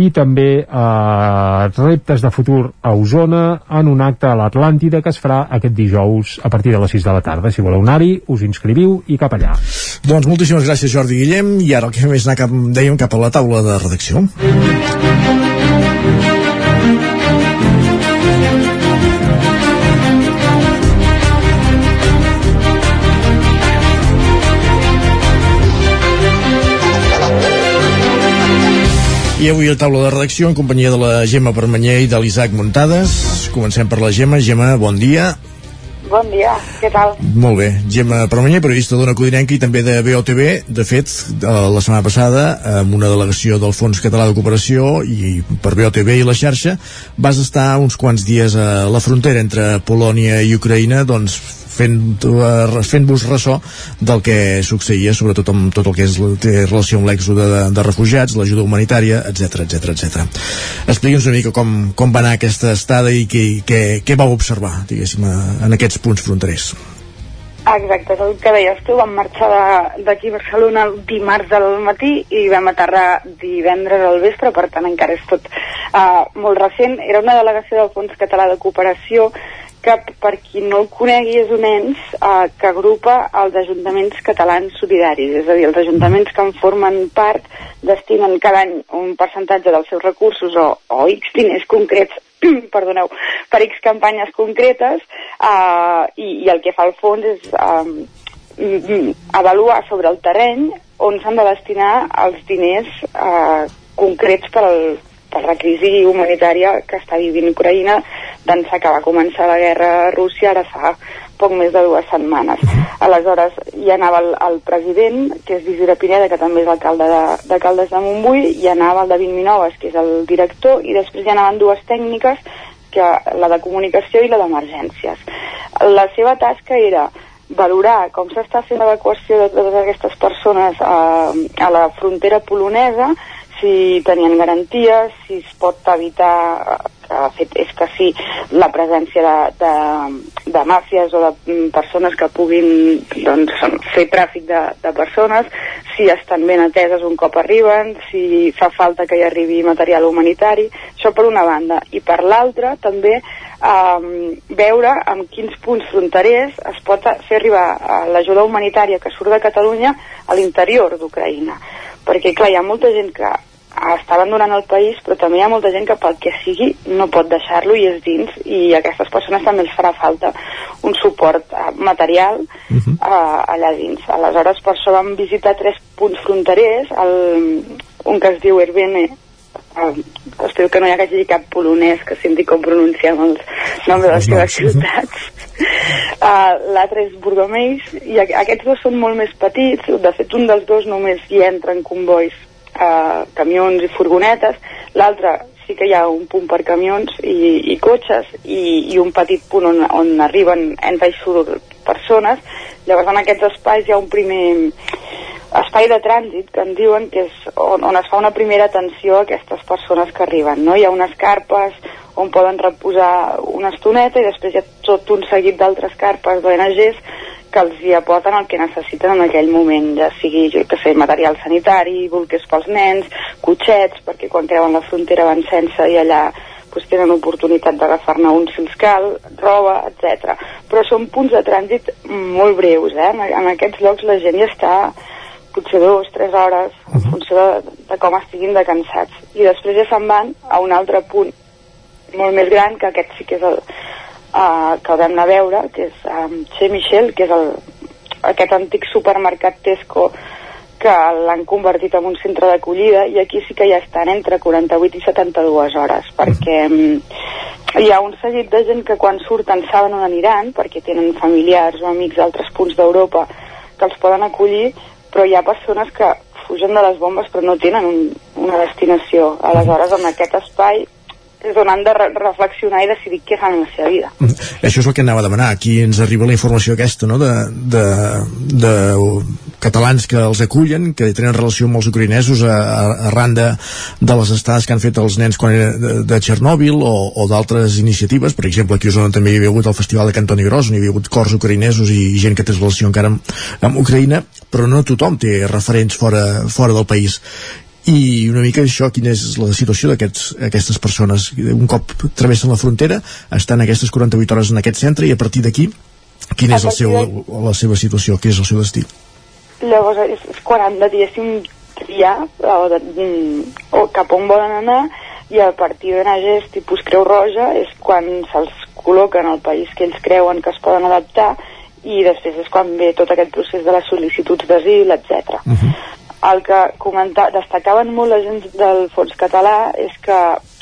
i també eh, reptes de futur a Osona en un acte a l'Atlàntida que es farà aquest dijous a partir de les 6 de la tarda. Si voleu anar-hi, us inscriviu i cap allà. Doncs moltíssimes gràcies Jordi Guillem i ara el que fem és anar cap, dèiem cap a la taula de redacció. I avui a taula de redacció en companyia de la Gemma Permanyer i de l'Isaac Muntades. Comencem per la Gemma. Gemma, bon dia. Bon dia, què tal? Molt bé. Gemma Permanyer, periodista d'Ona Codinenca i també de BOTV. De fet, eh, la setmana passada, amb una delegació del Fons Català de Cooperació i per BOTV i la xarxa, vas estar uns quants dies a la frontera entre Polònia i Ucraïna, doncs fent, eh, fent-vos ressò del que succeïa, sobretot amb tot el que és, té relació amb l'èxode de, de refugiats, l'ajuda humanitària, etc etc etc. Expliqui'ns una mica com, com va anar aquesta estada i què, què, què vau observar, diguéssim, en aquests punts fronterers. Exacte, és el que deies tu, vam marxar d'aquí a Barcelona el dimarts al matí i vam aterrar divendres al vespre, per tant encara és tot uh, molt recent. Era una delegació del Fons Català de Cooperació que, per qui no el conegui, és un ens uh, que agrupa els ajuntaments catalans solidaris, és a dir, els ajuntaments que en formen part destinen cada any un percentatge dels seus recursos o, o X diners concrets [CLEARS THROAT] perdoneu, per X campanyes concretes uh, i, i el que fa el fons és um, avaluar sobre el terreny on s'han de destinar els diners uh, concrets per, al, per la crisi humanitària que està vivint Ucraïna d'ençà que va començar la guerra a Rússia ara fa poc més de dues setmanes. Aleshores, hi anava el, el president, que és Isidre Pineda, que també és alcalde de, de Caldes de Montbui, hi anava el David Minoves, que és el director, i després hi anaven dues tècniques, que la de comunicació i la d'emergències. La seva tasca era valorar com s'està fent l'evacuació de totes aquestes persones a, a la frontera polonesa, si tenien garanties, si es pot evitar, que de fet és que sí, la presència de, de, de màfies o de mm, persones que puguin doncs, fer tràfic de, de persones, si estan ben ateses un cop arriben, si fa falta que hi arribi material humanitari, això per una banda. I per l'altra també um, veure en quins punts fronterers es pot fer arribar eh, l'ajuda humanitària que surt de Catalunya a l'interior d'Ucraïna. Perquè, clar, hi ha molta gent que està abandonant el país, però també hi ha molta gent que pel que sigui no pot deixar-lo i és dins, i a aquestes persones també els farà falta un suport uh, material uh -huh. uh, allà dins. Aleshores, per això vam visitar tres punts fronterers, el, un que es diu Erbene, uh, espero que no hi hagi cap polonès que senti com pronunciem els noms de les seves ciutats. Uh, L'altre és Burgomeix, i aquests dos són molt més petits, de fet un dels dos només hi entra en convois uh, camions i furgonetes, l'altre sí que hi ha un punt per camions i, i cotxes i, i un petit punt on, on arriben, entra i surt persones. Llavors en aquests espais hi ha un primer espai de trànsit que en diuen que és on, on es fa una primera atenció a aquestes persones que arriben. No? Hi ha unes carpes on poden reposar una estoneta i després hi ha tot un seguit d'altres carpes d'ONGs que els hi aporten el que necessiten en aquell moment, ja sigui, jo que sé, material sanitari, bolquers pels nens, cotxets, perquè quan creuen la frontera van sense i allà doncs, tenen oportunitat d'agafar-ne un si els cal, roba, etc. Però són punts de trànsit molt breus, eh? En, en aquests llocs la gent ja està potser dues, tres hores, en funció de, de com estiguin de cansats. I després ja se'n van a un altre punt molt més gran, que aquest sí que és el, uh, que el vam anar a veure, que és um, Che Michel, que és el, aquest antic supermercat Tesco que l'han convertit en un centre d'acollida i aquí sí que ja estan entre 48 i 72 hores perquè um, hi ha un seguit de gent que quan surten saben on aniran perquè tenen familiars o amics d'altres punts d'Europa que els poden acollir però hi ha persones que fugen de les bombes però no tenen un, una destinació. Aleshores en aquest espai és on han de re reflexionar i decidir què fan en la seva vida. Això és el que anava a demanar. Aquí ens arriba la informació aquesta, no?, de, de, de catalans que els acullen, que tenen relació amb els ucraïnesos a, a, arran de, de les estades que han fet els nens quan era de, de Txernòbil o, o d'altres iniciatives. Per exemple, aquí a Osona també hi havia hagut el Festival de Cantoni Gros, on hi havia hagut cors ucraïnesos i gent que té relació encara amb, amb Ucraïna, però no tothom té referents fora, fora del país i una mica això, quina és la situació d'aquestes persones. Un cop travessen la frontera estan aquestes 48 hores en aquest centre i a partir d'aquí quina és el seu, la seva situació, què és el seu destí? Llavors és, és quan han de diguéssim triar o, de, o cap on volen anar i a partir d'ONGs tipus Creu Roja és quan se'ls col·loca en el país que ells creuen que es poden adaptar i després és quan ve tot aquest procés de les sol·licituds d'asil, etc. Uh -huh el que destacaven molt la gent del fons català és que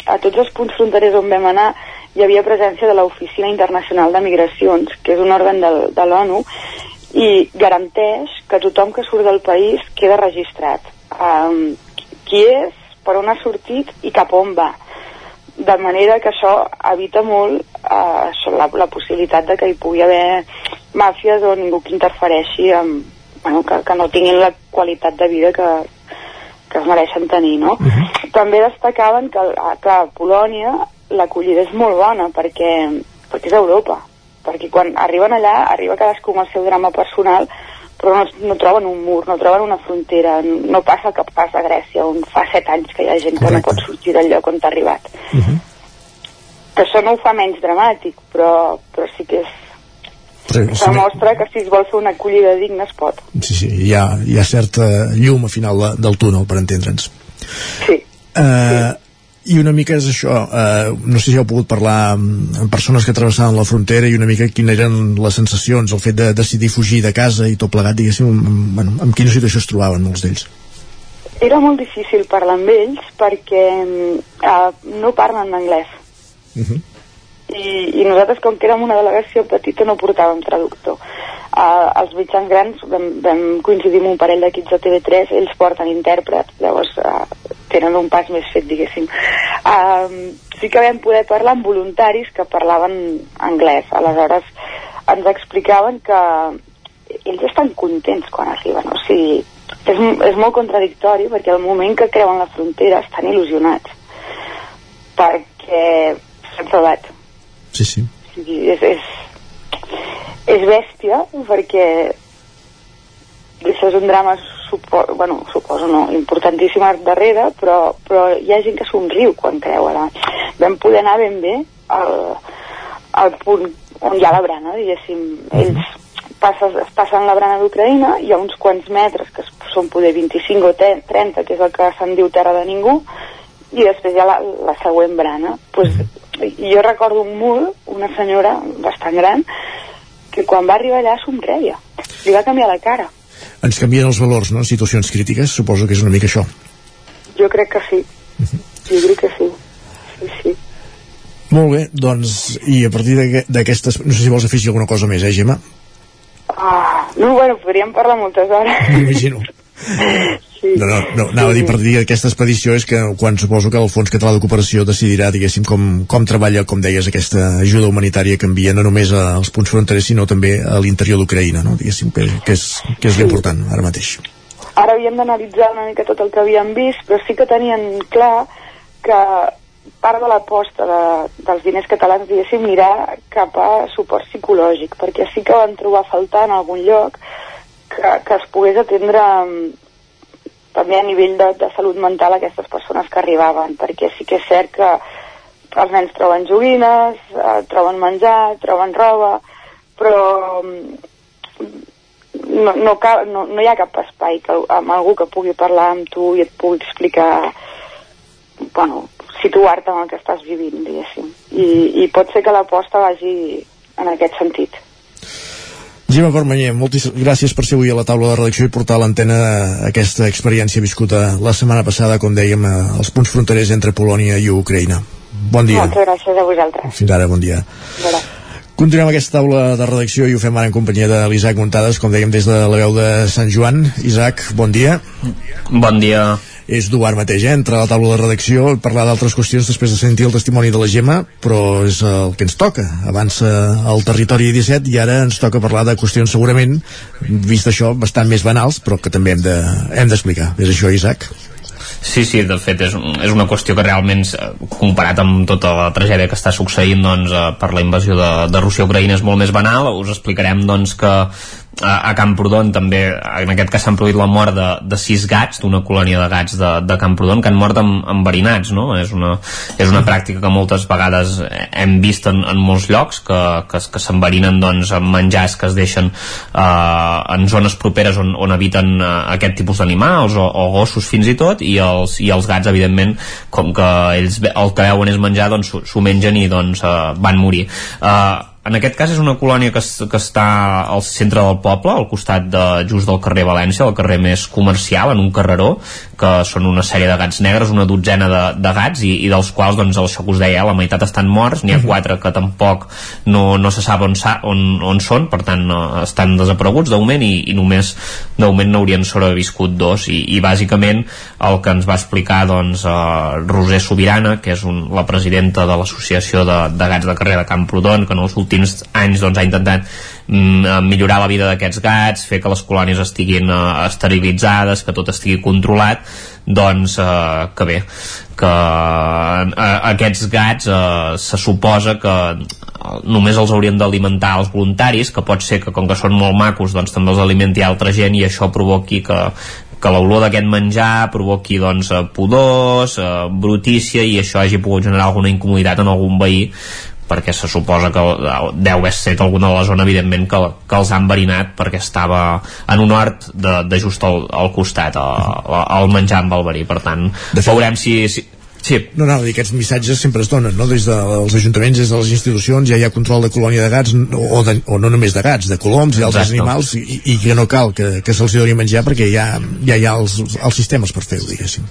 a tots els punts fronterers on vam anar hi havia presència de l'Oficina Internacional de Migracions, que és un òrgan de, de l'ONU, i garanteix que tothom que surt del país queda registrat. Um, qui és, per on ha sortit i cap on va. De manera que això evita molt uh, la, la possibilitat de que hi pugui haver màfies o ningú que interfereixi amb, bueno, que, que no tinguin la qualitat de vida que, que es mereixen tenir, no? Uh -huh. També destacaven que, que a Polònia l'acollida és molt bona perquè, perquè és Europa, perquè quan arriben allà arriba cadascú amb el seu drama personal però no, no troben un mur, no troben una frontera, no passa el que passa a Grècia, on fa set anys que hi ha gent Correcte. que no pot sortir del lloc on t'ha arribat. Uh -huh. Que això no ho fa menys dramàtic, però, però sí que és, demostra que si es vol fer una acollida digna es pot. Sí, sí, hi ha, hi ha certa llum a final de, del túnel, per entendre'ns. Sí. Uh, sí. I una mica és això, uh, no sé si heu pogut parlar amb, amb persones que travessaven la frontera i una mica quines eren les sensacions, el fet de decidir fugir de casa i tot plegat, diguéssim, amb, bueno, amb quina situació es trobaven molts d'ells? Era molt difícil parlar amb ells perquè uh, no parlen anglès. Uh -huh i, i nosaltres com que érem una delegació petita no portàvem traductor. Uh, els mitjans grans vam, vam coincidir amb un parell d'equips de TV3 ells porten intèrpret llavors uh, tenen un pas més fet diguéssim. Uh, sí que vam poder parlar amb voluntaris que parlaven anglès. Aleshores ens explicaven que ells estan contents quan arriben. O sigui, és, és molt contradictori perquè al moment que creuen la frontera estan il·lusionats. Perquè s'han trobat Sí, sí. és, és, és bèstia perquè això és un drama supo, bueno, suposo no, importantíssim al darrere però, però hi ha gent que somriu quan creu ara. vam poder anar ben bé al, al punt on hi ha la brana diguéssim, ells passen, es passen la brana d'Ucraïna hi ha uns quants metres que són poder 25 o 30 que és el que se'n diu terra de ningú i després hi ha la, la següent brana pues, jo recordo molt una senyora bastant gran que quan va arribar allà somreia li va canviar la cara. Ens canvien els valors, no? situacions crítiques suposo que és una mica això. Jo crec que sí. Jo crec que sí. Sí, sí. molt bé, doncs i a partir d'aquestes, no sé si vols afegir alguna cosa més, eh Gemma? Ah, no, bueno, podríem parlar moltes hores. M'imagino No, no, no, anava a dir per dir que aquesta expedició és que quan suposo que el Fons Català de Cooperació decidirà, diguéssim, com, com treballa, com deies, aquesta ajuda humanitària que envia no només als punts fronterers, sinó també a l'interior d'Ucraïna, no? diguéssim, que, que és, que és l'important ara mateix. Ara havíem d'analitzar una mica tot el que havíem vist, però sí que tenien clar que part de l'aposta de, dels diners catalans, diguéssim, mirar cap a suport psicològic, perquè sí que van trobar a faltar en algun lloc que, que es pogués atendre mm, també a nivell de, de salut mental aquestes persones que arribaven, perquè sí que és cert que els nens troben joguines, eh, troben menjar, troben roba, però mm, no, no, cal, no, no hi ha cap espai que, amb algú que pugui parlar amb tu i et pugui explicar bueno, situar-te en el que estàs vivint, diguéssim. I, i pot ser que l'aposta vagi en aquest sentit. Gemma Permanyer, moltes gràcies per ser avui a la taula de redacció i portar a l'antena aquesta experiència viscuda la setmana passada, com dèiem, als punts fronterers entre Polònia i Ucraïna. Bon dia. Moltes gràcies a vosaltres. Fins ara, bon dia. Bona. Continuem aquesta taula de redacció i ho fem ara en companyia de l'Isaac Montades, com dèiem des de la veu de Sant Joan. Isaac, bon dia. Bon dia és dur ara mateix, eh? entrar a la taula de redacció parlar d'altres qüestions després de sentir el testimoni de la Gemma, però és el que ens toca. Avança el territori 17 i ara ens toca parlar de qüestions segurament, vist això, bastant més banals, però que també hem d'explicar. De, hem és això, Isaac? Sí, sí, de fet és, és una qüestió que realment comparat amb tota la tragèdia que està succeint doncs, per la invasió de, de Rússia a Ucraïna és molt més banal, us explicarem doncs, que a, a Camprodon també, en aquest cas s'han produït la mort de, de sis gats, d'una colònia de gats de, de Camprodon, que han mort amb, enverinats, no? És una, és una pràctica que moltes vegades hem vist en, en molts llocs, que, que, que s'enverinen doncs, amb menjars que es deixen eh, en zones properes on, on habiten eh, aquest tipus d'animals o, o gossos fins i tot, i els, i els gats, evidentment, com que ells el que veuen és menjar, doncs s'ho mengen i doncs eh, van morir. Eh, en aquest cas és una colònia que, que està al centre del poble, al costat de, just del carrer València, el carrer més comercial, en un carreró, que són una sèrie de gats negres, una dotzena de, de gats, i, i dels quals, doncs, això que us deia, la meitat estan morts, n'hi ha quatre que tampoc no, no se sap on, sa, on, on són, per tant, no, estan desapareguts de moment, i, i només de moment n'haurien sobreviscut dos, i, i bàsicament el que ens va explicar, doncs, eh, Roser Sobirana, que és un, la presidenta de l'associació de, de gats de carrer de Camprodon, que en els últims anys doncs, ha intentat mm, millorar la vida d'aquests gats, fer que les colònies estiguin uh, esterilitzades, que tot estigui controlat, doncs uh, que bé, que uh, aquests gats uh, se suposa que només els haurien d'alimentar els voluntaris, que pot ser que com que són molt macos doncs també els alimenti altra gent i això provoqui que, que l'olor d'aquest menjar provoqui doncs, pudors, eh, brutícia i això hagi pogut generar alguna incomoditat en algun veí perquè se suposa que deu haver set alguna de la zona evidentment que, que els han enverinat perquè estava en un hort de, de just al, al costat al menjar amb el verí per tant fet, veurem si, si Sí. No, no, aquests missatges sempre es donen, no? Des dels ajuntaments, des de les institucions, ja hi ha control de colònia de gats, o, de, o no només de gats, de coloms i altres animals, i, i que no cal que, que se'ls doni menjar perquè ja, ja hi ha els, els sistemes per fer-ho, diguéssim.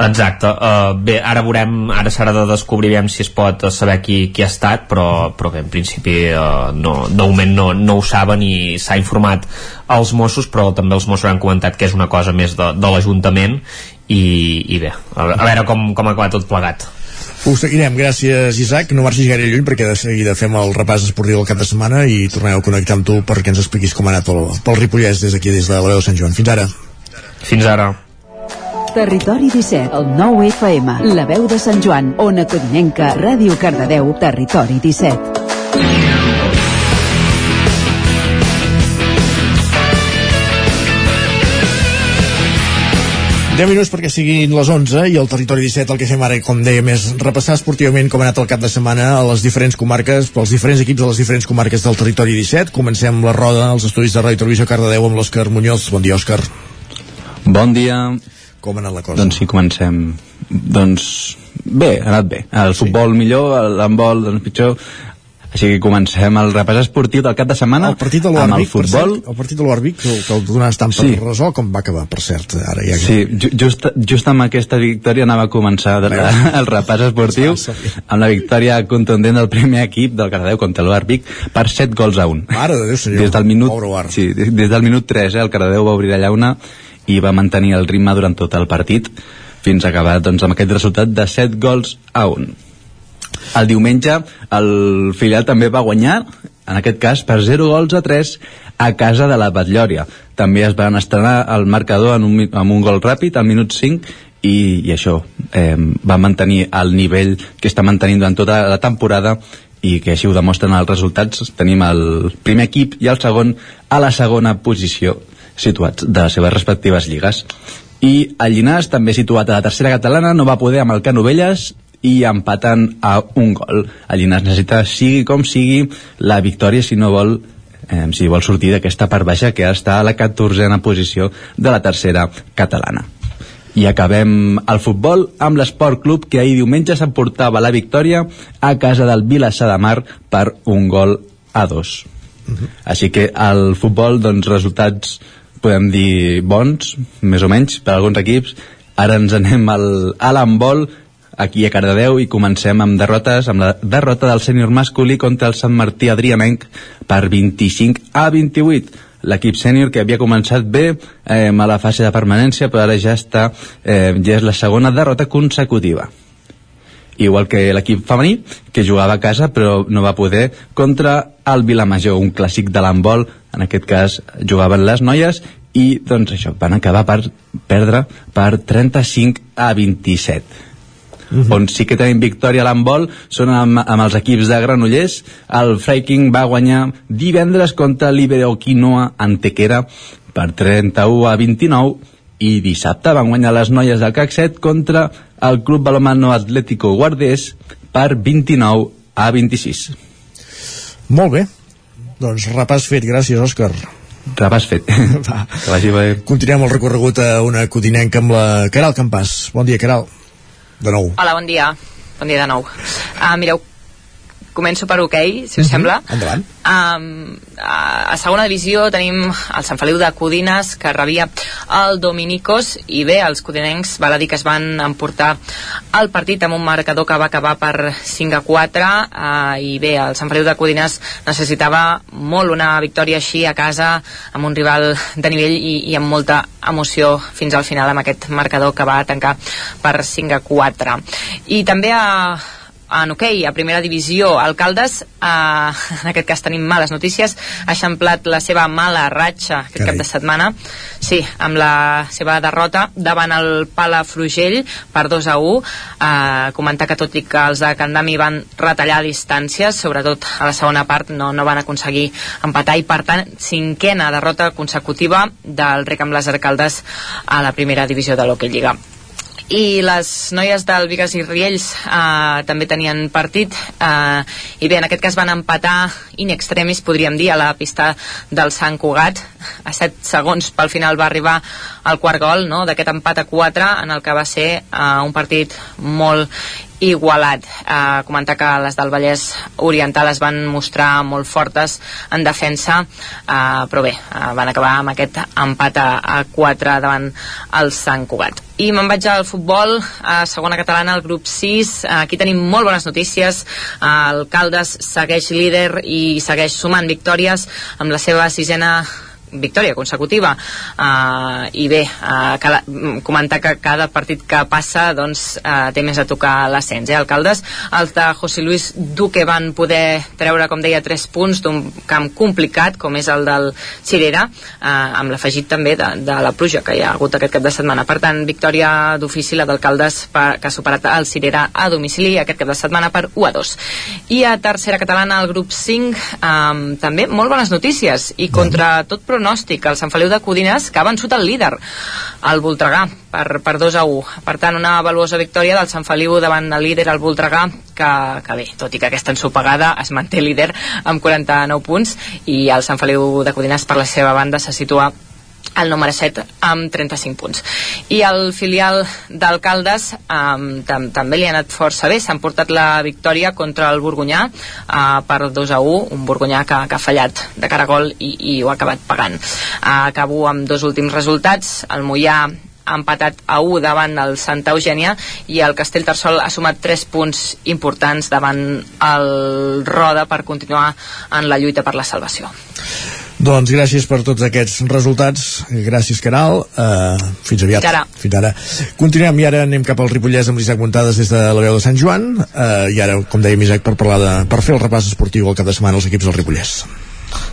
Exacte, uh, bé, ara veurem ara s'ha de descobrir si es pot saber qui, qui ha estat, però, però bé, en principi uh, no, de moment no, no ho saben i s'ha informat als Mossos, però també els Mossos han comentat que és una cosa més de, de l'Ajuntament i, i bé, a, a veure com, com ha acabat tot plegat. Ho seguirem, gràcies Isaac, no marxis gaire lluny perquè de seguida fem el repàs esportiu del cap de setmana i tornem a connectar amb tu perquè ens expliquis com ha anat pel, pel Ripollès des d'aquí, des de la veu de Sant Joan. Fins ara. Fins ara. Territori 17, el 9 FM, la veu de Sant Joan, Ona Codinenca, Ràdio Cardedeu, Territori 17. Deu minuts perquè siguin les 11 i el territori 17 el que fem ara, com dèiem, és repassar esportivament com ha anat el cap de setmana a les diferents comarques, pels diferents equips de les diferents comarques del territori 17. Comencem la roda als estudis de Ràdio Televisió Cardedeu amb l'Òscar Muñoz. Bon dia, Òscar. Bon dia. Com ha anat la cosa? Doncs sí, comencem. Doncs bé, ha anat bé. El sí. futbol millor, l'handbol doncs pitjor. Així que comencem el repàs esportiu del cap de setmana el partit de amb el futbol. Cert, el partit de l'Uarbic, que, que el donaves tant per sí. resol, com va acabar, per cert. Ara ja... Sí, just, just amb aquesta victòria anava a començar el, [LAUGHS] el repàs esportiu amb la victòria contundent del primer equip del Cardedeu contra l'Uarbic per 7 gols a 1. Mare de Déu, senyor. Des del minut, sí, des, des del minut 3, eh, el Cardedeu va obrir la llauna i va mantenir el ritme durant tot el partit fins a acabar doncs, amb aquest resultat de 7 gols a 1 el diumenge el filial també va guanyar en aquest cas per 0 gols a 3 a casa de la Batllòria. També es van estrenar el marcador en un, amb un gol ràpid al minut 5 i, i això eh, va mantenir el nivell que està mantenint durant tota la temporada i que així ho demostren els resultats. Tenim el primer equip i el segon a la segona posició situats de les seves respectives lligues i el Llinàs, també situat a la tercera catalana, no va poder amb el Canovelles i empaten a un gol. El Llinàs necessita, sigui com sigui, la victòria si no vol eh, si vol sortir d'aquesta part baixa que està a la 14a posició de la tercera catalana. I acabem el futbol amb l'Esport Club que ahir diumenge s'emportava la victòria a casa del Vilassar de Mar per un gol a dos. Uh -huh. Així que el futbol, doncs, resultats podem dir bons, més o menys, per alguns equips. Ara ens anem al, a l'handbol, aquí a Cardedeu, i comencem amb derrotes, amb la derrota del sènior masculí contra el Sant Martí Adrianenc per 25 a 28 l'equip sènior que havia començat bé eh, a la fase de permanència però ara ja està eh, ja és la segona derrota consecutiva igual que l'equip femení que jugava a casa però no va poder contra el Vilamajor un clàssic de l'handbol en aquest cas jugaven les noies i doncs això, van acabar per perdre per 35 a 27 Uh -huh. on sí que tenim victòria a l'handbol són amb, amb els equips de Granollers. El Freiking va guanyar divendres contra l'Ibereoquinoa Antequera per 31 a 29 i dissabte van guanyar les noies del CAC 7 contra el Club Balomano Atlético Guardés per 29 a 26 Molt bé doncs repàs fet, gràcies Òscar repàs fet [LAUGHS] Va. que vagi bé Continuem el recorregut a una codinenca amb la Caral Campàs bon dia Caral de nou. Hola, bon dia. Bon dia de nou. Uh, mireu, començo per hoquei, okay, si us Mhm. sembla. Endavant. Um, a, a segona divisió tenim el Sant Feliu de Codines que rebia el Dominicos i bé, els codinencs val a dir que es van emportar el partit amb un marcador que va acabar per 5 a 4 uh, i bé, el Sant Feliu de Codines necessitava molt una victòria així a casa amb un rival de nivell i, i amb molta emoció fins al final amb aquest marcador que va tancar per 5 a 4 i també a en hoquei, a primera divisió, Alcaldes, eh, en aquest cas tenim males notícies, ha eixamplat la seva mala ratxa aquest Carai. cap de setmana, sí, amb la seva derrota davant el Palafrugell per 2 a 1, eh, comentar que tot i que els de Candami van retallar distàncies, sobretot a la segona part no, no van aconseguir empatar i per tant cinquena derrota consecutiva del rec amb les Alcaldes a la primera divisió de l'Hockey Lliga i les noies del Vigas i Riells eh, també tenien partit eh, i bé, en aquest cas van empatar in extremis, podríem dir, a la pista del Sant Cugat a 7 segons pel final va arribar el quart gol no? d'aquest empat a 4 en el que va ser eh, un partit molt igualat. Eh, comentar que les del Vallès Oriental es van mostrar molt fortes en defensa, eh, però bé, eh, van acabar amb aquest empat a, a 4 davant el Sant Cugat. I me'n vaig al futbol, a segona catalana, el grup 6. Aquí tenim molt bones notícies. El Caldes segueix líder i segueix sumant victòries amb la seva sisena victòria consecutiva. Uh, i bé, uh, cada, mm, comentar que cada partit que passa doncs, uh, té més a tocar l'ascens eh? alcaldes, els de José Luis Duque van poder treure, com deia 3 punts d'un camp complicat com és el del Cirera uh, amb l'afegit també de, de la pluja que hi ha hagut aquest cap de setmana. Per tant, victòria d'ofici la d'alcaldes que ha superat el Cirera a domicili aquest cap de setmana per 1 a 2 i a tercera catalana, el grup 5 um, també molt bones notícies i contra tot pronòstic, el Sant Feliu de Codines que ha vençut el líder, el Voltregà per, per 2 a 1 per tant una valuosa victòria del Sant Feliu davant el líder, el Voltregà que, que bé, tot i que aquesta ensopegada es manté líder amb 49 punts i el Sant Feliu de Codines per la seva banda se situa el número 7 amb 35 punts. I el filial d'Alcaldes um, tam també li ha anat força bé. S'han portat la victòria contra el Borgunyà uh, per 2 a 1 un Borgunyà que, que ha fallat de cara a gol i, i ho ha acabat pagant. Uh, acabo amb dos últims resultats. El Mollà empatat a 1 davant el Santa Eugènia i el Castell Tarsol ha sumat 3 punts importants davant el Roda per continuar en la lluita per la salvació. Doncs gràcies per tots aquests resultats. Gràcies, Caral. Uh, fins aviat. Fins ara. Fins ara. Continuem i ara anem cap al Ripollès amb l'Isaac Montades des de la veu de Sant Joan. Uh, I ara, com deia Isaac, per parlar de, per fer el repàs esportiu al cap de setmana als equips del Ripollès.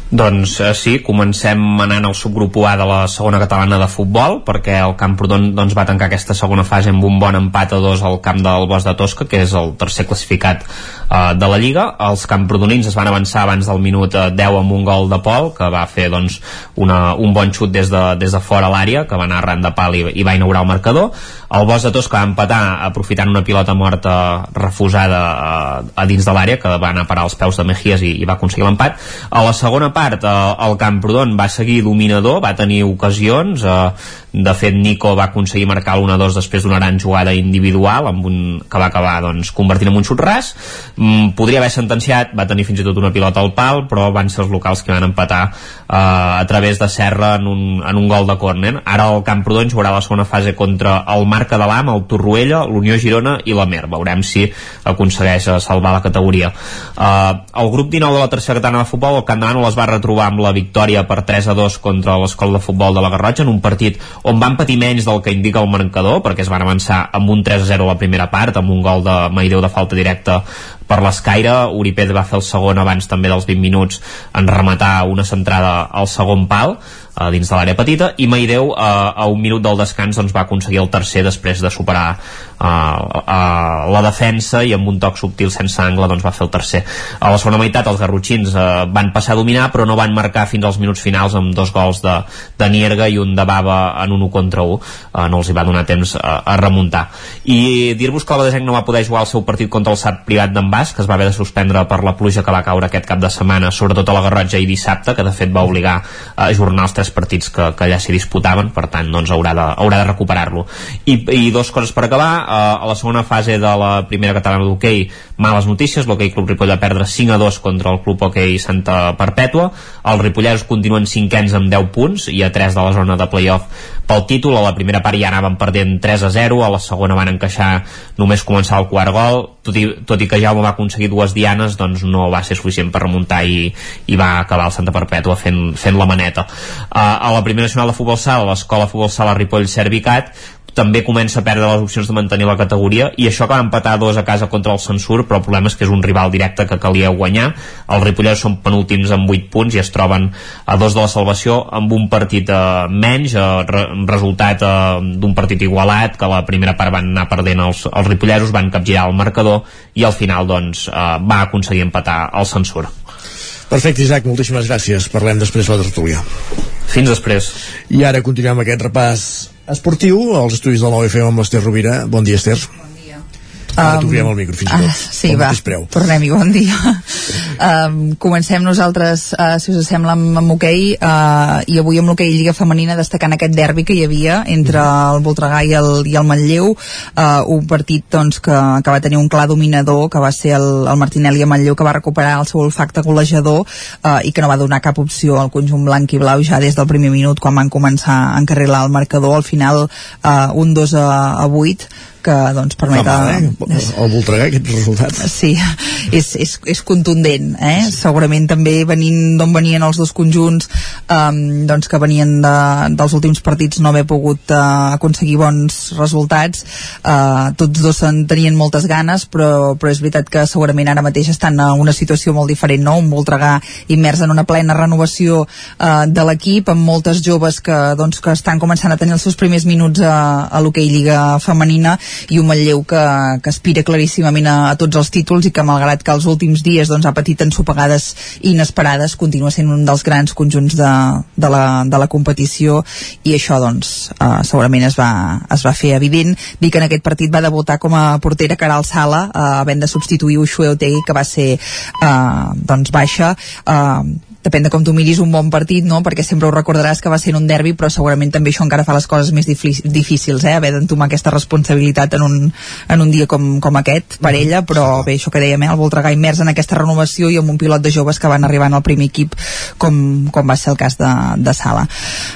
Doncs eh, sí, comencem anant al subgrup A de la segona catalana de futbol perquè el Camprodon doncs, va tancar aquesta segona fase amb un bon empat a dos al camp del Bosc de Tosca, que és el tercer classificat eh, de la Lliga. Els camprodonins es van avançar abans del minut eh, 10 amb un gol de Pol, que va fer doncs, una, un bon xut des de, des de fora l'àrea, que va anar arran de pal i, i va inaugurar el marcador. El Bosc de Tosca va empatar aprofitant una pilota morta refusada a, a dins de l'àrea, que va anar a parar als peus de Mejías i, i va aconseguir l'empat. A la segona part, eh, el Camprodon va seguir dominador, va tenir ocasions, eh, de fet Nico va aconseguir marcar l'1-2 després d'una gran jugada individual amb un, que va acabar doncs, convertint en un xut ras mm, podria haver sentenciat, va tenir fins i tot una pilota al pal, però van ser els locals que van empatar eh, a través de Serra en un, en un gol de córner. Ara el Camprodon jugarà la segona fase contra el Marc Catalam, el Torroella l'Unió Girona i la Mer, veurem si aconsegueix salvar la categoria. Eh, el grup 19 de la tercera catalana de futbol el Camp de Manu les va retrobar amb la victòria per 3 a 2 contra l'escola de futbol de la Garrotxa en un partit on van patir menys del que indica el marcador perquè es van avançar amb un 3-0 a la primera part amb un gol de Maideu de falta directa per l'escaire, Uriped va fer el segon abans també dels 20 minuts en rematar una centrada al segon pal a dins de l'àrea petita i Maideu eh, a un minut del descans doncs, va aconseguir el tercer després de superar eh, eh, la defensa i amb un toc subtil sense angle doncs, va fer el tercer. A la segona meitat els garrotxins eh, van passar a dominar però no van marcar fins als minuts finals amb dos gols de, de Nierga i un de Bava en un 1 contra 1 eh, no els hi va donar temps a, a remuntar. I dir-vos que el Badesenc no va poder jugar el seu partit contra el SAT privat d'en Bas que es va haver de suspendre per la pluja que va caure aquest cap de setmana sobretot a la Garrotxa i dissabte que de fet va obligar a ajornar els tres partits que, que allà s'hi disputaven. Per tant doncs haurà de, haurà de recuperar-lo. I, i dos coses per acabar. Eh, a la segona fase de la primera catalana d'hoquei males notícies, l'hoquei Club Ripoll va perdre 5 a 2 contra el Club Hoquei Santa Perpètua. Els ripolleros continuen cinquens amb 10 punts i a 3 de la zona de playoff pel títol, a la primera part ja anaven perdent 3 a 0, a la segona van encaixar només començar el quart gol tot i, tot i que Jaume va aconseguir dues dianes doncs no va ser suficient per remuntar i, i va acabar el Santa Perpètua fent, fent la maneta. Uh, a la primera nacional de futbol sala l'escola futbol sala Ripoll Servicat també comença a perdre les opcions de mantenir la categoria i això que va empatar dos a casa contra el Censur però el problema és que és un rival directe que calia guanyar els ripollers són penúltims amb 8 punts i es troben a dos de la salvació amb un partit eh, menys eh, re resultat eh, d'un partit igualat que la primera part van anar perdent els, els ripolleros van capgirar el marcador i al final doncs eh, va aconseguir empatar el Censur Perfecte, Isaac, moltíssimes gràcies. Parlem després de la tertúlia. Fins després. I ara continuem aquest repàs esportiu als estudis del 9FM amb l'Ester Rovira. Bon dia, Ester. Ara Um, t'obrirem el micro, fins i Ah, tot. sí, Pel va, tornem-hi, bon dia. um, comencem nosaltres, uh, si us sembla, amb, amb hoquei, uh, i avui amb l'hoquei Lliga Femenina destacant aquest derbi que hi havia entre el Voltregà i el, i el Manlleu, uh, un partit doncs, que, que va tenir un clar dominador, que va ser el, el Martinelli a Manlleu, que va recuperar el seu olfacte golejador uh, i que no va donar cap opció al conjunt blanc i blau ja des del primer minut quan van començar a encarrilar el marcador, al final uh, un 2 a, a 8 que doncs Fa permet mal, eh? El Voltregà, aquest resultat. Sí, és, és, és contundent, eh? Segurament també venint d'on venien els dos conjunts, um, doncs que venien de, dels últims partits no haver pogut uh, aconseguir bons resultats. Uh, tots dos en tenien moltes ganes, però, però és veritat que segurament ara mateix estan en una situació molt diferent, no? Un Voltregà immers en una plena renovació uh, de l'equip, amb moltes joves que, doncs, que estan començant a tenir els seus primers minuts a, a l'hoquei Lliga femenina i un Manlleu que, que aspira claríssimament a, a tots els títols i que malgrat que els últims dies doncs, ha patit ensopegades inesperades continua sent un dels grans conjunts de, de, la, de la competició i això doncs uh, segurament es va, es va fer evident. Dir que en aquest partit va debutar com a portera Caral Sala uh, havent de substituir Ushue Otegi que va ser uh, doncs baixa. Uh, depèn de com tu miris un bon partit, no? perquè sempre ho recordaràs que va ser en un derbi, però segurament també això encara fa les coses més difícils, eh? haver d'entomar aquesta responsabilitat en un, en un dia com, com aquest per ella, però bé, això que dèiem, eh? el Voltregà immers en aquesta renovació i amb un pilot de joves que van arribant al primer equip com, com va ser el cas de, de Sala.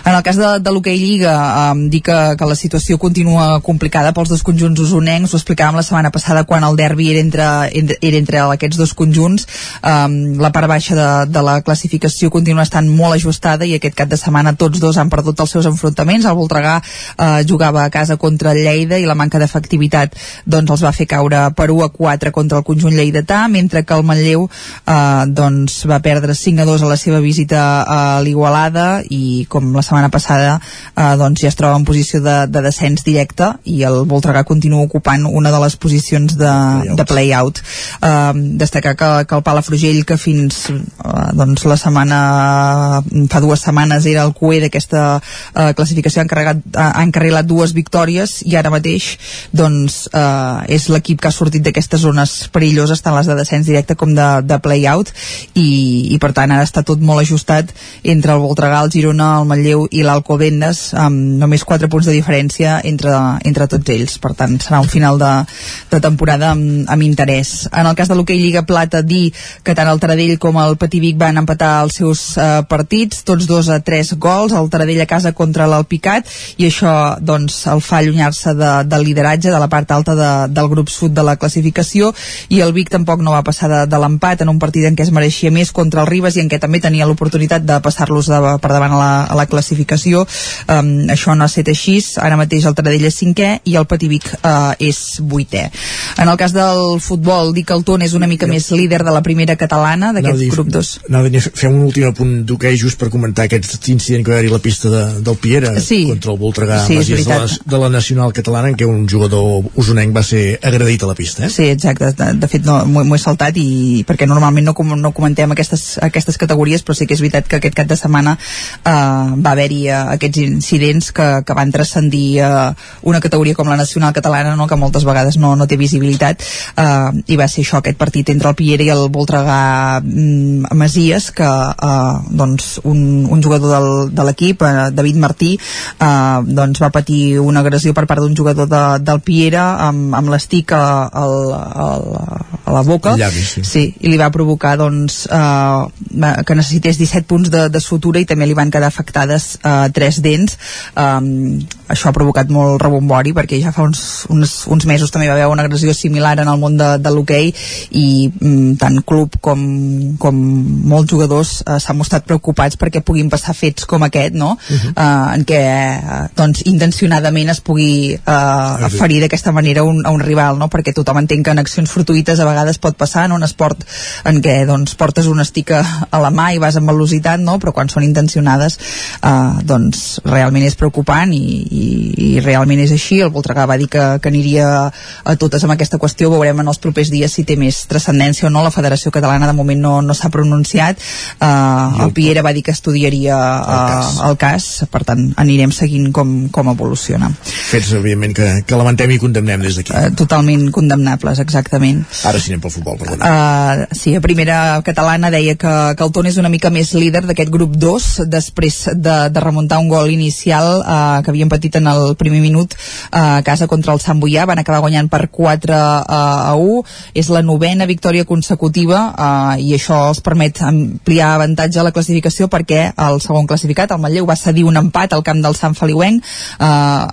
En el cas de, de l'hoquei Lliga, eh, dir que, que la situació continua complicada pels dos conjunts usonencs, ho explicàvem la setmana passada quan el derbi era entre, entre, era entre aquests dos conjunts, eh, la part baixa de, de la classificació classificació continua estant molt ajustada i aquest cap de setmana tots dos han perdut els seus enfrontaments. El Voltregà eh, jugava a casa contra el Lleida i la manca d'efectivitat doncs els va fer caure per 1 a 4 contra el conjunt lleidatà, mentre que el Manlleu eh, doncs va perdre 5 a 2 a la seva visita a l'Igualada i com la setmana passada eh, doncs ja es troba en posició de, de descens directe i el Voltregà continua ocupant una de les posicions de, de play-out. Eh, destacar que, que el Palafrugell que fins eh, doncs la setmana fa dues setmanes era el cué d'aquesta eh, classificació ha, encarregat, ha encarrilat dues victòries i ara mateix doncs eh, és l'equip que ha sortit d'aquestes zones perilloses tant les de descens directe com de, de play-out i, i per tant ara està tot molt ajustat entre el Voltregà, el Girona, el Manlleu i l'Alcobendes amb només 4 punts de diferència entre, entre tots ells per tant serà un final de, de temporada amb, amb interès. En el cas de l'hoquei Lliga Plata dir que tant el Taradell com el Pativic van empatar els seus eh, partits, tots dos a 3 gols, el Taradell a casa contra l'Alpicat i això doncs el fa allunyar-se de, del lideratge de la part alta de, del grup sud de la classificació i el Vic tampoc no va passar de, de l'empat en un partit en què es mereixia més contra el Ribes i en què també tenia l'oportunitat de passar-los de, per davant a la, a la classificació. Um, això no ha estat així. Ara mateix el Taradell és cinquè i el Pativic uh, és vuitè. En el cas del futbol dir que el Tona és una mica més líder de la primera catalana d'aquest grup 2 anava a dir, fem un últim apunt d'hoquei just per comentar aquest incident que va haver a la pista de, del Piera sí. contra el Voltregà Sí, Masies de, la, de la Nacional Catalana en què un jugador usonenc va ser agredit a la pista eh? Sí, exacte. De, de fet, no, m'ho m'ho he saltat i perquè normalment no, com, no comentem aquestes, aquestes categories, però sí que és veritat que aquest cap de setmana eh, va haver-hi eh, aquests incidents que, que van transcendir eh, una categoria com la nacional catalana, no, que moltes vegades no, no té visibilitat, eh, i va ser això, aquest partit entre el Piera i el Voltregà mm, Masies, que eh, doncs un, un jugador del, de l'equip, eh, David Martí, eh, doncs va patir una agressió per part d'un jugador de, del Piera amb, amb l'estic a, al, al, a la boca llavi, sí. sí, i li va provocar doncs, eh, que necessités 17 punts de, de sutura i també li van quedar afectades eh, tres dents um, això ha provocat molt rebombori perquè ja fa uns, uns, uns mesos també va haver una agressió similar en el món de, de l'hoquei i mm, tant club com, com molts jugadors eh, s'han mostrat preocupats perquè puguin passar fets com aquest no? Uh -huh. eh, en què eh, doncs, intencionadament es pugui eh, ferir d'aquesta manera un, a un rival no? perquè tothom entén que en accions fortuïtes a vegades pot passar en un esport en què doncs, portes una estica a la mà i vas amb velocitat no? però quan són intencionades eh, doncs realment és preocupant i, i, i realment és així el Voltregà va dir que, que aniria a totes amb aquesta qüestió veurem en els propers dies si té més transcendència o no la Federació Catalana de moment no, no s'ha pronunciat eh, el Piera va dir que estudiaria eh, el, cas. el cas. Per tant anirem seguint com, com evoluciona. Fets evidentment que, que lamentem i condemnem des d'aquí. Eh, totalment condemnables exactament. Ara sí anem pel futbol perdona. Uh, sí, a primera catalana deia que, que el Tona és una mica més líder d'aquest grup 2 després de, de remuntar un gol inicial uh, que havien patit en el primer minut uh, a casa contra el Sant Boià. Van acabar guanyant per 4 uh, a 1 és la novena victòria consecutiva uh, i això els permet ampliar avantatge a la classificació perquè el segon classificat, el Manlleu, va cedir un empat al camp del Sant Feliuenc uh,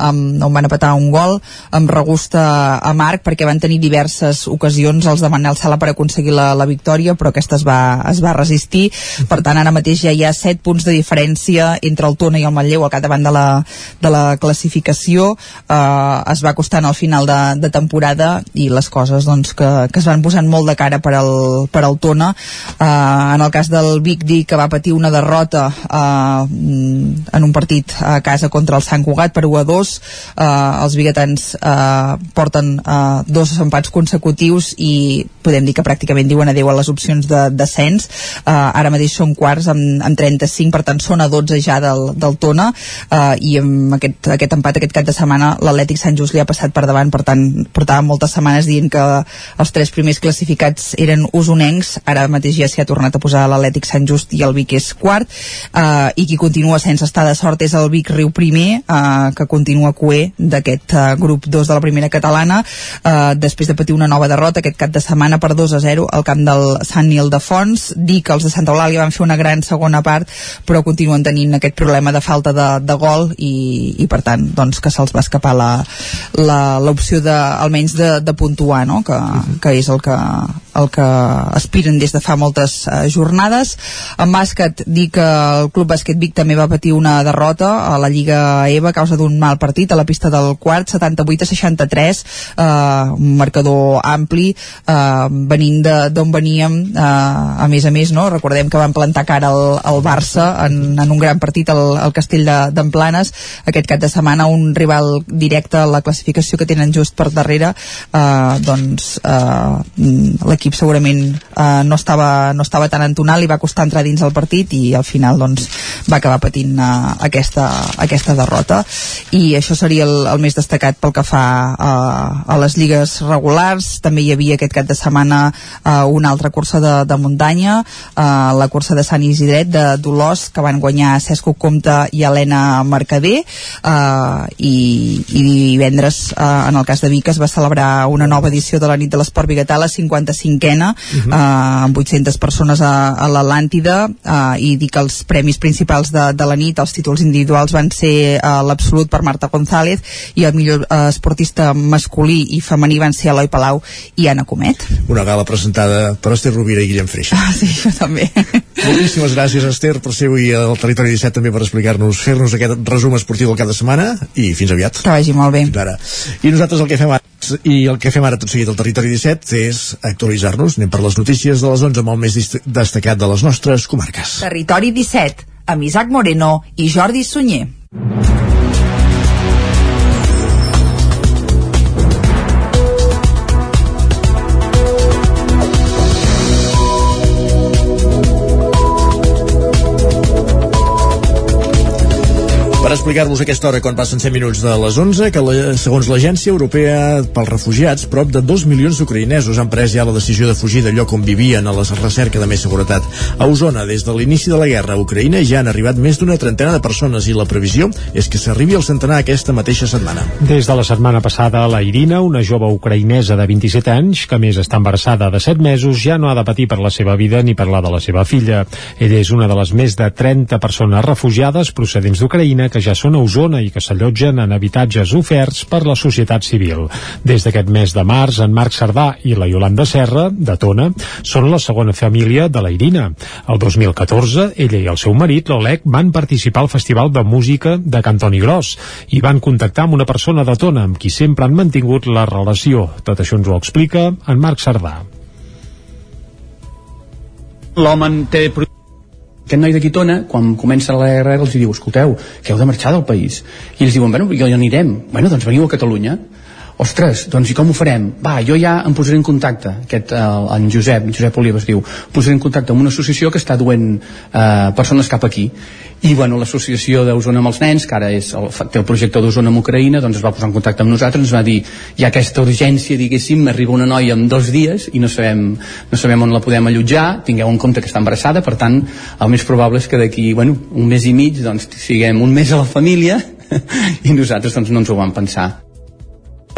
amb, on van empatar un gol amb regust a, Marc perquè van tenir diverses ocasions els de Manel Sala per aconseguir la, la victòria però aquesta es va, es va resistir. Per tant ara mateix ja hi ha 7 punts de diferència entre el Tona i el Manlleu al capdavant de la, de la classificació. Eh, es va costant al final de, de temporada i les coses doncs, que, que es van posant molt de cara per al, per al Tona. Eh, en el cas del Vic dir que va patir una derrota eh, en un partit a casa contra el Sant Cugat per 1 a 2 eh, els biguetans eh, porten eh, dos empats consecutius i podem dir que pràcticament diuen adeu a les opcions de descens. Uh, ara mateix són quarts amb, amb 35 per tant són a 12 ja del, del Tona. Uh, i amb aquest, aquest empat aquest cap de setmana l'Atlètic Sant Just li ha passat per davant. Per tant portava moltes setmanes dient que els tres primers classificats eren usonencs. Ara mateix ja s'hi ha tornat a posar l'Atlètic Sant Just i el Vic és quart uh, i qui continua sense estar de sort és el Vic Riu primer uh, que continua cué d'aquest uh, grup 2 de la primera catalana uh, després de patir una nova derrota aquest cap de setmana per 2 a 0 al camp del Sant Nil de Fons dir que els de Santa Eulàlia van fer una gran segona part però continuen tenint aquest problema de falta de, de gol i, i per tant doncs que se'ls va escapar l'opció de almenys de, de puntuar no? que, que és el que el que aspiren des de fa moltes uh, jornades. En bàsquet, dir que el Club Bàsquet Vic també va patir una derrota a la Lliga EVA a causa d'un mal partit a la pista del quart, 78 a 63, uh, un marcador ampli, uh, venint d'on veníem, uh, a més a més, no? recordem que van plantar cara al, al Barça en, en un gran partit al, al Castell d'Emplanes, de, aquest cap de setmana un rival directe a la classificació que tenen just per darrere, uh, doncs uh, l'equip l'equip segurament eh, no, estava, no estava tan entonat, li va costar entrar dins el partit i al final doncs, va acabar patint eh, aquesta, aquesta derrota. I això seria el, el més destacat pel que fa eh, a les lligues regulars. També hi havia aquest cap de setmana eh, una altra cursa de, de muntanya eh, la cursa de Sant Isidret de Dolors que van guanyar Cesco Comte i Helena Mercader eh, i, i divendres eh, en el cas de Vic es va celebrar una nova edició de la nit de l'esport biguetà la 55 cinquena uh -huh. eh, amb 800 persones a, a l'Atlàntida eh, i dir que els premis principals de, de la nit, els títols individuals van ser eh, l'absolut per Marta González i el millor eh, esportista masculí i femení van ser Eloi Palau i Anna Comet. Una gala presentada per Esther Rovira i Guillem Freixa. Ah, sí, jo també. Moltíssimes gràcies, Esther, per ser avui al Territori 17 també per explicar-nos, fer-nos aquest resum esportiu del cap de setmana i fins aviat. Que vagi molt bé. Fins ara. I nosaltres el que fem ara, i el que fem ara tot seguit al Territori 17 és actualitzar actualitzar-nos, anem per les notícies de les 11 amb el més destacat de les nostres comarques. Territori 17, amb Isaac Moreno i Jordi Sunyer. Per explicar-vos aquesta hora quan passen 100 minuts de les 11 que la, segons l'Agència Europea pels Refugiats prop de 2 milions d'ucraïnesos han pres ja la decisió de fugir lloc on vivien a la recerca de més seguretat. A Osona, des de l'inici de la guerra a Ucraïna ja han arribat més d'una trentena de persones i la previsió és que s'arribi al centenar aquesta mateixa setmana. Des de la setmana passada, la Irina, una jove ucraïnesa de 27 anys, que més està embarassada de 7 mesos, ja no ha de patir per la seva vida ni per la de la seva filla. Ella és una de les més de 30 persones refugiades procedents d'Ucraïna que que ja són a Osona i que s'allotgen en habitatges oferts per la societat civil. Des d'aquest mes de març, en Marc Cerdà i la Yolanda Serra, de Tona, són la segona família de la Irina. El 2014, ella i el seu marit, l'Olec, van participar al Festival de Música de Cantoni Gros i van contactar amb una persona de Tona amb qui sempre han mantingut la relació. Tot això ens ho explica en Marc Cerdà. L'home té aquest noi de Quitona, quan comença la guerra, els diu, escolteu, que heu de marxar del país. I ells diuen, bueno, jo ja anirem. Bueno, doncs veniu a Catalunya ostres, doncs i com ho farem? Va, jo ja em posaré en contacte, aquest, eh, en Josep, en Josep Oliva es diu, posaré en contacte amb una associació que està duent eh, persones cap aquí. I bueno, l'associació d'Osona amb els nens, que ara és el, té el projecte d'Osona amb Ucraïna, doncs es va posar en contacte amb nosaltres, ens va dir, hi ha aquesta urgència, diguéssim, m'arriba una noia en dos dies i no sabem, no sabem on la podem allotjar, tingueu en compte que està embarassada, per tant, el més probable és que d'aquí, bueno, un mes i mig, doncs, siguem un mes a la família [LAUGHS] i nosaltres doncs, no ens ho vam pensar.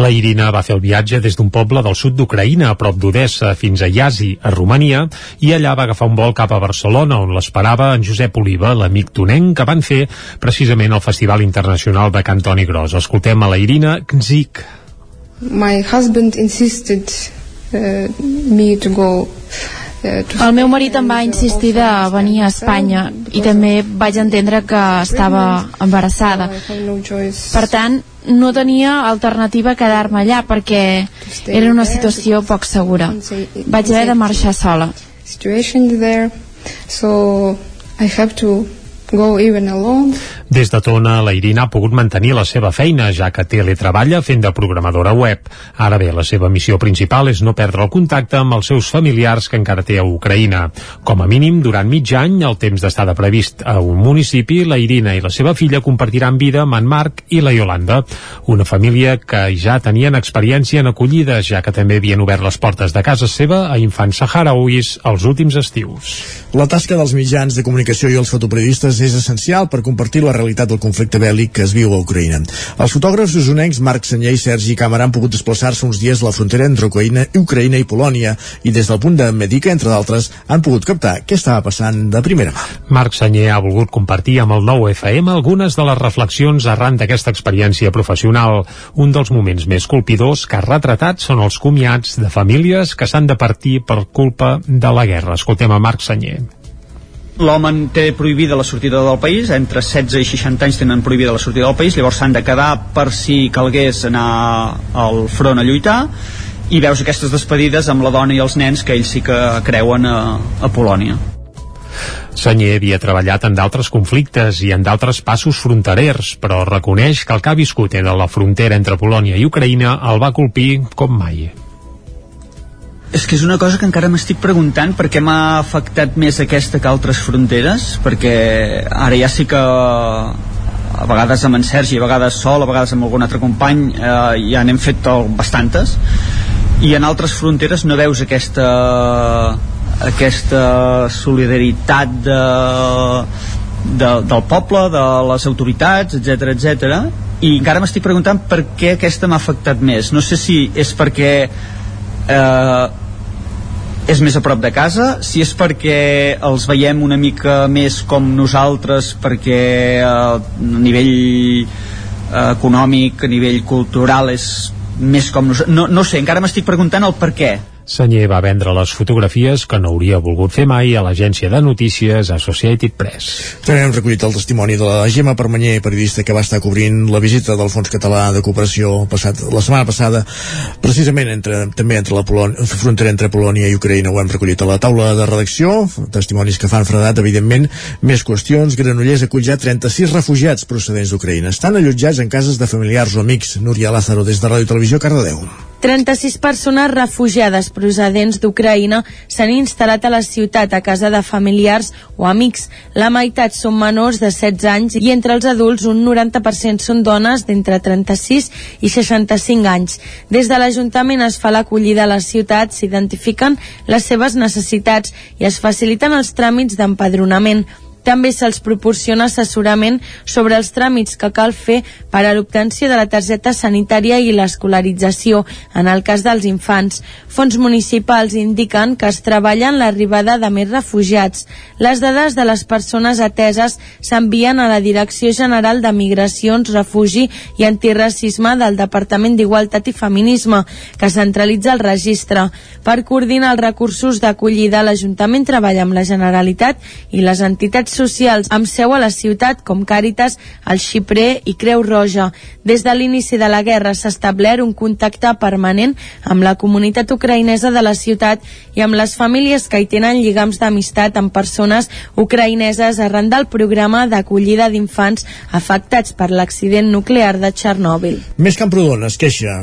La Irina va fer el viatge des d'un poble del sud d'Ucraïna, a prop d'Odessa, fins a Iasi, a Romania, i allà va agafar un vol cap a Barcelona, on l'esperava en Josep Oliva, l'amic tonenc, que van fer precisament al Festival Internacional de Cantoni Gros. Escoltem a la Irina Gzik. My husband insisted uh, me to go el meu marit em va insistir de venir a Espanya i també vaig entendre que estava embarassada. Per tant, no tenia alternativa a quedar-me allà perquè era una situació poc segura. Vaig haver de marxar sola. Des de Tona, la Irina ha pogut mantenir la seva feina, ja que teletreballa fent de programadora web. Ara bé, la seva missió principal és no perdre el contacte amb els seus familiars que encara té a Ucraïna. Com a mínim, durant mig any, el temps d'estada previst a un municipi, la Irina i la seva filla compartiran vida amb en Marc i la Yolanda, una família que ja tenien experiència en acollides, ja que també havien obert les portes de casa seva a infants saharauis els últims estius. La tasca dels mitjans de comunicació i els fotoperiodistes és essencial per compartir la realitat del conflicte bèl·lic que es viu a Ucraïna. Els fotògrafs usonencs Marc Senyer i Sergi Càmera han pogut desplaçar-se uns dies a la frontera entre Ucraïna, Ucraïna i Polònia i des del punt de Medica, entre d'altres, han pogut captar què estava passant de primera mà. Marc Senyer ha volgut compartir amb el nou FM algunes de les reflexions arran d'aquesta experiència professional. Un dels moments més colpidors que ha retratat són els comiats de famílies que s'han de partir per culpa de la guerra. Escoltem a Marc Senyer. L'home té prohibida la sortida del país, entre 16 i 60 anys tenen prohibida la sortida del país, llavors s'han de quedar per si calgués anar al front a lluitar, i veus aquestes despedides amb la dona i els nens que ells sí que creuen a, a Polònia. Senyer havia treballat en d'altres conflictes i en d'altres passos fronterers, però reconeix que el que ha viscut en la frontera entre Polònia i Ucraïna el va colpir com mai. És que és una cosa que encara m'estic preguntant per què m'ha afectat més aquesta que altres fronteres, perquè ara ja sí que a vegades amb en Sergi, a vegades sol, a vegades amb algun altre company, eh, ja n'hem fet bastantes, i en altres fronteres no veus aquesta aquesta solidaritat de, de, del poble, de les autoritats, etc etc. i encara m'estic preguntant per què aquesta m'ha afectat més. No sé si és perquè eh, és més a prop de casa, si és perquè els veiem una mica més com nosaltres, perquè eh, a nivell eh, econòmic, a nivell cultural és més com nosaltres, no, no sé, encara m'estic preguntant el per què Senyer va vendre les fotografies que no hauria volgut fer mai a l'agència de notícies Associated Press. També hem recollit el testimoni de la Gemma Permanyer, periodista que va estar cobrint la visita del Fons Català de Cooperació passat, la setmana passada, precisament entre, també entre la Polònia, frontera entre Polònia i Ucraïna. Ho hem recollit a la taula de redacció, testimonis que fan fredat, evidentment, més qüestions. Granollers acull ja 36 refugiats procedents d'Ucraïna. Estan allotjats en cases de familiars o amics. Núria Lázaro, des de Ràdio Televisió, Cardedeu. 36 persones refugiades procedents d'Ucraïna s'han instal·lat a la ciutat a casa de familiars o amics. La meitat són menors de 16 anys i entre els adults un 90% són dones d'entre 36 i 65 anys. Des de l'Ajuntament es fa l'acollida a la ciutat, s'identifiquen les seves necessitats i es faciliten els tràmits d'empadronament. També se'ls proporciona assessorament sobre els tràmits que cal fer per a l'obtenció de la targeta sanitària i l'escolarització, en el cas dels infants. Fons municipals indiquen que es treballa en l'arribada de més refugiats. Les dades de les persones ateses s'envien a la Direcció General de Migracions, Refugi i Antiracisme del Departament d'Igualtat i Feminisme, que centralitza el registre. Per coordinar els recursos d'acollida, l'Ajuntament treballa amb la Generalitat i les entitats socials amb seu a la ciutat com Càritas, el Xiprer i Creu Roja. Des de l'inici de la guerra s'ha establert un contacte permanent amb la comunitat ucraïnesa de la ciutat i amb les famílies que hi tenen lligams d'amistat amb persones ucraïneses arran del programa d'acollida d'infants afectats per l'accident nuclear de Txernòbil. Més Camprodon es queixa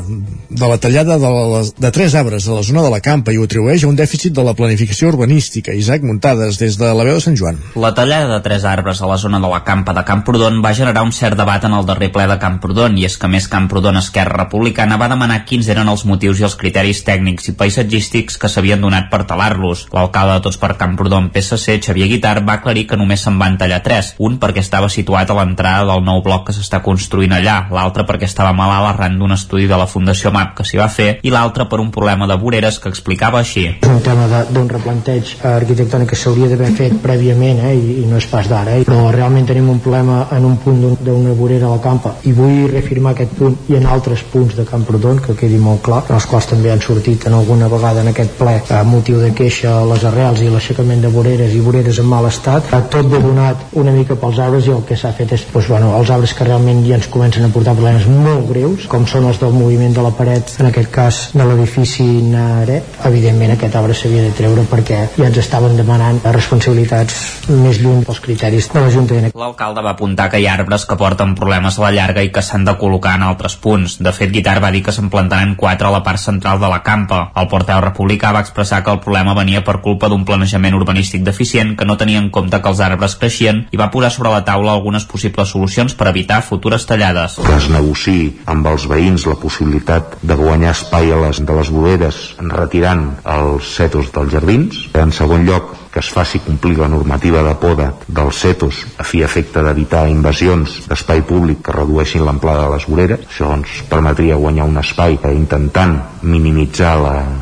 de la tallada de, les, de tres arbres a la zona de la Campa i ho atribueix a un dèficit de la planificació urbanística. Isaac Muntades, des de la veu de Sant Joan. La tallada de tres arbres a la zona de la Campa de Camprodon va generar un cert debat en el darrer ple de Camprodon i és que més Camprodon Esquerra Republicana va demanar quins eren els motius i els criteris tècnics i paisatgístics que s'havien donat per talar-los. L'alcalde de Tots per Camprodon PSC, Xavier Guitar, va aclarir que només se'n van tallar tres, un perquè estava situat a l'entrada del nou bloc que s'està construint allà, l'altre perquè estava malalt arran d'un estudi de la Fundació MAP que s'hi va fer i l'altre per un problema de voreres que explicava així. Un tema d'un replanteig arquitectònic que s'hauria d'haver fet prèviament eh, i, i no és pas d'ara, eh, però realment tenim un problema en un punt d'una vorera a la campa i vull reafirmar aquest punt i en altres punts de Camprodon que quedi molt clar, els quals també han sortit en alguna vegada en aquest ple a motiu de queixa les arrels i l'aixecament de voreres i voreres en mal estat, tot ve donat una mica pels arbres i el que s'ha fet és doncs, bueno, els arbres que realment ja ens comencen a portar problemes molt greus, com són els del moviment de la paret, en aquest cas de l'edifici Naret, evidentment aquest arbre s'havia de treure perquè ja ens estaven demanant responsabilitats més lluny dels criteris de l'Ajuntament. L'alcalde va apuntar que hi ha arbres que porten problemes a la llarga i que s'han de col·locar en altres punts. De fet, Guitar va dir que se'n plantaran quatre a la part central de la campa. El porteu republicà va expressar que el problema venia per culpa d'un planejament urbanístic deficient que no tenia en compte que els arbres creixien i va posar sobre la taula algunes possibles solucions per evitar futures tallades. Que es negociï amb els veïns la possibilitat de guanyar espai a les, de les voreres retirant els setos dels jardins. En segon lloc, que es faci complir la normativa de poda dels CETOS a fi efecte d'evitar invasions d'espai públic que redueixin l'amplada de les voreres. Això ens permetria guanyar un espai intentant minimitzar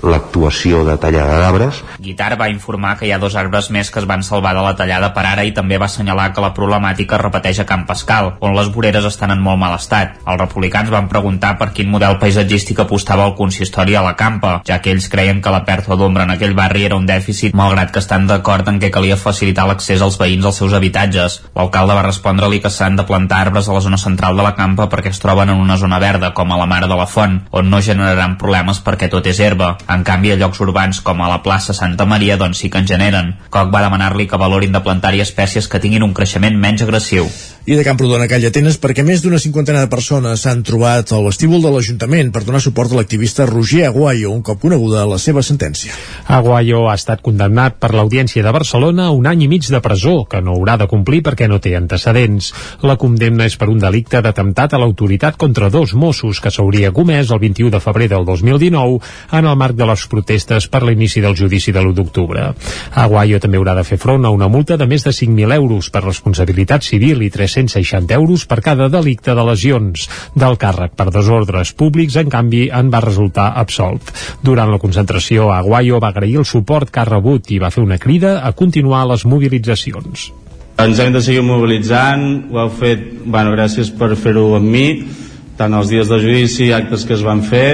l'actuació la, de tallada d'arbres. Guitar va informar que hi ha dos arbres més que es van salvar de la tallada per ara i també va assenyalar que la problemàtica repeteix a Camp Pascal, on les voreres estan en molt mal estat. Els republicans van preguntar per quin model paisatgístic apostava el consistori a la campa, ja que ells creien que la pèrdua d'ombra en aquell barri era un dèficit, malgrat que estan d'acord en què calia facilitar l'accés als veïns als seus habitatges. L'alcalde va respondre-li que s'han de plantar arbres a la zona central de la campa perquè es troben en una zona verda, com a la Mare de la Font, on no generaran problemes perquè tot és herba. En canvi, a llocs urbans com a la plaça Santa Maria, doncs sí que en generen. Coc va demanar-li que valorin de plantar-hi espècies que tinguin un creixement menys agressiu. I de Camprodon a Calla Atenes perquè més d'una cinquantena de persones s'han trobat al vestíbul de l'Ajuntament per donar suport a l'activista Roger Aguayo, un cop coneguda la seva sentència. Aguayo ha estat condemnat per l'Audiència de Barcelona a un any i mig de presó, que no haurà de complir perquè no té antecedents. La condemna és per un delicte d'atemptat a l'autoritat contra dos Mossos que s'hauria comès el 21 de febrer del 2019 en el marc de les protestes per l'inici del judici de l'1 d'octubre. Aguayo també haurà de fer front a una multa de més de 5.000 euros per responsabilitat civil i 360 euros per cada delicte de lesions. Del càrrec per desordres públics, en canvi, en va resultar absolt. Durant la concentració, Aguayo va agrair el suport que ha rebut i va fer una crida a continuar les mobilitzacions. Ens hem de seguir mobilitzant, ho heu fet, bueno, gràcies per fer-ho amb mi, tant els dies de judici, actes que es van fer,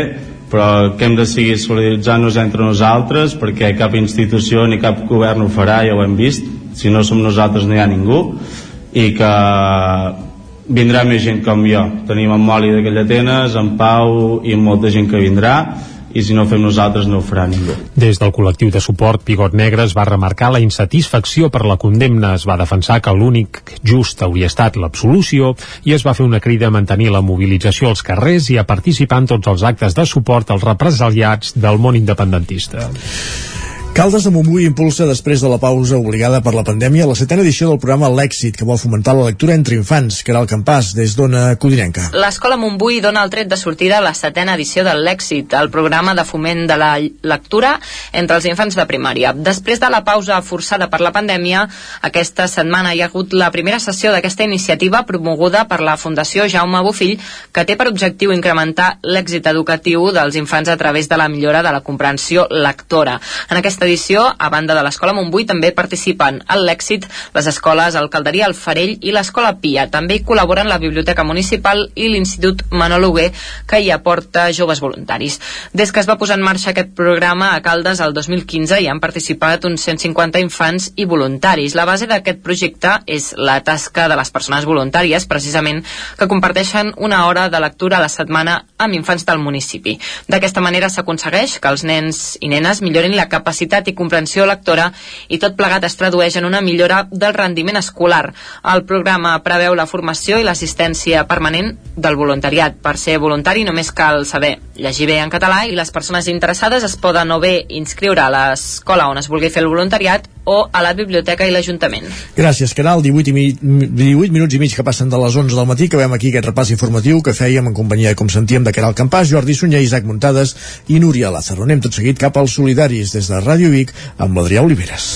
però que hem de seguir solidaritzant-nos entre nosaltres perquè cap institució ni cap govern ho farà, ja ho hem vist, si no som nosaltres no hi ha ningú, i que vindrà més gent com jo. Tenim en Moli d'aquella Atenes, en Pau i molta gent que vindrà, i si no fem nosaltres no ho farà ningú. Des del col·lectiu de suport Pigot Negre es va remarcar la insatisfacció per la condemna, es va defensar que l'únic just hauria estat l'absolució i es va fer una crida a mantenir la mobilització als carrers i a participar en tots els actes de suport als represaliats del món independentista. Caldes de Montbui impulsa després de la pausa obligada per la pandèmia la setena edició del programa L'Èxit, que vol fomentar la lectura entre infants, que era el campàs des d'Ona Codinenca. L'Escola Montbui dona el tret de sortida a la setena edició de L'Èxit, el programa de foment de la lectura entre els infants de primària. Després de la pausa forçada per la pandèmia, aquesta setmana hi ha hagut la primera sessió d'aquesta iniciativa promoguda per la Fundació Jaume Bofill, que té per objectiu incrementar l'èxit educatiu dels infants a través de la millora de la comprensió lectora. En aquesta edició, a banda de l'Escola Montbui, també participen en l'èxit les escoles Alcalderia, El Farell i l'Escola Pia. També hi col·laboren la Biblioteca Municipal i l'Institut Manol Huguer, que hi aporta joves voluntaris. Des que es va posar en marxa aquest programa a Caldes el 2015 hi han participat uns 150 infants i voluntaris. La base d'aquest projecte és la tasca de les persones voluntàries, precisament, que comparteixen una hora de lectura a la setmana amb infants del municipi. D'aquesta manera s'aconsegueix que els nens i nenes millorin la capacitat i comprensió lectora i tot plegat es tradueix en una millora del rendiment escolar. El programa preveu la formació i l'assistència permanent del voluntariat. Per ser voluntari només cal saber llegir bé en català i les persones interessades es poden o bé inscriure a l'escola on es vulgui fer el voluntariat o a la biblioteca i l'Ajuntament. Gràcies, Caral. 18, i mi 18 minuts i mig que passen de les 11 del matí que veiem aquí aquest repàs informatiu que fèiem en companyia, com sentíem, de Caral Campàs, Jordi Sunyer, Isaac Muntades i Núria Lázaro. Anem tot seguit cap als solidaris des de Ràdio Vic amb l'Adrià Oliveres.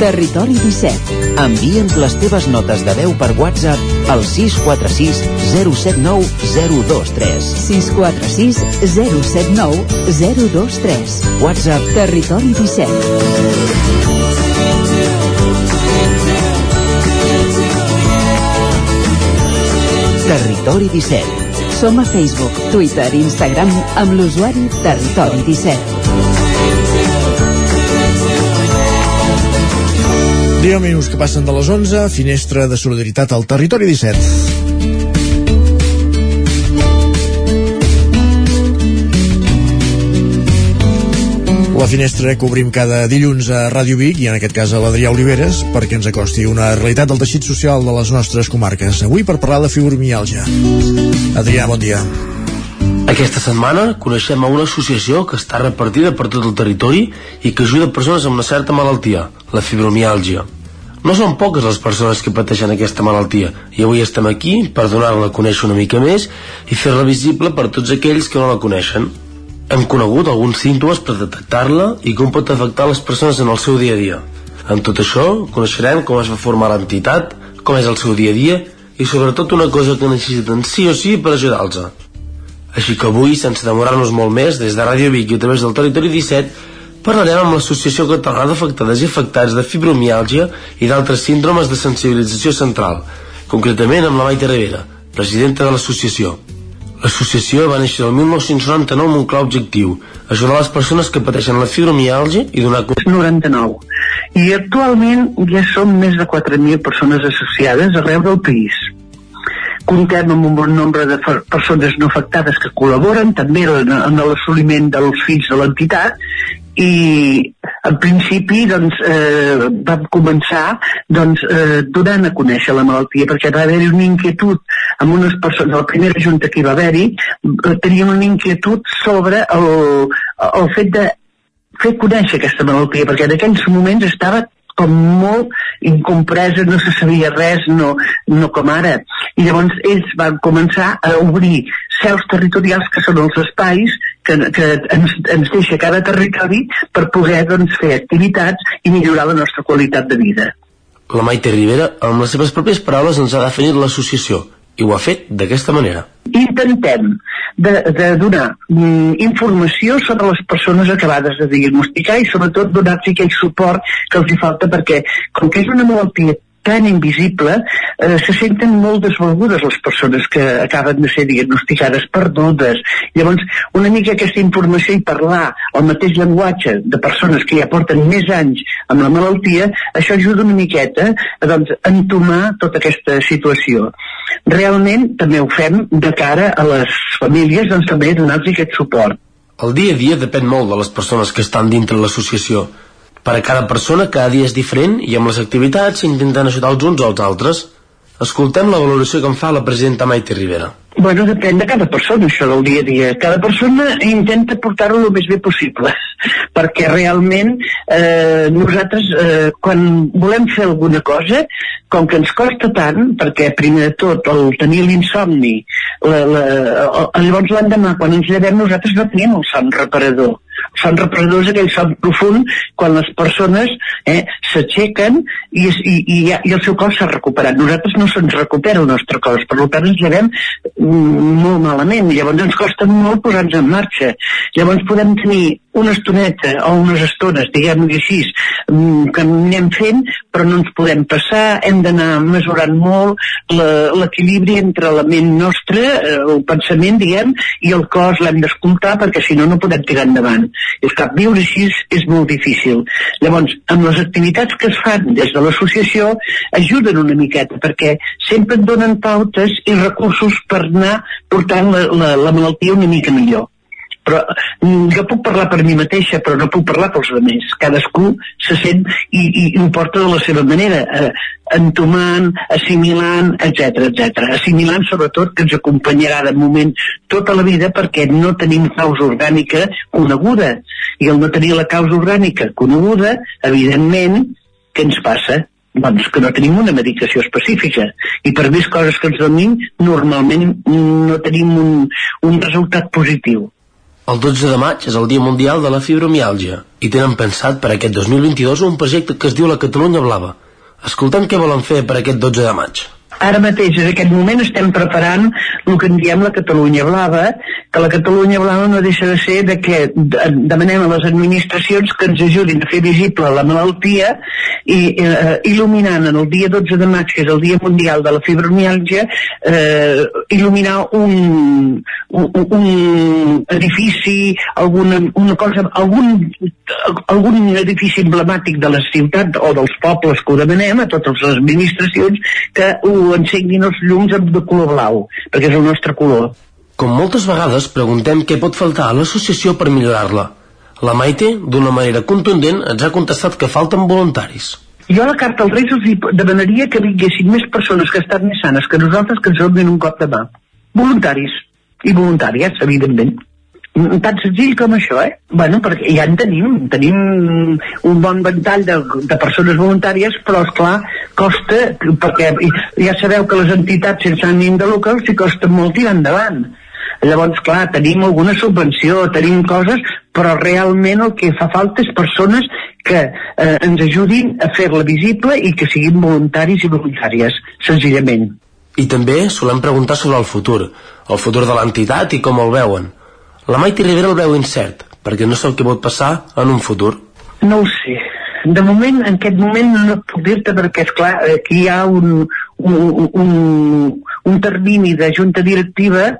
Territori 17. Envia'ns les teves notes de veu per WhatsApp al 646 079 023. 646 079 023. WhatsApp Territori 17. Territori 17. Som a Facebook, Twitter i Instagram amb l'usuari Territori 17. 10 minuts que passen de les 11, finestra de solidaritat al territori 17. La finestra que obrim cada dilluns a Ràdio Vic i en aquest cas a l'Adrià Oliveres perquè ens acosti una realitat del teixit social de les nostres comarques. Avui per parlar de fibromialgia. Adrià, bon dia. Aquesta setmana coneixem a una associació que està repartida per tot el territori i que ajuda persones amb una certa malaltia, la fibromialgia. No són poques les persones que pateixen aquesta malaltia i avui estem aquí per donar-la a conèixer una mica més i fer-la visible per tots aquells que no la coneixen. Hem conegut alguns símptomes per detectar-la i com pot afectar les persones en el seu dia a dia. En tot això, coneixerem com es va formar l'entitat, com és el seu dia a dia i sobretot una cosa que necessiten sí o sí per ajudar-los. Així que avui, sense demorar-nos molt més, des de Ràdio Vic i a través del Territori 17, parlarem amb l'Associació Catalana d'Afectades i Afectats de Fibromiàlgia i d'altres síndromes de sensibilització central, concretament amb la Maite Rivera, presidenta de l'associació. L'associació va néixer el 1999 amb un clar objectiu, ajudar les persones que pateixen la fibromiàlgia i donar... 99. I actualment ja som més de 4.000 persones associades arreu del país. Comptem amb un bon nombre de persones no afectades que col·laboren també en, en l'assoliment dels fills de l'entitat i en principi doncs, eh, vam començar doncs, eh, donant a conèixer la malaltia perquè va haver-hi una inquietud amb unes persones, la primera junta que hi va haver-hi eh, tenien una inquietud sobre el, el fet de fer conèixer aquesta malaltia perquè en aquells moments estava com molt incompresa, no se sabia res, no, no com ara. I llavors ells van començar a obrir seus territorials que són els espais que, que ens, ens deixa cada territori per poder doncs, fer activitats i millorar la nostra qualitat de vida. La Maite Rivera, amb les seves pròpies paraules, ens ha definit l'associació i ho ha fet d'aquesta manera. Intentem de, de donar mm, informació sobre les persones acabades de diagnosticar i sobretot donar-los aquell suport que els hi falta perquè com que és una malaltia tan invisible, eh, se senten molt desvalgudes les persones que acaben de ser diagnosticades perdudes. Llavors, una mica aquesta informació i parlar el mateix llenguatge de persones que ja porten més anys amb la malaltia, això ajuda una miqueta a doncs, entomar tota aquesta situació. Realment també ho fem de cara a les famílies, doncs també donar-los aquest suport. El dia a dia depèn molt de les persones que estan dintre l'associació per a cada persona cada dia és diferent i amb les activitats s'intenten ajudar els uns als altres. Escoltem la valoració que en fa la presidenta Maite Rivera. Bueno, depèn de cada persona, això del dia a dia. Cada persona intenta portar-ho el més bé possible, [LAUGHS] perquè realment eh, nosaltres, eh, quan volem fer alguna cosa, com que ens costa tant, perquè primer de tot el tenir l'insomni, la, la, el, llavors l'endemà, quan ens llevem, nosaltres no tenim el son reparador son reparadors aquell son profund quan les persones eh, s'aixequen i, i, i, i el seu cos s'ha recuperat. Nosaltres no se'ns recupera el nostre cos, per tant ens llevem molt malament, llavors ens costa molt posar-nos en marxa. Llavors podem tenir una estoneta o unes estones, diguem-ho així, mm, que anem fent, però no ens podem passar, hem d'anar mesurant molt l'equilibri entre la ment nostra, eh, el pensament, diguem, i el cos l'hem d'escoltar perquè si no no podem tirar endavant. I que viure així és molt difícil. Llavors, amb les activitats que es fan des de l'associació ajuden una miqueta perquè sempre et donen pautes i recursos per anar portant la, la, la malaltia una mica millor però mm, jo puc parlar per mi mateixa però no puc parlar pels altres cadascú se sent i, i, i ho porta de la seva manera eh, entomant, assimilant etc etc. assimilant sobretot que ens acompanyarà de moment tota la vida perquè no tenim causa orgànica coneguda i el no tenir la causa orgànica coneguda evidentment què ens passa? doncs que no tenim una medicació específica i per més coses que ens donin normalment no tenim un, un resultat positiu el 12 de maig és el Dia Mundial de la Fibromiàlgia i tenen pensat per aquest 2022 un projecte que es diu la Catalunya Blava. Escoltem què volen fer per aquest 12 de maig. Ara mateix, en aquest moment, estem preparant el que en diem la Catalunya Blava, que la Catalunya Blava no deixa de ser de que demanem a les administracions que ens ajudin a fer visible la malaltia i eh, il·luminant en el dia 12 de maig, que és el Dia Mundial de la Fibromiàlgia, eh, il·luminar un, un, un edifici, alguna una cosa, algun, algun edifici emblemàtic de la ciutat o dels pobles que ho demanem a totes les administracions que ho encenguin els llums de color blau, perquè és el nostre color. Com moltes vegades preguntem què pot faltar a l'associació per millorar-la. La Maite, d'una manera contundent, ens ha contestat que falten voluntaris. Jo a la carta als Reis els demanaria que vinguessin més persones que estan més sanes que nosaltres que ens donin un cop de mà. Voluntaris i voluntàries, evidentment. Tan senzill com això, eh? Bueno, perquè ja en tenim, tenim un bon ventall de, de persones voluntàries, però, és clar costa, perquè ja sabeu que les entitats sense ànim de local s'hi costa molt tirar endavant Llavors, clar, tenim alguna subvenció, tenim coses, però realment el que fa falta és persones que eh, ens ajudin a fer-la visible i que siguin voluntaris i voluntàries, senzillament. I també solem preguntar sobre el futur, el futur de l'entitat i com el veuen. La Maite Rivera el veu incert, perquè no sap què pot passar en un futur. No ho sé. De moment, en aquest moment no puc dir-te perquè, és clar, aquí hi ha un, un, un, un termini de junta directiva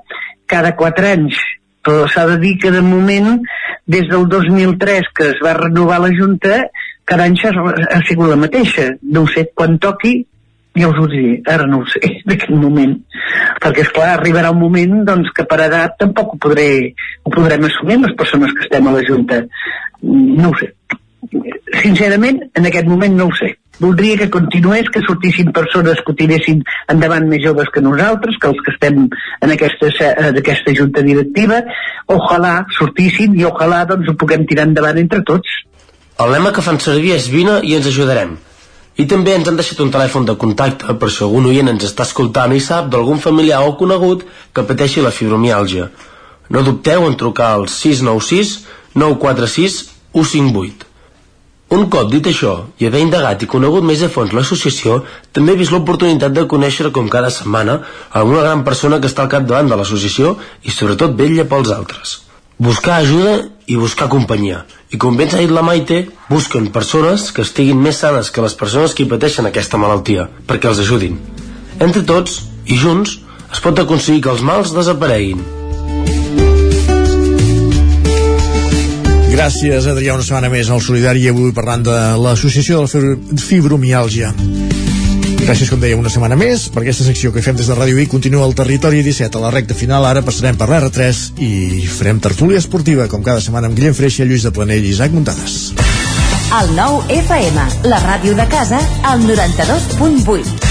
cada quatre anys, però s'ha de dir que de moment, des del 2003 que es va renovar la Junta, cada any ha, sigut la mateixa. No ho sé, quan toqui ja us ho diré, ara no ho sé, [LAUGHS] d'aquest moment. Perquè, és clar arribarà un moment doncs, que per edat tampoc ho, podré, ho podrem assumir les persones que estem a la Junta. No ho sé. Sincerament, en aquest moment no ho sé. Voldria que continués, que sortissin persones que ho tiressin endavant més joves que nosaltres, que els que estem en aquesta, en aquesta junta directiva, ojalà sortissin i ojalà doncs, ho puguem tirar endavant entre tots. El lema que fan servir és vine i ens ajudarem. I també ens han deixat un telèfon de contacte per si algun oient ens està escoltant i sap d'algun familiar o conegut que pateixi la fibromiàlgia. No dubteu en trucar al 696 946 158. Un cop dit això, i haver indagat i conegut més a fons l'associació, també he vist l'oportunitat de conèixer com cada setmana alguna gran persona que està al capdavant de l'associació i sobretot vetlla pels altres. Buscar ajuda i buscar companyia. I com ben s'ha dit la Maite, busquen persones que estiguin més sanes que les persones que pateixen aquesta malaltia, perquè els ajudin. Entre tots, i junts, es pot aconseguir que els mals desapareguin. Gràcies, Adrià, una setmana més al Solidari i avui parlant de l'Associació de la Fibromiàlgia. Gràcies, com deia, una setmana més per aquesta secció que fem des de Ràdio Vic. Continua el Territori 17 a la recta final. Ara passarem per l'R3 i farem tertúlia esportiva, com cada setmana amb Guillem Freixa, Lluís de Planell i Isaac Muntades. El nou FM, la ràdio de casa, al 92.8.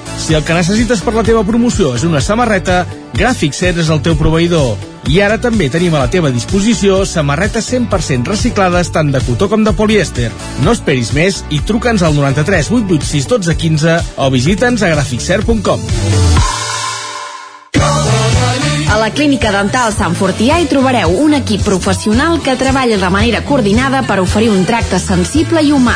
si el que necessites per la teva promoció és una samarreta, Gràfic Cert és el teu proveïdor. I ara també tenim a la teva disposició samarretes 100% reciclades tant de cotó com de polièster. No esperis més i truca'ns al 93 886 12 15 o visita'ns a graficcert.com. A la Clínica Dental Sant Fortià hi trobareu un equip professional que treballa de manera coordinada per oferir un tracte sensible i humà.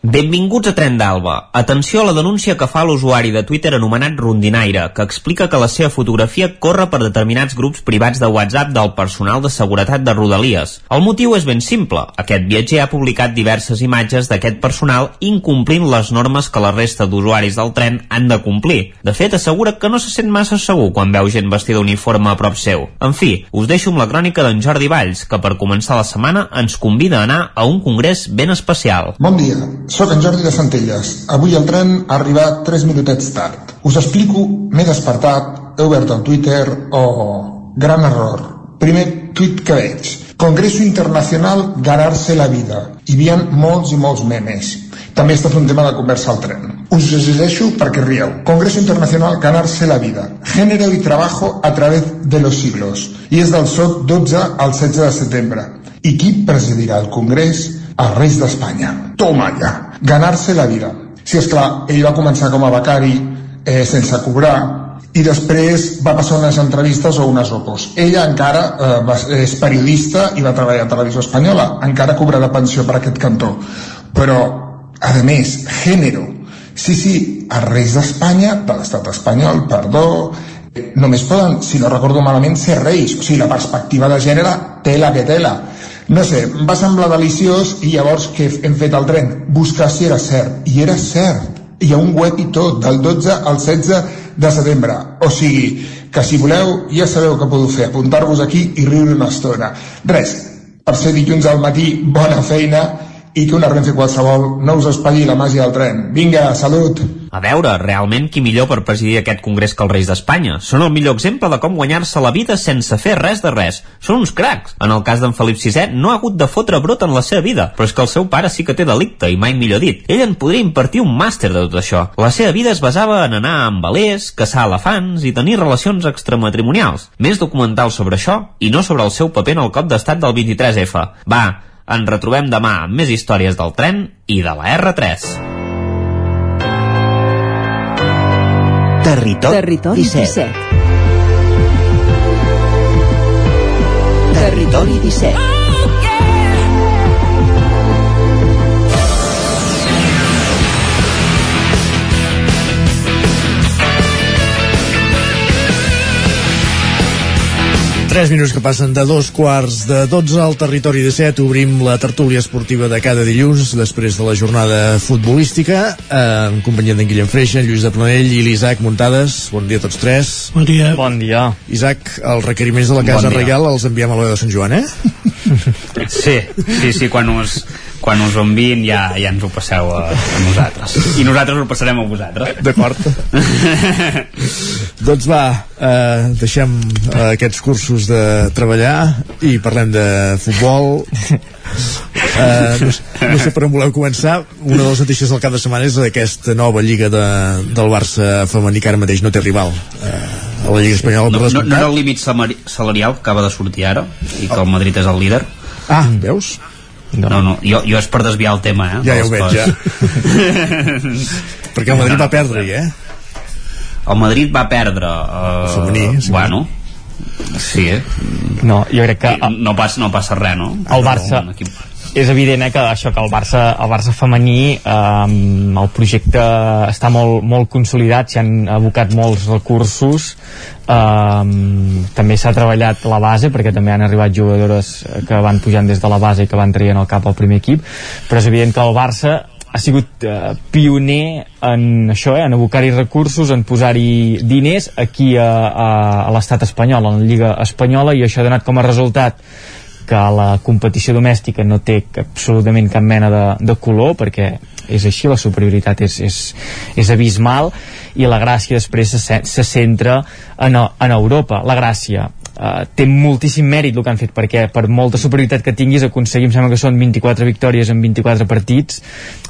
Benvinguts a Tren d'Alba. Atenció a la denúncia que fa l'usuari de Twitter anomenat Rondinaire, que explica que la seva fotografia corre per determinats grups privats de WhatsApp del personal de seguretat de Rodalies. El motiu és ben simple. Aquest viatger ha publicat diverses imatges d'aquest personal incomplint les normes que la resta d'usuaris del tren han de complir. De fet, assegura que no se sent massa segur quan veu gent vestida uniforme a prop seu. En fi, us deixo amb la crònica d'en Jordi Valls, que per començar la setmana ens convida a anar a un congrés ben especial. Bon dia, sóc en Jordi de Centelles. Avui el tren ha arribat 3 minutets tard. Us explico, m'he despertat, he obert el Twitter, oh, gran error. Primer tuit que veig. Congreso Internacional Ganarse la Vida. Hi havia molts i molts memes. També ha estat un tema de conversa al tren. Us llegeixo perquè rieu. Congreso Internacional Ganarse la Vida. Género y trabajo a través de los siglos. I és del SOT 12 al 16 de setembre. I qui presidirà el Congrés? Els Reis d'Espanya. Toma ja. Ganar-se la vida. Si és clar, ell va començar com a becari eh, sense cobrar i després va passar unes entrevistes o unes opos. Ella encara eh, va, és periodista i va treballar a Televisió Espanyola. Encara cobrarà pensió per aquest cantó. Però, a més, gènere. Sí, sí, els Reis d'Espanya, de l'estat espanyol, perdó, només poden, si no recordo malament, ser reis. O sigui, la perspectiva de gènere, tela que tela no sé, em va semblar deliciós i llavors què hem fet al tren? Buscar si era cert. I era cert. Hi ha un web i tot, del 12 al 16 de setembre. O sigui, que si voleu, ja sabeu què podeu fer, apuntar-vos aquí i riure una estona. Res, per ser dilluns al matí, bona feina i que una Renfe qualsevol no us espatlli la màgia del tren. Vinga, salut! A veure, realment qui millor per presidir aquest congrés que els Reis d'Espanya? Són el millor exemple de com guanyar-se la vida sense fer res de res. Són uns cracs. En el cas d'en Felip VI no ha hagut de fotre brot en la seva vida, però és que el seu pare sí que té delicte, i mai millor dit. Ell en podria impartir un màster de tot això. La seva vida es basava en anar amb velers, caçar elefants i tenir relacions extramatrimonials. Més documental sobre això i no sobre el seu paper en el cop d'estat del 23F. Va, ens retrobem demà amb més històries del tren i de la R3. Territori, Territori 17. 17. Territori 17. Tres minuts que passen de dos quarts de 12 al territori de 7. Obrim la tertúlia esportiva de cada dilluns després de la jornada futbolística eh, en companyia d'en Guillem Freixa, Lluís de Planell i l'Isaac Muntades. Bon dia a tots tres. Bon dia. Bon dia. Isaac, els requeriments de la Casa Bon. Reial els enviem a l'Oe de Sant Joan, eh? Sí, sí, sí, quan us, quan us ho enviïn ja, ja ens ho passeu a, a nosaltres. I nosaltres ho passarem a vosaltres. D'acord. [LAUGHS] doncs va, eh, deixem eh, aquests cursos de treballar i parlem de futbol. Eh, no, sé- no sé per on voleu començar. Una de les notícies del cap de setmana és aquesta nova lliga de, del Barça femení que ara mateix no té rival. Eh, a la Lliga Espanyola No, no, no era el límit salari- salarial que acaba de sortir ara i que el Madrid és el líder? Ah, veus? No, no, jo, jo és per desviar el tema, eh? Ja, ja ho veig, coses. Perquè el Madrid va perdre-hi, eh? El Madrid va perdre... Uh, Femení, sí. Bueno, sí, eh? No, jo crec que... No passa, no passa res, no? El Barça Un equip- és evident eh, que això que el Barça, el Barça femení eh, el projecte està molt, molt consolidat s'hi han abocat molts recursos. Eh, també s'ha treballat la base perquè també han arribat jugadores que van pujant des de la base i que van traient el cap al primer equip. Però és evident que el Barça ha sigut eh, pioner en això, eh, en abocar-hi recursos, en posar-hi diners aquí a, a, a l'estat espanyol, a la Lliga Espanyola, i això ha donat com a resultat que la competició domèstica no té absolutament cap mena de, de color perquè és així, la superioritat és, és, és abismal i la gràcia després se, se centra en, en Europa. La gràcia uh, té moltíssim mèrit el que han fet perquè per molta superioritat que tinguis aconseguim, sembla que són 24 victòries en 24 partits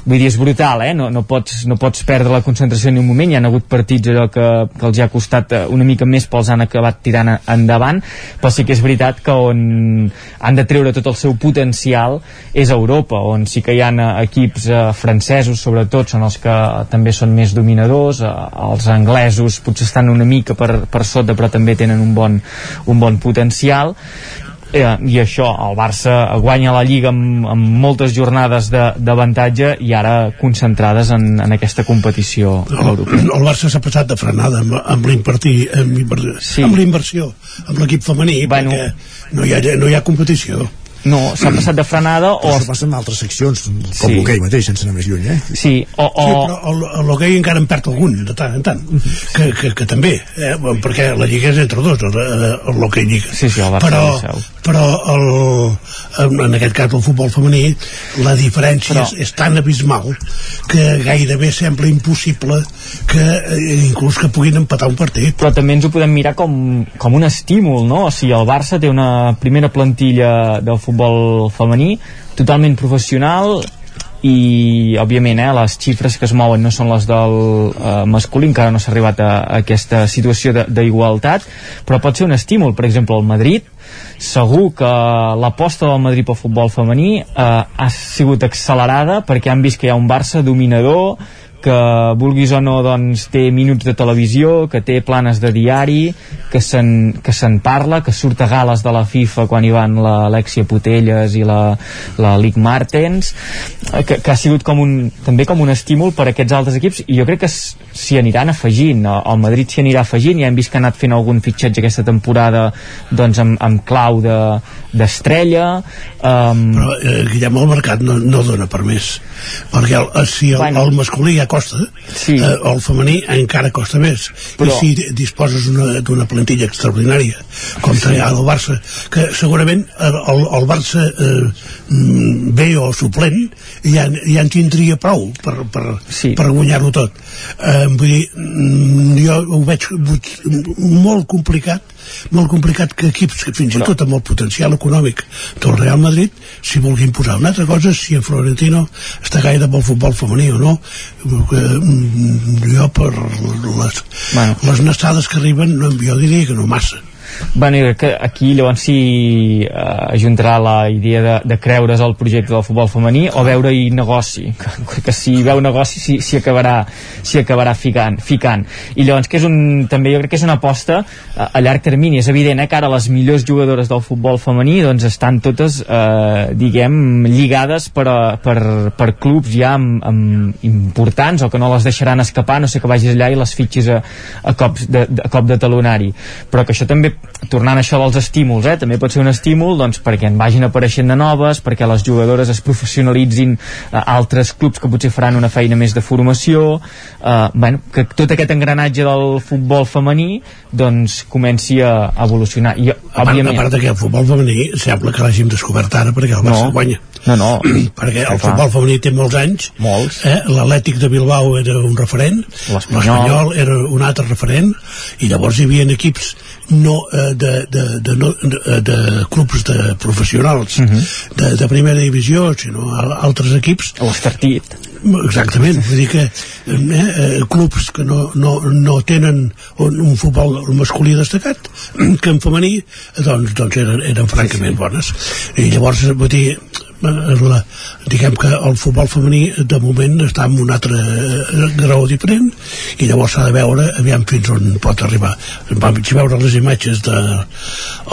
vull dir, és brutal, eh? no, no, pots, no pots perdre la concentració ni un moment, hi ha hagut partits allò que, que els ha costat eh, una mica més però els han acabat tirant endavant però sí que és veritat que on han de treure tot el seu potencial és Europa, on sí que hi ha eh, equips eh, francesos sobretot són els que també són més dominadors eh, els anglesos potser estan una mica per, per sota però també tenen un bon, un bon potencial. Eh, i això, el Barça guanya la Lliga amb, amb moltes jornades d'avantatge i ara concentrades en, en aquesta competició el, el Barça s'ha passat de frenada amb, amb l'inversió amb, sí. amb l'inversió amb l'equip femení bueno, perquè no hi, ha, no hi ha competició no, s'ha passat de frenada o... Això passa en altres seccions, com sí. l'hoquei mateix, sense anar més lluny, eh? Sí, o... o... Sí, però l'hoquei encara en perd algun, de tant en tant, que, que, que també, eh? perquè la lliga és entre dos, l'hoquei lliga. Sí, sí, el Barça però, però el, en aquest cas el futbol femení, la diferència però... és, és tan abismal que gairebé sembla impossible que eh, inclús que puguin empatar un partit. Però també ens ho podem mirar com, com un estímul, no? O sigui, el Barça té una primera plantilla del futbol femení totalment professional i òbviament eh, les xifres que es mouen no són les del eh, masculí encara no s'ha arribat a, a aquesta situació d'igualtat però pot ser un estímul. Per exemple el Madrid segur que l'aposta del Madrid pel futbol femení eh, ha sigut accelerada perquè han vist que hi ha un Barça dominador que vulguis o no doncs, té minuts de televisió, que té planes de diari, que se'n se parla, que surt a gales de la FIFA quan hi van l'Alexia Putelles i la, la Lic Martens, eh, que, que ha sigut com un, també com un estímul per a aquests altres equips i jo crec que s'hi aniran afegint, el Madrid s'hi anirà afegint, ja hem vist que ha anat fent algun fitxatge aquesta temporada doncs amb, amb clau d'estrella de, um... però eh, Guillem, el mercat no, no dona per més perquè el, si el, bueno, el masculí ja costa sí. eh, el femení encara costa més Però... i si disposes d'una plantilla extraordinària com sí. el Barça que segurament el, el Barça eh, bé o suplent ja, ja en tindria prou per, per, sí. per guanyar-ho tot eh, vull dir mm, jo ho veig molt complicat molt complicat que equips que fins i tot amb el potencial econòmic del Real Madrid si vulguin posar una altra cosa si en Florentino està gaire amb el futbol femení o no mm, jo per les, bueno. les nassades que arriben jo diria que no massa Bueno, crec que aquí llavors s'hi eh, ajuntarà la idea de, de creure's al projecte del futbol femení o veure-hi negoci, que, [LAUGHS] que si veu negoci s'hi si, acabarà, si acabarà ficant, ficant. I llavors que és un, també jo crec que és una aposta a, a llarg termini. És evident eh, que ara les millors jugadores del futbol femení doncs estan totes, eh, diguem, lligades per, a, per, per clubs ja amb, amb importants o que no les deixaran escapar, no sé que vagis allà i les fitxis a, a, cops de, a cop de talonari. Però que això també tornant a això dels estímuls, eh, també pot ser un estímul doncs, perquè en vagin apareixent de noves, perquè les jugadores es professionalitzin a eh, altres clubs que potser faran una feina més de formació, eh, bueno, que tot aquest engranatge del futbol femení doncs comenci a evolucionar. I, a, part, òbviament... a part que el futbol femení sembla que l'hàgim descobert ara perquè el Barça no. guanya. No, no. [CLEARS THROAT] perquè el futbol femení té molts anys. Molts. Eh? L'Atlètic de Bilbao era un referent, l'Espanyol era un altre referent, i llavors hi havia equips no, eh, de, de, de, no, de, de clubs de professionals uh mhm. -huh. de, de primera divisió sinó altres equips l'Estartit exactament, vull dir que eh, eh, clubs que no, no, no tenen un, un futbol masculí destacat que en femení doncs, doncs eren, eren francament bones i llavors vull dir la, diguem que el futbol femení de moment està en un altre eh, grau diferent i llavors s'ha de veure aviam fins on pot arribar vam veure les imatges de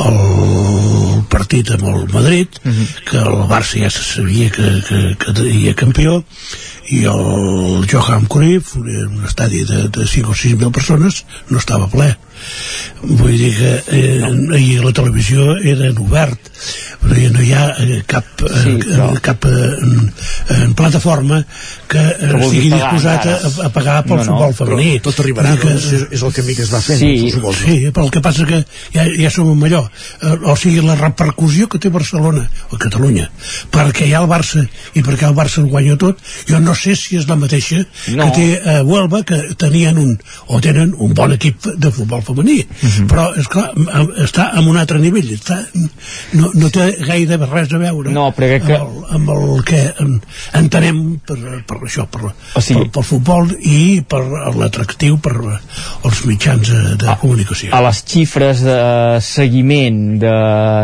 el partit amb el Madrid uh mhm. -huh. que el Barça ja se sabia que, que, que hi campió i el Johan Cruyff un estadi de, de 5 o 6 mil persones no estava ple vull dir que eh, ahir la televisió era obert però no hi ha eh, cap, eh, sí, però... cap eh, en plataforma que, eh, que estigui disposat a, a pagar pel no, no, futbol femení. tot arribarà, que, doncs, és, és el camí que es va fent sí, doncs, sí, però el que passa que ja, ja som en allò. O sigui, la repercussió que té Barcelona o Catalunya perquè hi ha el Barça i perquè el Barça el guanya tot jo no sé si és la mateixa no. que té eh, Huelva que tenien un, o tenen un bon equip de futbol femení femení uh -huh. però és clar, està en un altre nivell. Està, no, no té gaire res a veure no, però crec que... amb, el, amb el que entenem per, per això per, o sigui, per, pel futbol i per l'atractiu per els mitjans de, de a, comunicació. a les xifres de seguiment de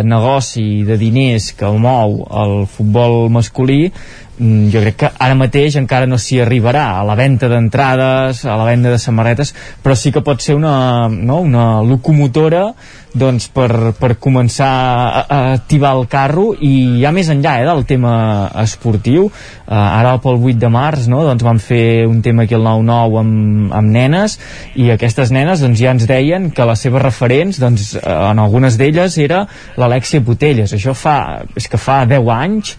negoci de diners que mou el futbol masculí jo crec que ara mateix encara no s'hi arribarà a la venda d'entrades, a la venda de samarretes, però sí que pot ser una, no, una locomotora doncs, per, per començar a, a activar el carro i ja més enllà eh, del tema esportiu. Eh, ara pel 8 de març no, doncs vam fer un tema aquí al 9-9 amb, amb nenes i aquestes nenes doncs, ja ens deien que les seves referents doncs, eh, en algunes d'elles era l'Alexia Botelles. Això fa, és que fa 10 anys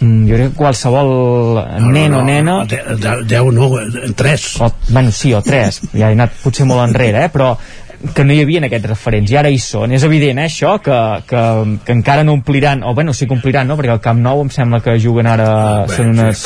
Mm, jo crec que qualsevol no, nen no, no, o nena... 10 no, 3. O, bueno, sí, o 3. Ja he anat potser molt enrere, eh? però que no hi havia aquests referents i ara hi són, és evident eh, això que, que, que encara no ompliran o bueno, sí que ompliran, no? perquè el Camp Nou em sembla que juguen ara ah, són unes,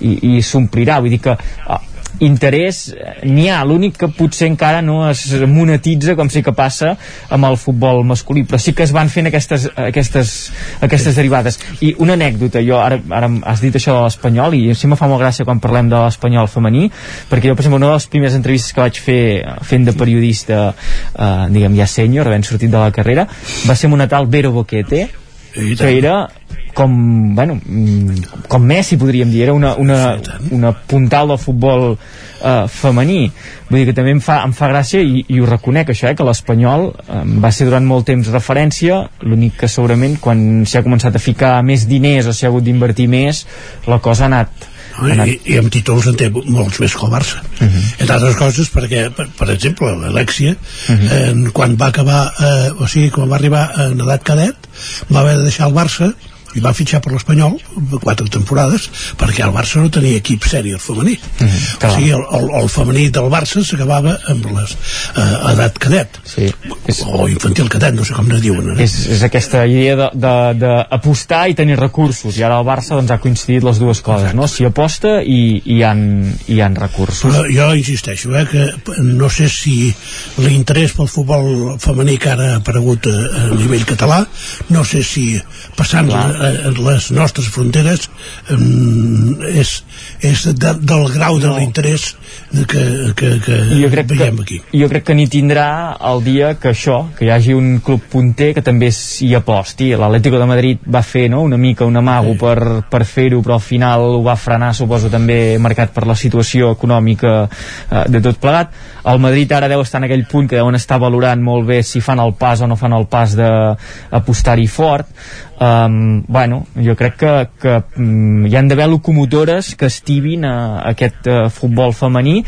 i, i s'omplirà, vull dir que ah, interès n'hi ha, l'únic que potser encara no es monetitza com sí que passa amb el futbol masculí, però sí que es van fent aquestes, aquestes, aquestes derivades. I una anècdota, jo ara, ara has dit això de l'Espanyol i sí me fa molt gràcia quan parlem de l'Espanyol femení, perquè jo per exemple una de les primeres entrevistes que vaig fer fent de periodista eh, diguem ja sènior, havent sortit de la carrera va ser amb una tal Vero Boquete que era com, bueno, mm, com Messi podríem dir, era una, una, una puntal del futbol eh, femení. Vull dir que també em fa, em fa gràcia i, i ho reconec això, eh, que l'Espanyol eh, va ser durant molt temps referència. L'únic que segurament quan s'ha començat a ficar més diners o s'ha hagut d'invertir més la cosa ha anat i, i amb títols en té molts més que el Barça uh -huh. entre altres coses perquè per, per exemple l'Alexia uh -huh. eh, quan va acabar eh, o sigui quan va arribar en edat cadet va haver de deixar el Barça i va fitxar per l'Espanyol quatre temporades perquè el Barça no tenia equip sèrie femení mm o sigui el, el, el femení del Barça s'acabava amb les eh, edat cadet sí, és... o infantil cadet, no sé com ne diuen eh? és, és aquesta idea d'apostar i tenir recursos i ara el Barça doncs, ha coincidit les dues coses Exacte. no? si aposta i, i, hi han, hi han recursos Però jo insisteixo eh, que no sé si l'interès pel futbol femení que ara ha aparegut a, a nivell català no sé si passant Clar eh, les nostres fronteres eh, és, és de, del grau de l'interès que, que, que jo crec veiem que, aquí. Jo crec que n'hi tindrà el dia que això, que hi hagi un club punter que també s'hi aposti. L'Atlético de Madrid va fer no, una mica un amago sí. per, per fer-ho, però al final ho va frenar, suposo, també marcat per la situació econòmica eh, de tot plegat. El Madrid ara deu estar en aquell punt que deuen estar valorant molt bé si fan el pas o no fan el pas d'apostar-hi fort um, bueno, jo crec que, que um, hi han d'haver locomotores que estibin a, a aquest uh, futbol femení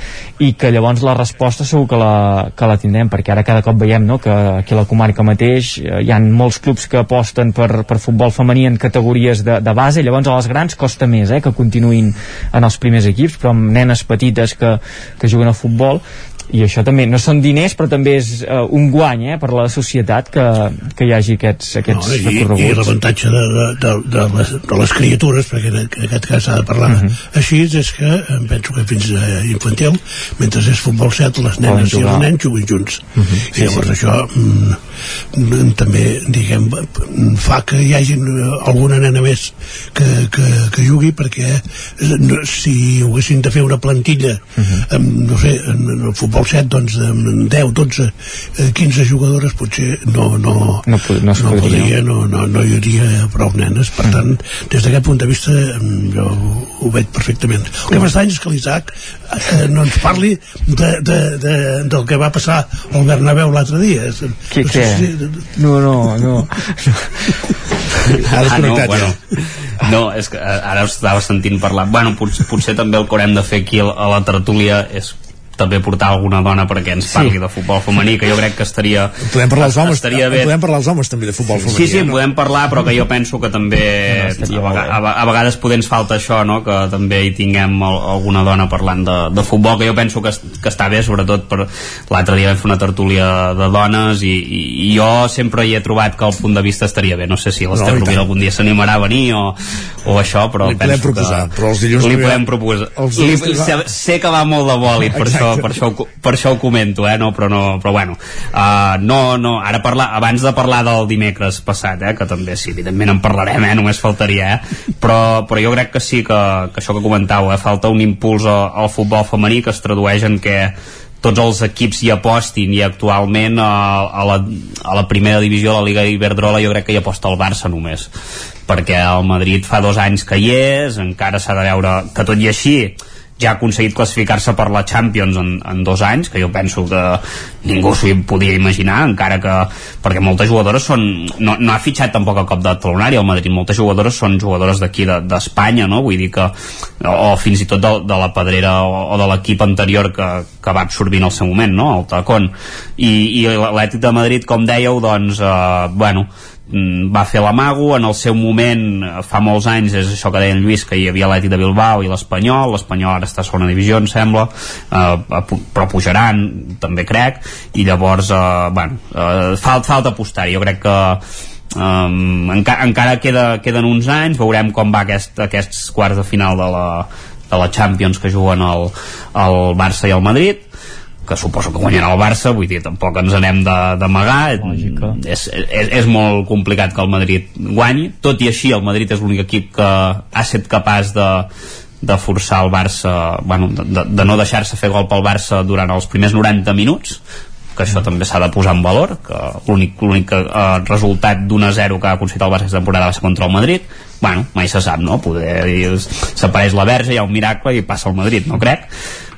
i que llavors la resposta segur que la, que la tindrem perquè ara cada cop veiem no, que aquí a la comarca mateix uh, hi han molts clubs que aposten per, per futbol femení en categories de, de base. Llavors a les grans costa més eh, que continuïn en els primers equips però amb nenes petites que, que juguen a futbol i això també no són diners però també és uh, un guany eh, per la societat que, que hi hagi aquests, aquests no, i, recorreguts i l'avantatge de, de, de, de, les, de les criatures perquè en aquest cas s'ha de parlar uh mhm. -huh. així és que em penso que fins a infantil mentre és futbol set les nenes i els nens juguen junts uh mhm. -huh. i llavors sí, sí. això mm, mm, també diguem fa que hi hagi alguna nena més que, que, que jugui perquè eh, si haguessin de fer una plantilla uh mhm. -huh. amb, no sé, en el futbol futbol 7 doncs, amb 10, 12, 15 jugadores potser no, no, no, no, no podria, no, no, no hi hauria prou nenes. Per mm. tant, des d'aquest punt de vista jo ho veig perfectament. El que m'estrany és que l'Isaac eh, no ens parli de, de, de, del que va passar al Bernabéu l'altre dia. Què, què? no, no, no. [LAUGHS] Ah, no, bueno, no, és que ara estava sentint parlar. Bueno, potser, potser també el que haurem de fer aquí a la tertúlia és també portar alguna dona perquè ens parli sí. de futbol femení que jo crec que estaria podem parlar els homes, estaria bé. podem parlar els homes també de futbol femení sí, sí, no? podem parlar però que jo penso que també no, a, a, a vegades poder ens falta això no? que també hi tinguem el, alguna dona parlant de, de futbol que jo penso que, que està bé sobretot per l'altre dia vam fer una tertúlia de dones i, i, i jo sempre hi he trobat que el punt de vista estaria bé no sé si l'Ester no, algun dia s'animarà a venir o, o això però li podem proposar que, però els dilluns li podem proposar li, sé, sé que va molt de bòlit per això això, per, això, ho- per això ho comento, eh? no, però, no, però bueno, uh, no, no, ara parlar, abans de parlar del dimecres passat, eh? que també sí, evidentment en parlarem, eh? només faltaria, eh? però, però jo crec que sí que, que això que comentàveu, eh? falta un impuls al, al futbol femení que es tradueix en que tots els equips hi apostin i actualment a, a, la, a la primera divisió de la Liga Iberdrola jo crec que hi aposta el Barça només perquè el Madrid fa dos anys que hi és encara s'ha de veure que tot i així ja ha aconseguit classificar-se per la Champions en, en dos anys, que jo penso que ningú s'ho podia imaginar, encara que perquè moltes jugadores són no, no ha fitxat tampoc a cop de talonari al Madrid, moltes jugadores són jugadores d'aquí de- d'Espanya, no? vull dir que o, o fins i tot de, de la pedrera o, o de l'equip anterior que, que va absorbir en el seu moment, no? el Tacón i, i l'Atlètic de Madrid, com dèieu doncs, eh, bueno va fer l'amago, en el seu moment eh, fa molts anys, és això que deia en Lluís que hi havia l'Atlètic de Bilbao i l'Espanyol. l'Espanyol ara està a segona divisió, em sembla. Eh, però pujaran també crec, i llavors eh, bueno, eh, falta, falta apostar. Jo crec que um, enca encara queda, queden uns anys. Veurem com va aquest, aquests quarts de final de la, de la Champions que juguen el, el Barça i el Madrid que suposo que guanyarà el Barça vull dir, tampoc ens anem d'amagar. És, és, és molt complicat que el Madrid guanyi. Tot i així el Madrid és l'únic equip que ha estat capaç de de forçar el Barça bueno, de, de, no deixar-se fer gol pel Barça durant els primers 90 minuts que això també s'ha de posar en valor que l'únic eh, resultat d'un a 0 que ha aconseguit el Barça aquesta temporada va ser contra el Madrid. Bueno, mai se sap, no? S'apareix la verge, hi ha un miracle i passa el Madrid, no crec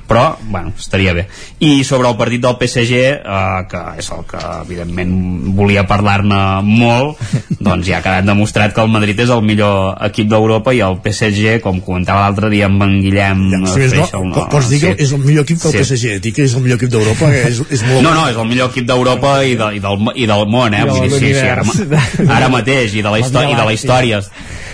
però, bueno, estaria bé. I sobre el partit del PSG eh, que és el que evidentment volia parlar-ne molt [LAUGHS] doncs ja ha quedat demostrat que el Madrid és el millor equip d'Europa i el PSG, com comentava l'altre dia amb en Guillem Si més no, Freixa, po- pots dir que és el millor equip que el PSG dir que és el millor equip d'Europa és, és molt no, no, és el millor equip d'Europa i, de, i, del, i del món, eh? Vull dir, sí, sí, ara, ara mateix, i de la, història, i de la història.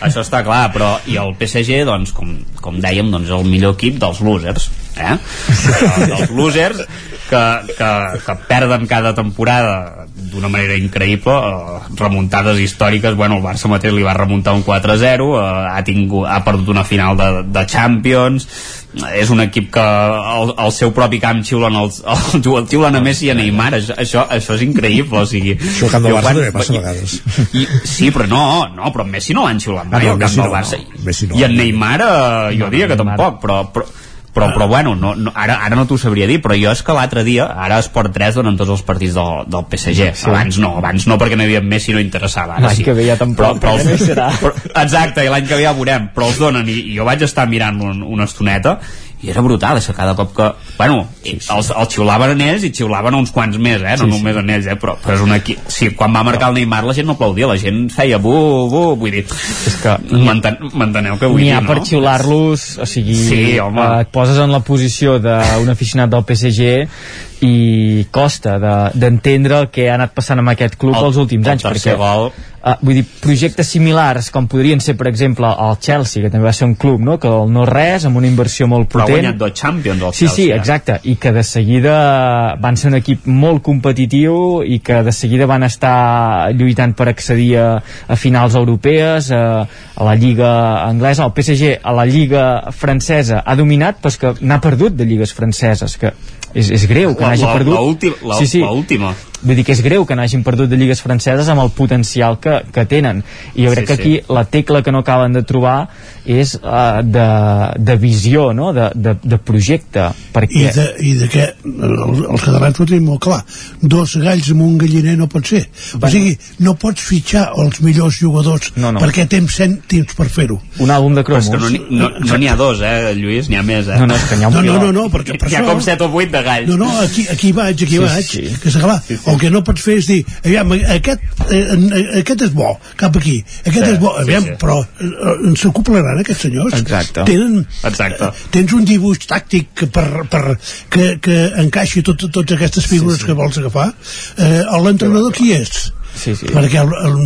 Això està clar, però i el PSG, doncs, com, com dèiem, doncs, el millor equip dels losers, eh? Eh, dels losers que, que, que perden cada temporada d'una manera increïble eh, remuntades històriques bueno, el Barça mateix li va remuntar un 4-0 eh, ha, tingut, ha perdut una final de, de Champions és un equip que al, al seu propi camp xiulen els, [LAUGHS] el, el xiulen a Messi i a Neymar això, això, això és increïble o sigui, [LAUGHS] Això al camp del Barça quan- també passa a vegades. i, sí, però no, no, però Messi no l'han xiulat mai Ah, no, al camp Messi del no, Barça no, Messi no. i en Neymar eh, jo diria que tampoc però, però, però, però bueno, no, no, ara, ara no t'ho sabria dir, però jo és que l'altre dia, ara a Esport 3 donen tots els partits del, del PSG, Sí. abans no, abans no perquè no hi havia Messi no interessava, L'any sí. que ve ja tampoc, però, hi serà. però, exacte, i l'any que ve ja veurem, però els donen i, i jo vaig estar mirant un, una estoneta i era brutal, és que cada cop que bueno, sí, sí. Els, els xiulaven en ells i xiulaven uns quants més, eh? no Sí, sí. només en ells eh? però, però és un equip, sí, quan va marcar el Neymar la gent no aplaudia, la gent feia bu, bu vull dir, és que m'enten- m'enteneu què vull N'hi dir, ha no? per xiular-los, o sigui, Sí, home. eh, et poses en la posició d'un aficionat del PSG i costa de- d'entendre el que ha anat passant amb aquest club El- els últims el anys, perquè gol. Uh, vull dir, projectes similars com podrien ser, per exemple, el Chelsea, que també va ser un club, no?, que el no res, amb una inversió molt però ha potent. guanyat dos Champions el Sí, sí, Chelsea, eh? exacte, i que de seguida van ser un equip molt competitiu i que de seguida van estar lluitant per accedir a, a finals europees, a, a la Lliga anglesa, el PSG a la Lliga francesa ha dominat, però és que n'ha perdut de lligues franceses, que és, és greu que n'hagi perdut. l'últim- la- sí, sí. l'última. Vull dir que és greu que n'hagin perdut de lligues franceses amb el potencial que, que tenen. I jo crec Sí, que aquí la tecla que no acaben de trobar és uh, de, de visió, no? de, de, de projecte. Perquè... I de, i de què els, els catalans ho tenim molt clar dos galls amb un galliner no pot ser o sigui, no pots fitxar els millors jugadors No, no. perquè tens cèntims per fer-ho Un àlbum de Però és cromos. que no n'hi no, no ha dos, eh, Lluís, n'hi ha més, eh? No, no, és que n'hi ha un no, no, no, no, perquè per N'hi ha això com 7 o 8 de galls. no, no, aquí, aquí vaig, aquí Sí, vaig sí. que és clar, el que no pots fer és dir aviam, aquest, eh, eh, aquest és bo cap aquí, aquest Sí, és bo sí, aviam, sí. però eh, s'acopleran aquests senyors Exacte. tenen Exacte. tens un dibuix tàctic per, per, que, que encaixi tot, totes aquestes figures sí, sí. que vols agafar eh, l'entrenador qui és? Sí, sí. perquè el, el,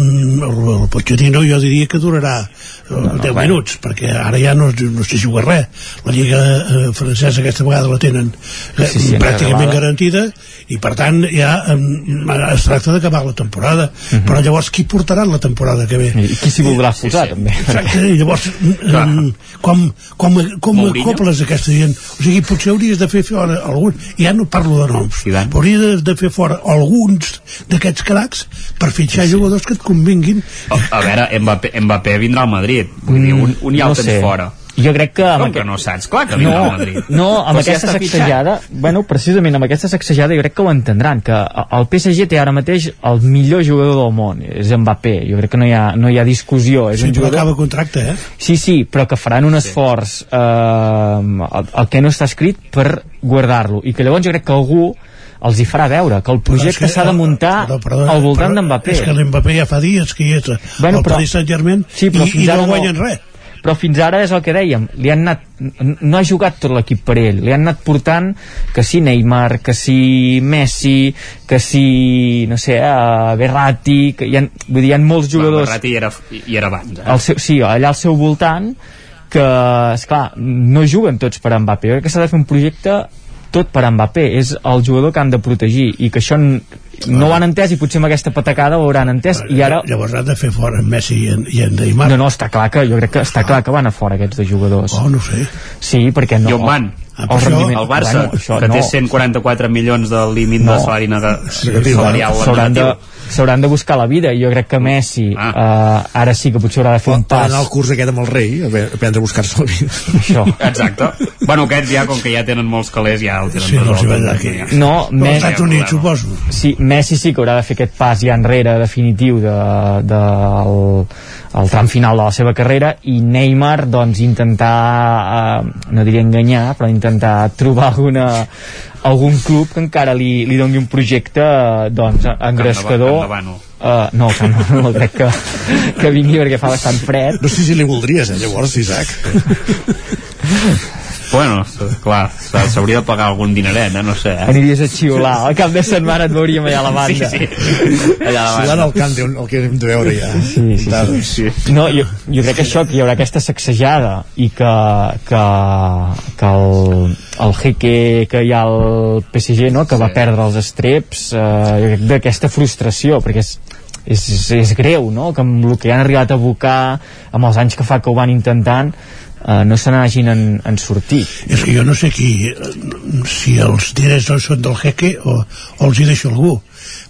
el, el Pochettino jo diria que durarà no, no, 10 bueno. minuts, perquè ara ja no, no s'hi juga res. La Lliga eh, francesa aquesta vegada la tenen eh, sí, sí, pràcticament garantida i per tant ja eh, es tracta d'acabar la temporada. Uh Mhm. -huh. Però llavors qui portarà la temporada que ve? I qui s'hi voldrà posar, sí, sí. també. Exacte, i llavors eh, com, com, com acoples aquesta gent? O sigui, potser hauries de fer fora alguns, ja no parlo de noms, hauries de, de fer fora alguns d'aquests cracs per fitxar sí, sí. jugadors que et convinguin. A, a veure, Mbappé, Mbappé vindrà al Madrid, vull dir, un, un ja no el tens sé. fora. Jo crec que... Com que no saps? Clar que vindrà no, al Madrid. No, amb Però si aquesta fitxat. sacsejada, bueno, precisament amb aquesta sacsejada jo crec que ho entendran, que el PSG té ara mateix el millor jugador del món, és Mbappé, jo crec que no hi ha, no hi ha discussió. És Sí, un jugador... acaba contracte, eh? Sí, sí, però que faran un esforç eh, el, el que no està escrit per guardar-lo, i que llavors jo crec que algú els hi farà veure que el projecte s'ha de muntar però, perdona, al voltant però d'Mbappé. És que l'Mbappé ja fa dies que hi és Bueno, al però- Paris Saint-Germain Sí, però i, fins i ara no no- guanyen res. però fins ara és el que dèiem li han anat, no ha jugat tot l'equip per ell li han anat portant que si Neymar que si Messi que si, no sé, uh, Berratti que hi ha, vull dir, hi ha molts jugadors Berratti hi era, hi era abans, eh? al seu, sí, allà al seu voltant que, esclar, no juguen tots per Mbappé. Jo crec que s'ha de fer un projecte tot per Mbappé. És el jugador que han de protegir i que això no ho han entès i potser amb aquesta patacada ho hauran entès i ara... Llavors han de fer fora en Messi i en, i en Neymar. No, no, està clar que jo crec que està clar que van a fora aquests dos jugadors. Oh, no sé. Sí, perquè no... I on van? El, El, rendiment- el Barça, bueno, això que no. té 144 milions del límit No. de salari salarial s'hauran de, s'hauran de buscar la vida i jo crec que Messi ah. uh, ara sí que potser haurà de fer un Per pas anar al curs aquest amb el rei, a aprendre a buscar-se la vida. Això. Exacte. Bueno, aquests ja, com que ja tenen molts calés, ja el tenen Sí, no va aquí. No, Messi, Estats Units, suposo. Sí, Messi sí que haurà de fer aquest pas ja enrere definitiu de, de el, el tram final de la seva carrera i Neymar doncs intentar eh, no diria enganyar però intentar trobar alguna algun club que encara li, li doni un projecte eh, doncs engrescador. Uh, no, que no, [LAUGHS] no crec que, que vingui perquè fa bastant fred No sé si li voldries, eh, llavors, Isaac. [LAUGHS] Bueno, clar, s'hauria de pagar algun dineret, eh? no sé. Eh? aniries a xiular al cap de setmana et veuríem allà a la banda Sí, sí. Allà a la banda. al camp, el que hem de veure ja. Sí, sí, Dades. Sí. No, jo, jo crec que això, que hi haurà aquesta sacsejada i que, que, que el, el jeque que hi ha al PSG, no?, que va perdre els estreps, eh, jo crec d'aquesta frustració, perquè és, és, és greu, no?, que amb el que han arribat a abocar, amb els anys que fa que ho van intentant, eh, no se n'hagin en, en sortit. És que jo no sé qui, eh, si els diners no són del jeque o, o els hi deixo algú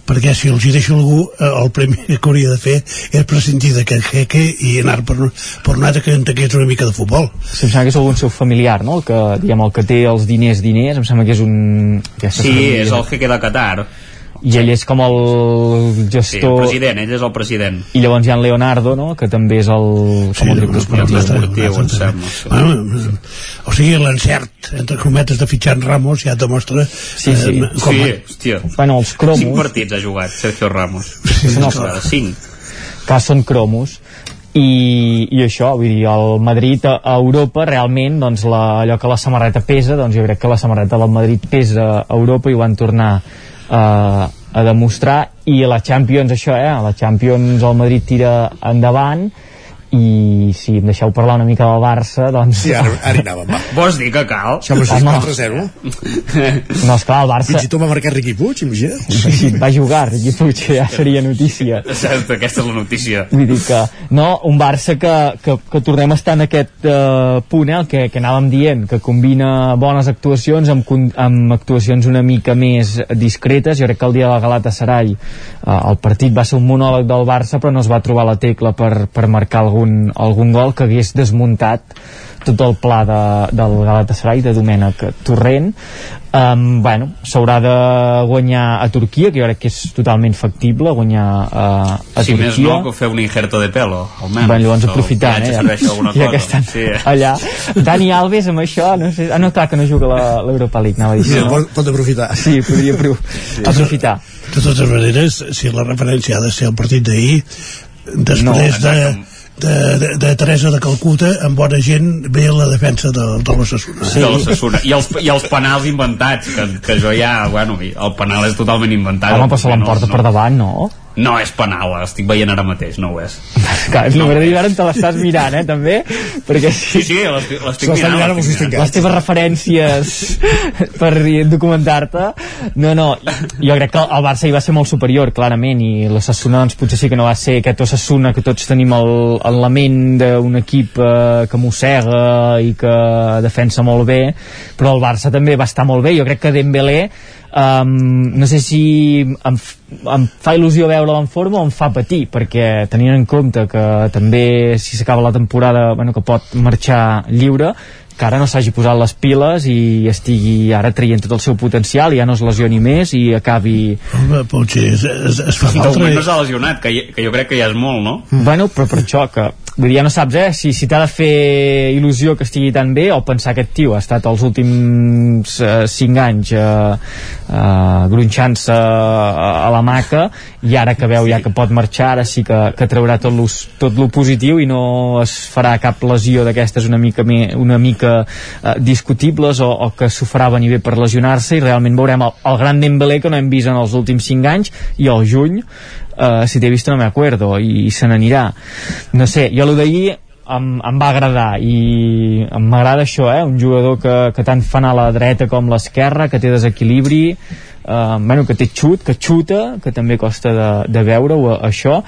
perquè si els hi deixo algú eh, el primer que hauria de fer és prescindir d'aquest jeque i anar per, per un altre que entengués una mica de futbol Sí, em sembla que és algun seu familiar, no?, el que, diguem, el que té els diners, diners, em sembla que és un... aquesta Sí, família. és el jeque de Qatar. I ell és com el Sí, el gestor... president, ell és el president. i llavors hi ha en Leonardo, no?, que també és el, com el director esportiu. esportiu, em sembla. sí. Bueno, o sigui, l'encert, entre cometes, de fitxar en Ramos ja et demostra Sí, sí. eh, com, Sí, hòstia. Bueno, els cromos... Cinc partits ha jugat Sergio Ramos. no, Ostres, Cinc. que són cromos i, i això, vull dir, el Madrid a, a Europa realment, doncs la, allò que la samarreta pesa, doncs jo crec que la samarreta del Madrid pesa a Europa i ho van tornar eh, a demostrar i a la Champions això, eh, a la Champions el Madrid tira endavant i si em deixeu parlar una mica del Barça doncs... Sí, ara, ara hi anàvem, va. Vols dir que cal? És Home. 4-0. no, esclar, el Barça Fins i tot va marcar Riqui Puig, imagina't. sí, va jugar Riqui Puig, ja seria notícia Exacte, aquesta és la notícia. Vull dir que, no, un Barça que, que, que tornem a estar en aquest uh, punt, eh, el que, que anàvem dient, que combina bones actuacions amb, con- amb actuacions una mica més discretes. Jo crec que el dia del Galatasaray uh, el partit va ser un monòleg del Barça, però no es va trobar la tecla per, per marcar algun, algun gol que hagués desmuntat tot el pla de, del Galatasaray de Domènec Torrent um, bueno, s'haurà de guanyar a Turquia que jo crec que és totalment factible guanyar uh, a si més Turquia no, que fer un injerto de pelo, almenys. Bueno, llavors aprofitant, eh? Ja cosa. que estan Sí. allà. Dani Alves amb això, no sé... Ah, no, clar, que no juga la- l'Europa League, anava a dir. Sí, no? pot, pot aprofitar. Sí, podria pro aprofitar. De totes maneres, si la referència ha de ser el partit d'ahir, després No, de, de, de, de Teresa de Calcuta, amb bona gent, ve la defensa de, de l'Ossassuna. Sí. De l'Ossassuna. I, els, I els penals inventats, que, que jo ja, bueno, el penal és totalment inventat. Home, però se l'emporta no, per davant, no? No és penal, estic veient ara mateix, no ho és. Clar, no, m'agradaria veure on te l'estàs mirant, eh, també, perquè Sí, sí, l'estic mirant. mirant l'estic mirant. les teves referències per documentar-te no, no, jo crec que el Barça hi va ser molt superior, clarament i l'Ossassuna doncs potser sí que no va ser aquest Ossassuna que tots tenim el, en la ment d'un equip eh, que mossega i que defensa molt bé però el Barça també va estar molt bé jo crec que Dembélé um, no sé si em, em fa il·lusió veure'l en forma o em fa patir perquè tenint en compte que també si s'acaba la temporada bueno, que pot marxar lliure que ara no s'hagi posat les piles i estigui ara traient tot el seu potencial i ja no es lesioni més i acabi Home, potser es, es, es fa De falta... moment no s'ha lesionat, que, que jo crec que ja és molt, no? Mm. Bueno, però per això que vull dir, ja no saps, eh, si, si t'ha de fer il·lusió que estigui tan bé o pensar que aquest tio ha estat els últims eh, 5 anys eh, eh, gronxant-se a, a la maca i ara que veu ja que pot marxar ara sí que, que traurà tot lo, tot lo positiu i no es farà cap lesió d'aquestes una mica, me, una mica eh, discutibles o, o que s'ho farà venir bé per lesionar-se i realment veurem el, el gran Dembélé que no hem vist en els últims 5 anys i al juny uh, si t'he vist no me i, i se n'anirà no sé, jo el d'ahir em, em va agradar i m'agrada això, eh? un jugador que, que tant fa anar a la dreta com l'esquerra que té desequilibri eh, bueno, que té xut, que xuta que també costa de, de veure-ho això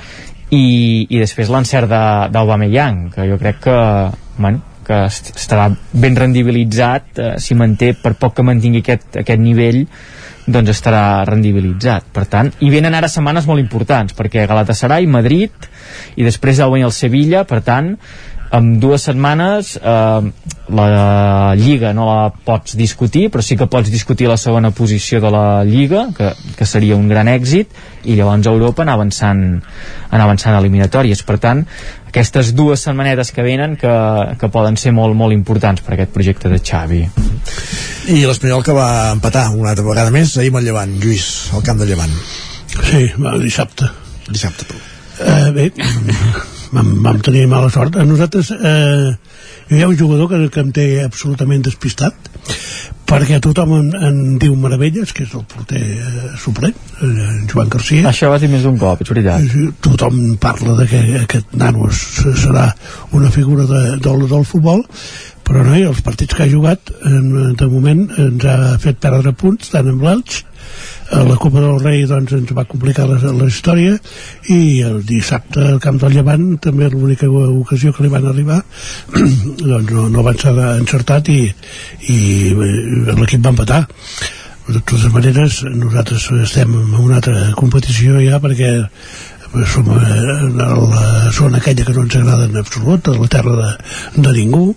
i, i després l'encert d'Aubameyang que jo crec que bueno, que est- estarà ben rendibilitzat eh, si manté, per poc que mantingui aquest, aquest nivell doncs estarà rendibilitzat. Per tant, i venen ara setmanes molt importants, perquè Galatasaray, Madrid, i després deu venir el Sevilla, per tant, en dues setmanes eh, la Lliga no la pots discutir, però sí que pots discutir la segona posició de la Lliga, que, que seria un gran èxit, i llavors a Europa anar avançant, anar avançant a eliminatòries. Per tant, aquestes dues setmanetes que venen que, que poden ser molt, molt importants per aquest projecte de Xavi. I l'Espanyol que va empatar una altra vegada més ahir amb el Llevant, Lluís, al camp de Llevant. Sí, va, dissabte. Dissabte, però. Eh, bé, vam, vam tenir mala sort. A nosaltres, eh, hi ha un jugador que, que em té absolutament despistat, perquè tothom en, en diu meravelles, que és el porter eh, eh, en Joan Garcia. Això has dit més d'un cop, és veritat. Tothom parla de que aquest nano serà una figura de, del, del futbol, però no, i els partits que ha jugat, en, de moment, ens ha fet perdre punts, tant amb l'Elx, la Copa del Rei doncs, ens va complicar la, la història i el dissabte al camp del Llevant també l'única ocasió que li van arribar [CLEARS THROAT] doncs no, no van ser encertat i, i eh, l'equip va empatar. De totes maneres nosaltres estem en una altra competició ja perquè som en la zona aquella que no ens agrada en absolut, a la terra de, de ningú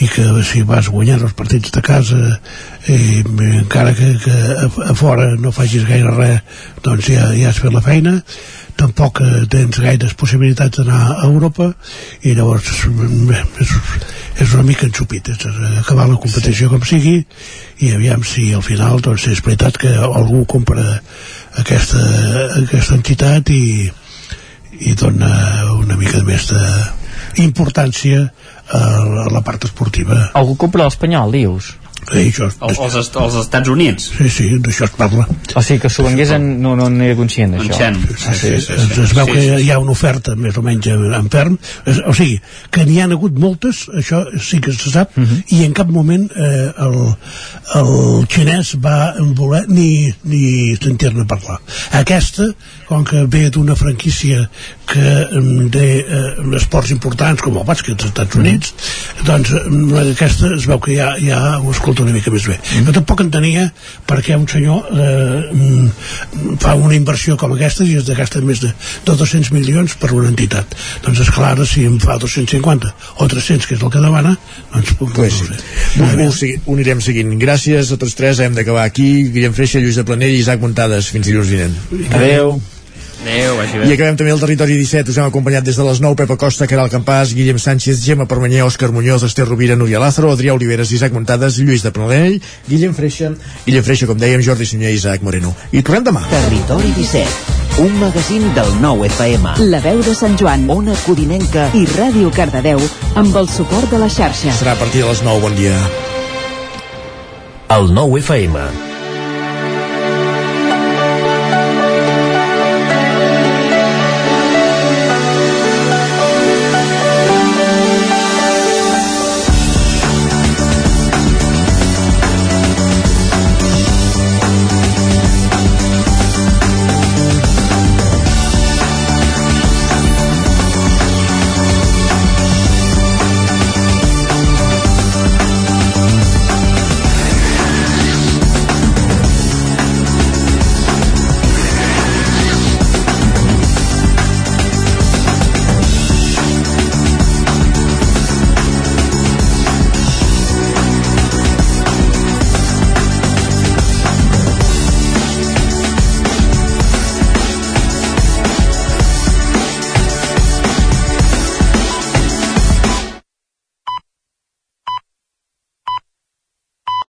i que si vas guanyant els partits de casa i encara que, que a, a fora no facis gaire res doncs ja, ja has fet la feina. Tampoc eh, tens gaires possibilitats d'anar a Europa i llavors bé, és, és una mica ensupit és acabar la competició com sigui i aviam si al final doncs és veritat que algú compra aquesta, aquesta entitat i, i dona una mica més d'importància a, a la part esportiva Algú compra l'Espanyol, dius? Eh, això, Els, els, est- els Estats Units. Sí, sí, d'això es parla. O sigui que s'ho vengués en, no, no n'era conscient d'això. Xen. Sí, sí, sí, es, es veu que hi ha una oferta més o menys en, ferm o sigui, que n'hi han hagut moltes això sí que se sap i en cap moment eh, el, el xinès va voler ni, ni sentir-ne parlar aquesta, com que ve d'una franquícia que em, té eh, esports importants com el bàsquet als Estats Units doncs eh, aquesta es veu que ja, ja ho escolta una mica més bé jo tampoc entenia per què un senyor eh, mm, fa una inversió com aquesta i es gasta més de, de 200 milions per una entitat doncs és clar, si em fa 250 o 300 que és el que demana doncs Pues sí. Ho, ho, segui- ho anirem seguint. Gràcies a tots tres, hem d'acabar aquí. Guillem Freixa, Lluís de Planell i Isaac Montades. Fins dilluns vinent. Adeu. Adéu, vagi I acabem també el territori 17. Us hem acompanyat des de les 9, Pepa Costa, Caral Campàs, Guillem Sánchez, Gemma Permanyer, Òscar Muñoz, Esther Rovira, Núria Lázaro, Adrià Oliveres, Isaac Montades, Lluís de Planell, Guillem Freixa, Guillem Freixa, com dèiem, Jordi Sunyer i Isaac Moreno. I tornem demà. Territori 17, un magazín del nou FM. La veu de Sant Joan, Ona Codinenca i Ràdio Cardedeu amb el suport de la xarxa. Serà a partir de les 9. Bon dia. El nou FM